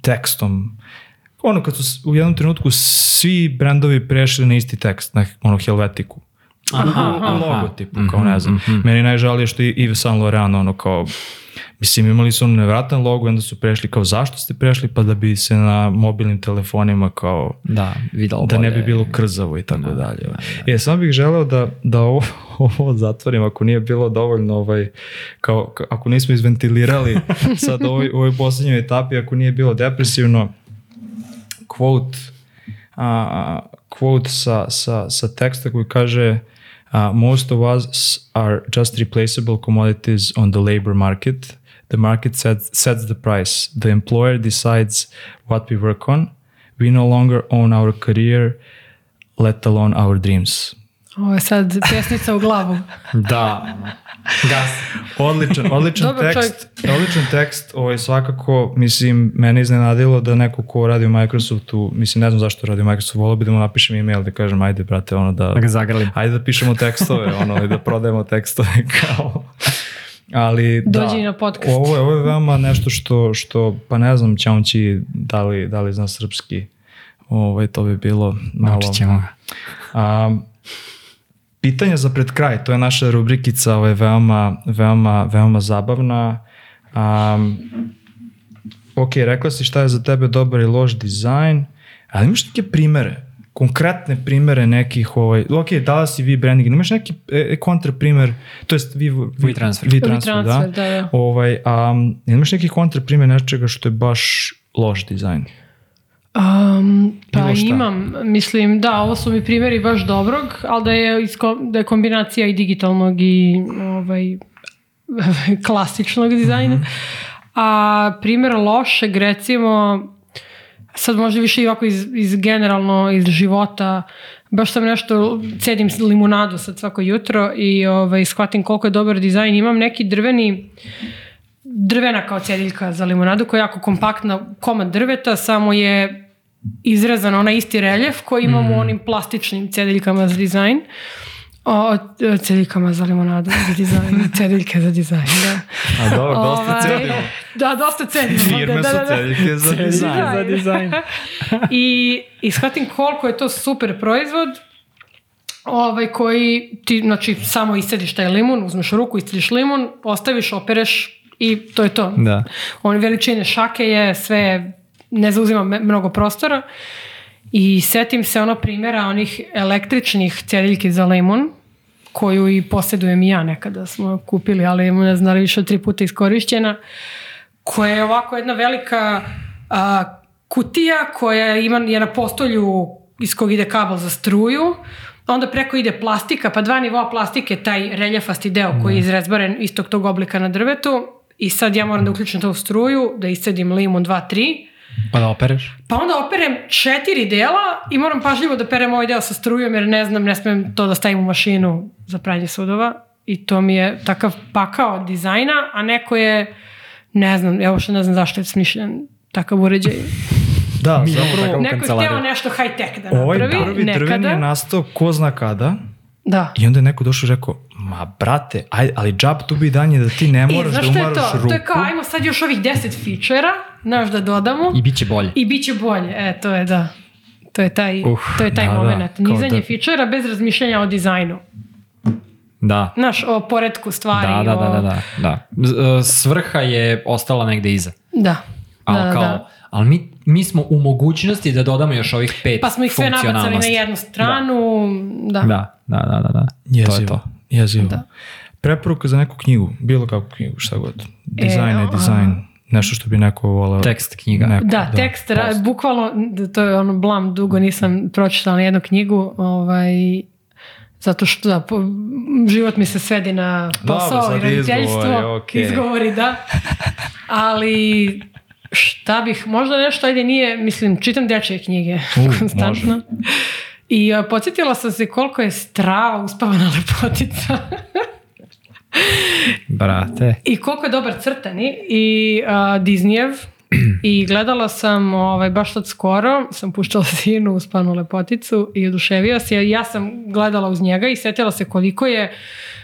Speaker 1: tekstom ono kad su u jednom trenutku svi brendovi prešli na isti tekst, na ono Helvetiku.
Speaker 2: Aha, aha.
Speaker 1: logotipu, kao ne znam. Meni je najžalije što i Yves Saint Laurent ono kao Mislim, imali su ono nevratan logo, i onda su prešli kao zašto ste prešli, pa da bi se na mobilnim telefonima kao
Speaker 2: Da, videlo
Speaker 1: da ne bi bilo krzavo i tako dalje. E, samo bih želeo da, da ovo, ovo zatvorim, ako nije bilo dovoljno, ovaj, kao, ka- ako nismo izventilirali sad u ovoj, u ovoj poslednjoj etapi, ako nije bilo depresivno, quote, a, quote sa, sa, sa teksta koji kaže uh, most of us are just replaceable commodities on the labor market. The market sets, sets the price. The employer decides what we work on. We no longer own our career, let alone our dreams.
Speaker 3: Ovo je sad pjesnica u glavu.
Speaker 2: Da, gas.
Speaker 1: Odličan, odličan
Speaker 3: Dobar
Speaker 1: tekst. Odličan tekst, ovaj svakako, mislim, mene iznenadilo da neko ko radi u Microsoftu, mislim, ne znam zašto radi u Microsoftu, volio bi da mu napišem e-mail da kažem, ajde, brate, ono da...
Speaker 2: Da ga zagrlim.
Speaker 1: Ajde da pišemo tekstove, ono, i da prodajemo tekstove kao... Ali da,
Speaker 3: Dođi na podcast.
Speaker 1: Ovo je, ovo je veoma nešto što, što pa ne znam, Ćaunći, da li, da li zna srpski, ovaj, to bi bilo malo...
Speaker 2: Naučit ćemo ga.
Speaker 1: A, pitanja za pred kraj, to je naša rubrikica, ovaj, veoma, veoma, veoma zabavna. Um, ok, rekla si šta je za tebe dobar i loš dizajn, ali imaš neke primere, konkretne primere nekih, ovaj, ok, dala si vi branding, imaš neki e, kontra primer, to jest vi, vi,
Speaker 2: WeTransfer.
Speaker 1: vi
Speaker 3: WeTransfer,
Speaker 1: transfer, da.
Speaker 3: da, da.
Speaker 1: Ovaj, um, imaš neki kontra primer nečega što je baš loš dizajn?
Speaker 3: Um, pa imam, mislim, da, ovo su mi primjeri baš dobrog, ali da je, isko, da je kombinacija i digitalnog i ovaj, klasičnog dizajna. A primjer lošeg, recimo, sad možda više i ovako iz, iz generalno iz života, baš sam nešto, cedim limunadu sad svako jutro i ovaj, shvatim koliko je dobar dizajn. Imam neki drveni, drvena kao cediljka za limunadu koja je jako kompaktna komad drveta, samo je izrezan onaj isti reljef koji imamo u onim plastičnim cediljkama za dizajn. O, cediljkama za limonadu, za dizajn, cediljke za dizajn, da.
Speaker 1: A dobro, dosta
Speaker 3: Ovaj,
Speaker 1: cedimo.
Speaker 3: Da, dosta cedimo.
Speaker 1: Firme
Speaker 3: da, da,
Speaker 1: su
Speaker 3: da, da.
Speaker 1: cedike za dizajn.
Speaker 2: za dizajn.
Speaker 3: I, i shvatim koliko je to super proizvod ovaj, koji ti, znači, samo iscediš taj limun, uzmeš ruku, iscediš limun, ostaviš, opereš i to je to.
Speaker 2: Da.
Speaker 3: On veličine šake je, sve ne zauzima mnogo prostora. I setim se ono primjera onih električnih cediljki za limun, koju i posjedujem i ja nekada smo kupili, ali ne znam da li više od tri puta iskorišćena, koja je ovako jedna velika a, kutija koja ima, je na postolju iz kog ide kabel za struju, onda preko ide plastika, pa dva nivoa plastike, taj reljefasti deo koji je izrezbaren istog tog oblika na drvetu. I sad ja moram da uključim to u struju, da iscedim limun 2, 3,
Speaker 2: Pa da opereš?
Speaker 3: pa onda operem četiri dela i moram pažljivo da perem ovaj deo sa strujom jer ne znam, ne smem to da stavim u mašinu za pranje sudova i to mi je takav pakao dizajna, a neko je, ne znam, evo što ne znam zašto je smišljen takav uređaj.
Speaker 1: Da,
Speaker 2: Mi
Speaker 1: zapravo,
Speaker 3: Neko je
Speaker 2: kancelariju.
Speaker 3: hteo nešto high-tech da
Speaker 1: ovaj
Speaker 3: napravi,
Speaker 1: prvi drven
Speaker 3: nekada.
Speaker 1: je nastao ko zna kada
Speaker 3: Da.
Speaker 1: i onda je neko došao i rekao, Ma, brate, aj, ali džab tu bi danje da ti ne
Speaker 3: I
Speaker 1: moraš
Speaker 3: E, znaš
Speaker 1: da
Speaker 3: što je
Speaker 1: umaraš
Speaker 3: to?
Speaker 1: ruku.
Speaker 3: To je kao, ajmo sad još ovih 10 fičera, znaš da dodamo.
Speaker 2: I bit će bolje.
Speaker 3: I bit će bolje, e, to je da. To je taj,
Speaker 1: Uh,
Speaker 3: to je taj
Speaker 1: da, da,
Speaker 3: moment.
Speaker 1: kao
Speaker 3: Nizanje
Speaker 1: da-
Speaker 3: fičera bez razmišljanja o dizajnu.
Speaker 2: Da.
Speaker 3: Znaš, o poredku stvari.
Speaker 2: Da, da, da,
Speaker 3: o...
Speaker 2: da, da, da. Z- e, Svrha je ostala negde iza.
Speaker 3: Da.
Speaker 2: Ali
Speaker 3: da, da,
Speaker 2: kao,
Speaker 3: da.
Speaker 2: ali mi, mi smo u mogućnosti da dodamo još ovih pet
Speaker 3: Pa smo ih sve nabacali na jednu stranu. Da.
Speaker 2: Da, da, da, da, da.
Speaker 1: Jezivo,
Speaker 2: To je to.
Speaker 1: jezivo.
Speaker 3: Da.
Speaker 1: Preporuka za neku knjigu, bilo kakvu knjigu, šta god. Dizajn je
Speaker 3: a-
Speaker 1: dizajn, nešto što bi neko volao.
Speaker 2: Tekst knjiga.
Speaker 1: Neko,
Speaker 3: Da, tekst, ra- bukvalno, to je ono blam, dugo nisam pročitala jednu knjigu, ovaj, zato što da, po, život mi se svedi na
Speaker 1: Dobro,
Speaker 3: posao
Speaker 1: sad
Speaker 3: i roditeljstvo.
Speaker 1: izgovori, okej.
Speaker 3: Izgovori, da. Ali šta bih, možda nešto, ajde nije, mislim, čitam dečje knjige
Speaker 1: U,
Speaker 3: konstantno. I a, podsjetila sam se koliko je strava uspavana lepotica.
Speaker 2: Brate.
Speaker 3: I koliko je dobar crtani i uh, Disneyev i gledala sam ovaj, baš sad skoro, sam puštala sinu u spanu lepoticu i oduševio se. Ja sam gledala uz njega i setila se koliko je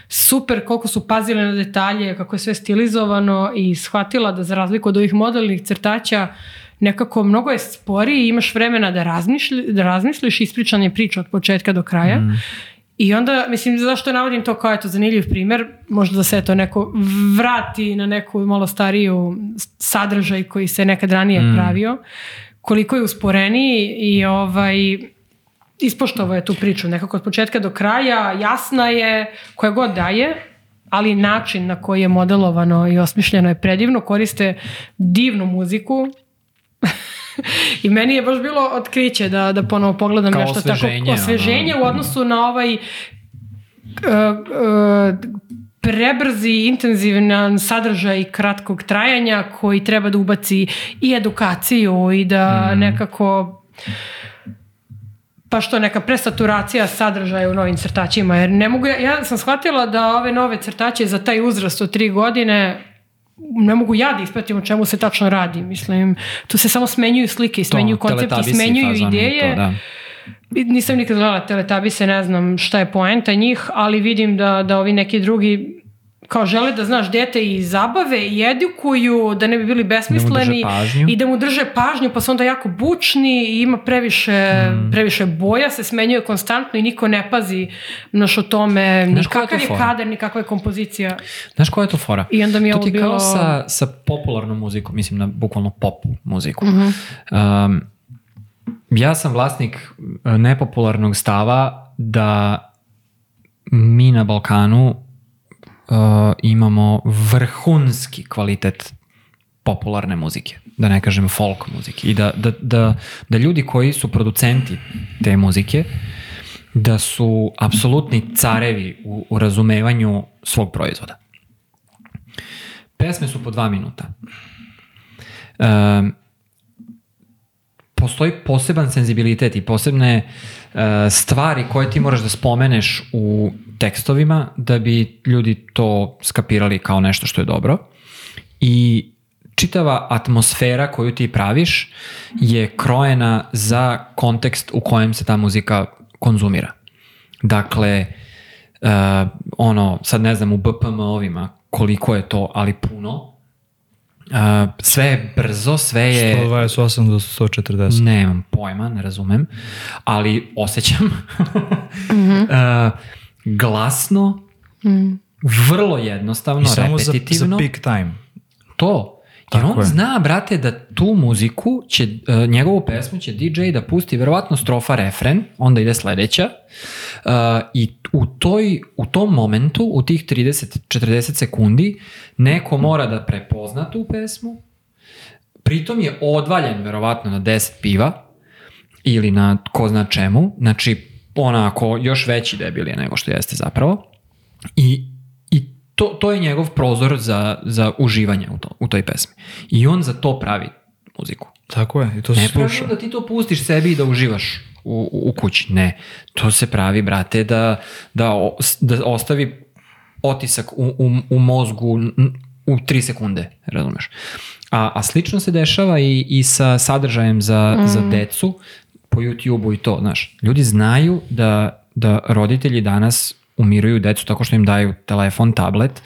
Speaker 3: super, koliko su pazili na detalje, kako je sve stilizovano i shvatila da za razliku od ovih modelnih crtača nekako mnogo je sporiji i imaš vremena da, razmišlji, da razmisliš ispričan je priča od početka do kraja. I onda, mislim, zašto navodim to kao eto zanimljiv primjer, možda da se to neko vrati na neku malo stariju sadržaj koji se nekad ranije pravio, koliko je usporeniji i ovaj, ispoštovao je tu priču. Nekako od početka do kraja, jasna je, koja god daje, ali način na koji je modelovano i osmišljeno je predivno, koriste divnu muziku, I meni je baš bilo otkriće da, da ponovo pogledam
Speaker 2: Kao
Speaker 3: nešto
Speaker 2: osveženje,
Speaker 3: tako osveženje u odnosu na ovaj uh, uh, prebrzi, intenzivan sadržaj kratkog trajanja koji treba da ubaci i edukaciju i da nekako pa što neka presaturacija sadržaja u novim crtačima, jer ne mogu, ja, ja sam shvatila da ove nove crtače za taj uzrast od tri godine ne mogu ja da ispratim o čemu se tačno radi, mislim, tu se samo smenjuju slike i smenjuju koncepti,
Speaker 2: Teletubbies
Speaker 3: smenjuju ideje,
Speaker 2: to, da.
Speaker 3: Nisam nikad gledala Teletabise, ne znam šta je poenta njih, ali vidim da, da ovi neki drugi kao žele da znaš dete i zabave i edukuju, da ne bi bili besmisleni
Speaker 2: pažnju.
Speaker 3: i da mu drže pažnju, pa su onda jako bučni i ima previše,
Speaker 2: Mm.
Speaker 3: previše boja, se smenjuje konstantno i niko ne pazi naš o tome, ni
Speaker 2: Znaš je
Speaker 3: kakav je
Speaker 2: fora?
Speaker 3: kadar, ni kakva je kompozicija.
Speaker 2: Znaš koja je to fora?
Speaker 3: I onda mi je
Speaker 2: to
Speaker 3: ovo
Speaker 2: ti
Speaker 3: bilo...
Speaker 2: kao sa, sa popularnom muzikom, mislim na bukvalno pop muziku.
Speaker 3: Mhm.
Speaker 2: Um, ja sam vlasnik e, nepopularnog stava da mi na Balkanu uh, imamo vrhunski kvalitet popularne muzike, da ne kažem folk muzike i da, da, da, da ljudi koji su producenti te muzike da su apsolutni carevi u, u razumevanju svog proizvoda. Pesme su po dva minuta. Um, postoji poseban senzibilitet i posebne uh, stvari koje ti moraš da spomeneš u tekstovima da bi ljudi to skapirali kao nešto što je dobro. I čitava atmosfera koju ti praviš je krojena za kontekst u kojem se ta muzika konzumira. Dakle, uh, ono, sad ne znam u BPM ovima koliko je to, ali puno. Uh, sve je brzo, sve je...
Speaker 1: 128 do 140.
Speaker 2: Nemam pojma, ne razumem, ali osjećam. uh, glasno, vrlo jednostavno,
Speaker 1: I samo za,
Speaker 2: repetitivno.
Speaker 1: za peak time.
Speaker 2: To. Jer
Speaker 1: Tako
Speaker 2: on
Speaker 1: je.
Speaker 2: zna, brate, da tu muziku će, uh, njegovu pesmu će DJ da pusti verovatno strofa refren, onda ide sledeća uh, i u, toj, u tom momentu, u tih 30-40 sekundi, neko mora da prepozna tu pesmu, pritom je odvaljen verovatno na 10 piva ili na ko zna čemu, znači onako još veći debil je nego što jeste zapravo i, i to, to je njegov prozor za, za uživanje u, to, u toj pesmi. I on za to pravi muziku.
Speaker 1: Tako je, i to se
Speaker 2: Ne pravi
Speaker 1: sluša.
Speaker 2: da ti to pustiš sebi i da uživaš u, u, u kući. Ne, to se pravi, brate, da, da, o- da ostavi otisak u, u, u mozgu u tri sekunde, razumeš? A, a slično se dešava i, i sa sadržajem za,
Speaker 3: Mm.
Speaker 2: za decu po YouTube-u i to, znaš. Ljudi znaju da, da roditelji danas umiruju decu tako što im daju telefon, tablet,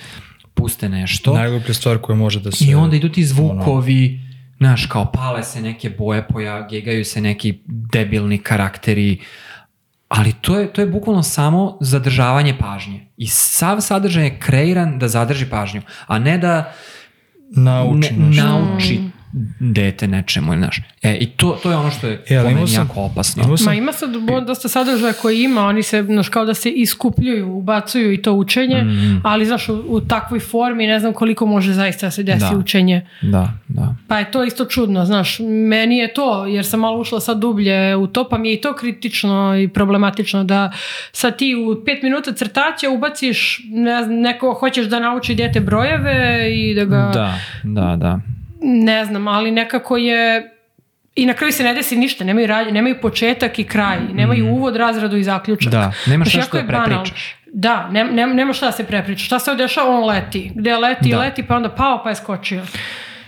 Speaker 2: puste nešto
Speaker 1: Najgluplja stvar koja može da se...
Speaker 2: i onda idu ti zvukovi, znaš, kao pale se neke boje, poja, gegaju se neki debilni karakteri, ali to je, to je bukvalno samo zadržavanje pažnje. I sav sadržaj je kreiran da zadrži pažnju, a ne da
Speaker 1: Nauči
Speaker 2: ne,
Speaker 1: nešto.
Speaker 2: nauči dete nečemu, znaš. E, i to, to je ono što je
Speaker 1: E,
Speaker 2: po meni jako opasno.
Speaker 1: imao sam
Speaker 3: Ma ima sad dosta sadržaja koji ima, oni se, znaš, kao da se iskupljuju, ubacuju i to učenje,
Speaker 2: Mhm.
Speaker 3: ali, znaš, u, u takvoj formi ne znam koliko može zaista da se desi
Speaker 2: Da.
Speaker 3: učenje.
Speaker 2: Da, da.
Speaker 3: Pa je to isto čudno, znaš, meni je to, jer sam malo ušla sad dublje u to, pa mi je i to kritično i problematično da sad ti u pet minuta crtaća ubaciš, ne znam, neko hoćeš da nauči dete brojeve i da ga,
Speaker 2: Da, da, da.
Speaker 3: Ne znam, ali nekako je i na kraju se ne desi ništa, nemaju, radnje, nemaju početak i kraj, nemaju uvod, razradu i zaključak.
Speaker 2: Da, nemaš nešto
Speaker 3: jako
Speaker 2: da prepričaš.
Speaker 3: Da, ne, ne, nema šta da se prepriča. Šta se dešava? On leti. Gde leti,
Speaker 2: Da.
Speaker 3: leti, pa onda pao, pa je skočio.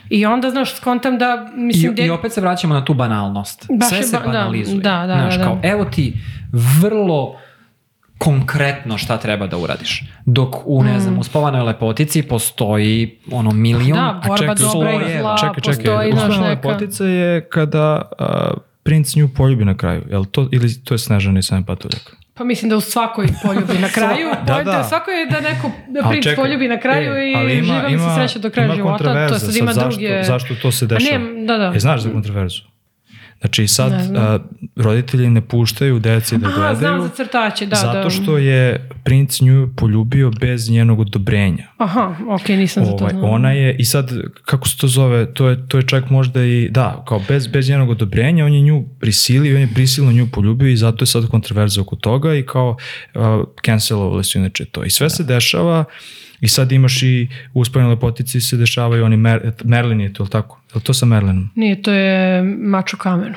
Speaker 3: I onda, znaš, skontam da,
Speaker 2: I,
Speaker 3: mislim, de-
Speaker 2: I opet se vraćamo na tu banalnost.
Speaker 3: Baš
Speaker 2: Sve
Speaker 3: je
Speaker 2: se
Speaker 3: ba- da,
Speaker 2: banalizuje.
Speaker 3: da, da,
Speaker 2: Znaš,
Speaker 3: da, da.
Speaker 2: kao, evo ti vrlo konkretno šta treba da uradiš. Dok u, ne znam, u spovanoj lepotici postoji ono milion
Speaker 3: Da, borba
Speaker 1: čekaj,
Speaker 3: dobra i zla,
Speaker 1: Čekaj, čekaj,
Speaker 3: postoji,
Speaker 1: uspona
Speaker 3: neka...
Speaker 1: lepotica je kada a, princ nju poljubi na kraju, jel to, ili to je Snežana i Sam Patuljak?
Speaker 3: Pa mislim da u svakoj poljubi na kraju.
Speaker 1: Da,
Speaker 3: je
Speaker 1: da.
Speaker 3: svako je da neko da princ
Speaker 1: čekaj,
Speaker 3: poljubi na kraju
Speaker 1: e,
Speaker 3: i
Speaker 1: ima-
Speaker 3: živeli se
Speaker 1: ima-
Speaker 3: sreće do kraja
Speaker 1: ima
Speaker 3: života. To sad ima
Speaker 1: zašto,
Speaker 3: druge...
Speaker 1: Zašto to se
Speaker 3: A
Speaker 1: dešava?
Speaker 3: ne, da, da.
Speaker 1: E, znaš za kontroverzu? Znači sad a, roditelji ne puštaju deci da
Speaker 3: A,
Speaker 1: gledaju
Speaker 3: znam za crtaće, da,
Speaker 1: zato
Speaker 3: da.
Speaker 1: što je princ nju poljubio bez njenog odobrenja.
Speaker 3: Aha, okej, nisam za to
Speaker 1: Ovaj,
Speaker 3: znala.
Speaker 1: ona je, i sad, kako se to zove, to je, to je čak možda i, da, kao bez, bez njenog odobrenja, on je nju prisilio, on je prisilno nju poljubio i zato je sad kontroverza oko toga i kao uh, cancelovali su inače to. I sve se dešava i sad imaš i u uspojnoj lepotici se dešavaju oni, Mer, Merlin je to, ili tako? Je li to sa Merlinom?
Speaker 3: Nije, to je mač u kamenu.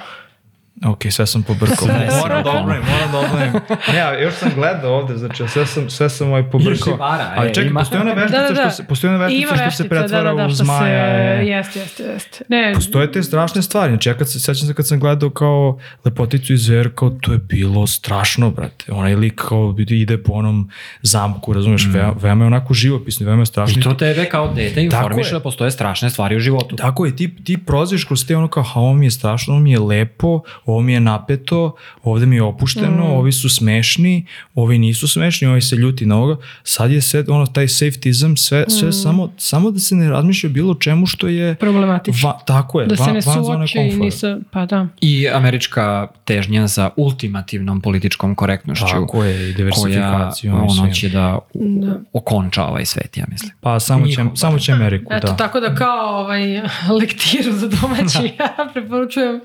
Speaker 1: Ok, sve sam pobrkao. Moram da obnovim, moram da obnovim. Ne, ja još sam gledao ovde, znači sve sam, sve sam ovaj pobrkao. Ali
Speaker 2: e,
Speaker 1: čekaj,
Speaker 2: ima.
Speaker 1: postoji ona veštica,
Speaker 3: Da, da, da.
Speaker 1: što se, postoji ona veštica
Speaker 3: ima
Speaker 1: što se pretvara
Speaker 3: da, da, da,
Speaker 1: u zmaja.
Speaker 3: Se, jeste, jeste, jeste. Ne,
Speaker 1: Postoje te strašne stvari. Znači ja kad se sećam se kad sam gledao kao lepoticu iz Zver, kao to je bilo strašno, brate. Onaj lik kao ide po onom zamku, razumeš, veoma, veoma je onako živopisno, veoma je strašno.
Speaker 2: I to tebe kao dete informiše da postoje strašne stvari u životu.
Speaker 1: Tako je, ti, ti proziš kroz te ono kao, ha, ovo mi je strašno, ovo mi je lepo, ovo mi je napeto, ovde mi je opušteno, ovi su smešni, ovi nisu smešni, ovi se ljuti na ovoga. Sad je sve, ono, taj safetyzam, sve, sve samo, samo da se ne razmišlja o bilo čemu što je...
Speaker 3: problematično.
Speaker 1: Va, tako je,
Speaker 3: da se
Speaker 1: van,
Speaker 3: ne
Speaker 1: van zone
Speaker 3: i
Speaker 1: komfora.
Speaker 3: nisa, pa da.
Speaker 2: I američka težnja za ultimativnom političkom korektnošću.
Speaker 1: Tako je, i
Speaker 2: koja
Speaker 1: diversifikacijom i
Speaker 2: ono će da, u- okonča ovaj svet, ja mislim.
Speaker 1: Pa samo će,
Speaker 2: Njihov
Speaker 1: samo će Ameriku,
Speaker 3: Eto,
Speaker 1: da.
Speaker 3: tako da kao ovaj, lektiru za domaći, ja preporučujem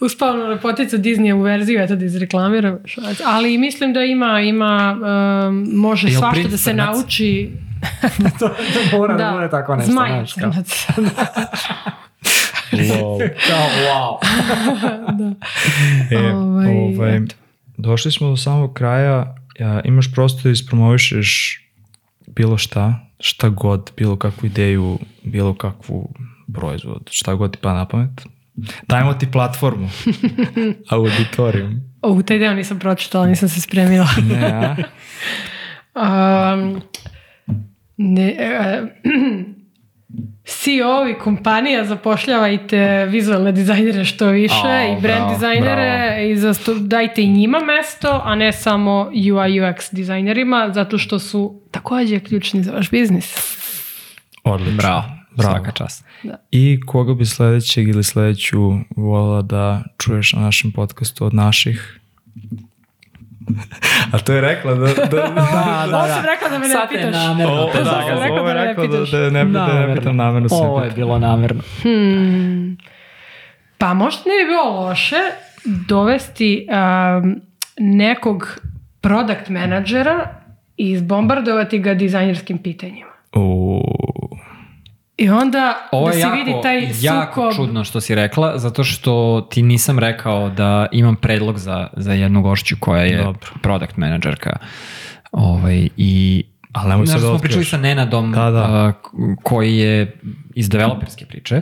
Speaker 3: uspavnu lepoticu Disneya u verziju, eto da izreklamiram. Ali mislim da ima, ima um, može
Speaker 2: Jel
Speaker 3: svašta da se
Speaker 2: crnac?
Speaker 3: nauči.
Speaker 2: to, to mora
Speaker 3: da, zmaj crnac.
Speaker 1: Lol.
Speaker 2: Kao, wow.
Speaker 1: E,
Speaker 3: Ovaj,
Speaker 1: ovaj, došli smo do samog kraja, ja, imaš prosto da ispromovišeš bilo šta, šta god, bilo kakvu ideju, bilo kakvu proizvod, šta god ti pa na pamet. Dajmo ti platformu. Auditorium.
Speaker 3: O, taj deo nisam pročitala, nisam se spremila.
Speaker 1: Ne, a?
Speaker 3: Um, ne, e, CEO-ovi kompanija zapošljavajte vizualne dizajnere što više
Speaker 2: Au,
Speaker 3: i brand
Speaker 2: bravo,
Speaker 3: dizajnere i zasto, dajte i njima mesto, a ne samo UI UX dizajnerima, zato što su takođe ključni za vaš biznis.
Speaker 1: Odlično.
Speaker 2: Bravo.
Speaker 1: Bravo.
Speaker 2: Svaka čast.
Speaker 1: I koga bi sledećeg ili sledeću volila da čuješ na našem podcastu od naših? A to je rekla da... da,
Speaker 2: Da,
Speaker 3: Ovo sam rekla da me ne
Speaker 2: Sad
Speaker 3: pitaš.
Speaker 2: namerno
Speaker 1: Ovo, da,
Speaker 2: zagazim.
Speaker 3: rekla
Speaker 1: ovo je
Speaker 3: da ne
Speaker 1: rekla da, da, ne, da ne
Speaker 2: Namerno.
Speaker 1: pitam namerno
Speaker 2: Ovo je bilo namerno.
Speaker 3: Hmm. Pa možda ne bi bilo loše dovesti um, nekog product menadžera i izbombardovati ga dizajnerskim pitanjima.
Speaker 1: U,
Speaker 3: I onda
Speaker 2: Ovo
Speaker 3: da se
Speaker 2: jako,
Speaker 3: vidi taj
Speaker 2: jako
Speaker 3: sukob.
Speaker 2: čudno što si rekla, zato što ti nisam rekao da imam predlog za, za jednu gošću koja je
Speaker 1: Dobro.
Speaker 2: product menadžerka. Ovaj, I
Speaker 1: Ali nemoj sad da
Speaker 2: smo
Speaker 1: otkriješ.
Speaker 2: pričali sa Nenadom
Speaker 1: Da, da.
Speaker 2: a, koji je iz developerske priče,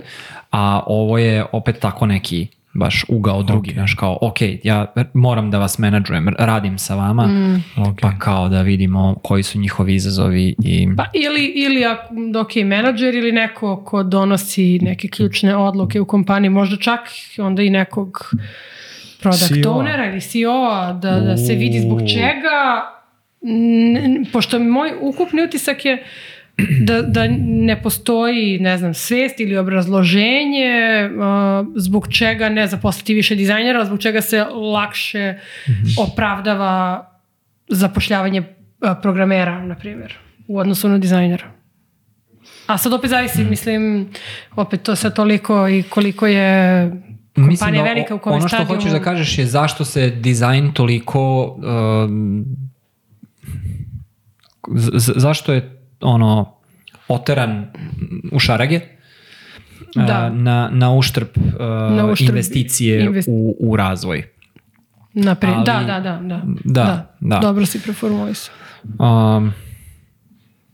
Speaker 2: a ovo je opet tako neki baš ugao drugi, znaš, kao, ok, ja moram da vas menadžujem, radim sa vama,
Speaker 1: Ok.
Speaker 2: pa kao da vidimo koji su njihovi izazovi i...
Speaker 3: Pa ili, ili ako, dok je menadžer ili neko ko donosi neke ključne odluke u kompaniji, možda čak onda i nekog product
Speaker 1: CEO-a.
Speaker 3: ownera ili CEO-a, da, da se vidi zbog čega, n- pošto moj ukupni utisak je da, da ne postoji, ne znam, svest ili obrazloženje uh, zbog čega ne zaposliti više dizajnera, zbog čega se lakše opravdava zapošljavanje uh, programera, na primjer, u odnosu na dizajnera. A sad opet zavisi, mislim, opet to sad toliko i koliko je kompanija velika u kojem
Speaker 2: ono što
Speaker 3: stadijumu-
Speaker 2: hoćeš da kažeš je zašto se dizajn toliko z- zašto je ono oteran u šarage
Speaker 3: Da.
Speaker 2: na, na uštrb,
Speaker 3: Na uštrb
Speaker 2: investicije
Speaker 3: invest-
Speaker 2: u, u razvoj.
Speaker 3: Naprijed.
Speaker 2: Ali-
Speaker 3: Da, da, da, da.
Speaker 2: Da, da.
Speaker 3: Dobro si preformulisao.
Speaker 2: Um,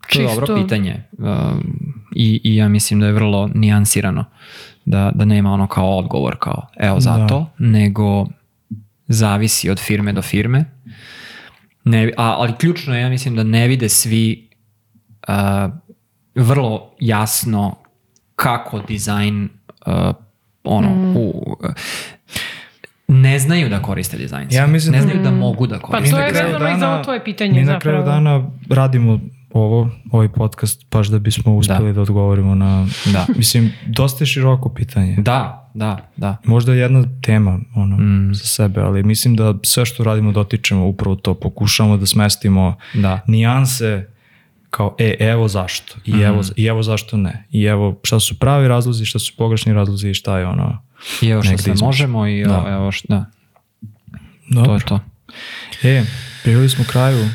Speaker 2: to je
Speaker 3: Čisto-
Speaker 2: dobro pitanje um, i, i ja mislim da je vrlo nijansirano da, da nema ono kao odgovor kao evo zato, nego zavisi od firme do firme. Ne, a, ali ključno je, ja mislim da ne vide svi vrlo jasno kako dizajn uh, ono,
Speaker 3: Mm.
Speaker 2: u, ne znaju da koriste dizajn.
Speaker 1: Ja mislim
Speaker 2: ne
Speaker 1: da-
Speaker 2: znaju da mogu da
Speaker 3: Pa
Speaker 2: koriste.
Speaker 3: to
Speaker 1: na
Speaker 3: je
Speaker 1: kraju
Speaker 3: vezano i za
Speaker 1: dana-
Speaker 3: ovo tvoje pitanje.
Speaker 1: Mi na kraju dana radimo ovo, ovaj podcast baš da bismo uspeli da, odgovorimo na...
Speaker 2: Da.
Speaker 1: Mislim, dosta je široko pitanje.
Speaker 2: Da, da, da.
Speaker 1: Možda je jedna tema ono,
Speaker 2: Mm.
Speaker 1: za sebe, ali mislim da sve što radimo dotičemo upravo to. Pokušamo da smestimo
Speaker 2: Da.
Speaker 1: nijanse kao, e, evo zašto, i evo,
Speaker 2: Mhm.
Speaker 1: i evo zašto ne, i evo šta su pravi razlozi, šta su pogrešni razlozi i šta je ono...
Speaker 2: I evo sve
Speaker 1: između.
Speaker 2: možemo i
Speaker 1: Da.
Speaker 2: evo, što, da, to
Speaker 1: Dobro.
Speaker 2: je to.
Speaker 1: E, priveli smo kraju.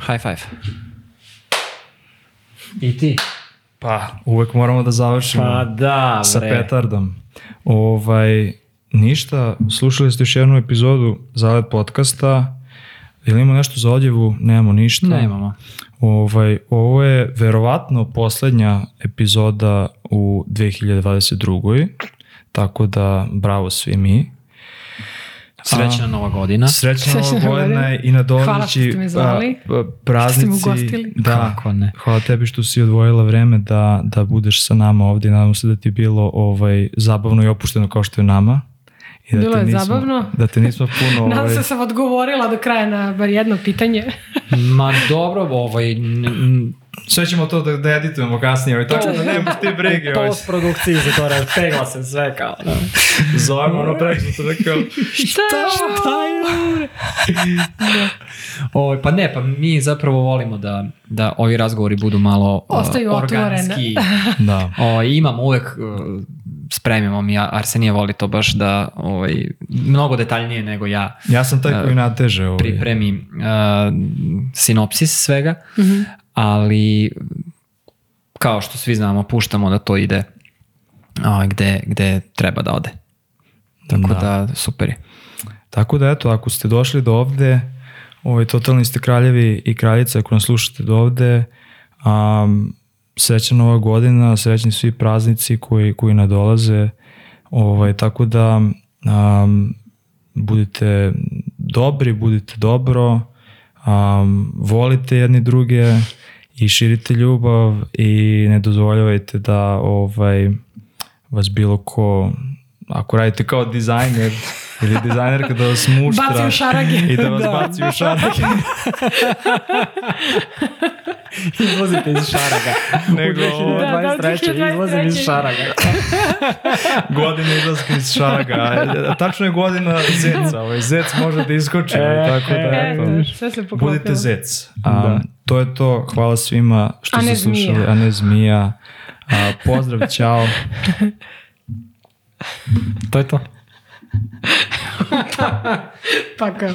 Speaker 2: High five. I ti?
Speaker 1: Pa, uvek moramo da završimo.
Speaker 2: Pa da,
Speaker 1: sa
Speaker 2: bre.
Speaker 1: petardom. Ovaj, ništa, slušali ste još jednu epizodu Zalet podcasta. Ili ima nešto za odjevu? Nemamo ništa.
Speaker 2: Nemamo.
Speaker 1: Ovaj, ovo je verovatno poslednja epizoda u 2022. Tako da bravo svi mi.
Speaker 2: Srećna nova godina.
Speaker 1: Srećna
Speaker 3: Srećna
Speaker 1: nova godina i nadolazeći
Speaker 3: Hvala što ste me zvali.
Speaker 1: a, a, praznici.
Speaker 3: Što ste me ugostili.
Speaker 1: Da,
Speaker 2: Kako ne.
Speaker 1: hvala tebi što si odvojila vreme da, da budeš sa nama ovdje. Nadam se da ti je bilo ovaj, zabavno i opušteno kao što je nama. I da
Speaker 3: Bilo je
Speaker 1: nismo,
Speaker 3: zabavno.
Speaker 1: Da te nismo puno...
Speaker 3: Nadam
Speaker 1: ovaj,
Speaker 3: se da sam odgovorila do kraja na bar jedno pitanje.
Speaker 2: Ma dobro, ovaj,
Speaker 1: Sve ćemo to da, da editujemo kasnije, ovaj, tako da nemaš ti brige. Ovaj,
Speaker 2: postprodukciji se to pegla se sve kao. Da.
Speaker 1: zovemo ono preksutra da kao...
Speaker 3: Šta?
Speaker 2: Ovaj, pa ne, pa mi zapravo volimo da, da ovi razgovori budu malo uh,
Speaker 3: Ostaju otvorene.
Speaker 2: organski.
Speaker 1: Da.
Speaker 2: O, imamo uvek, uh, spremimo mi, Arsenije voli to baš da ovaj, mnogo detaljnije nego ja
Speaker 1: Ja sam taj koji nateže. Ovaj.
Speaker 2: pripremi uh, sinopsis svega,
Speaker 3: Mhm.
Speaker 2: ali kao što svi znamo, puštamo da to ide uh, gde, gde treba da ode. Tako da, super je.
Speaker 1: Tako da eto, ako ste došli do ovde, ovaj, totalni ste kraljevi i kraljice ako nas slušate do ovde, um, srećna nova godina, srećni svi praznici koji, koji nadolaze, ovaj, tako da um, budite dobri, budite dobro, um, volite jedni druge i širite ljubav i ne dozvoljavajte da ovaj, vas bilo ko ako radite kao dizajner ili dizajnerka da vas muštra
Speaker 3: Baci u šarage.
Speaker 1: i da vas baci u šarage
Speaker 2: Izlazite iz šaraga.
Speaker 1: Nego ovo-
Speaker 3: Da, da, 2023. izlazim iz
Speaker 2: šaraga.
Speaker 1: godina izlaska iz šaraga tačno je godina zeca ovaj, zec može da iskoči ovaj, tako da
Speaker 3: E,
Speaker 1: eto,
Speaker 3: sve se poklopilo.
Speaker 1: budite zec a, to je to, hvala svima što ste slušali, a ne zmija a, pozdrav, ćao
Speaker 2: To je to.
Speaker 3: Pa kao.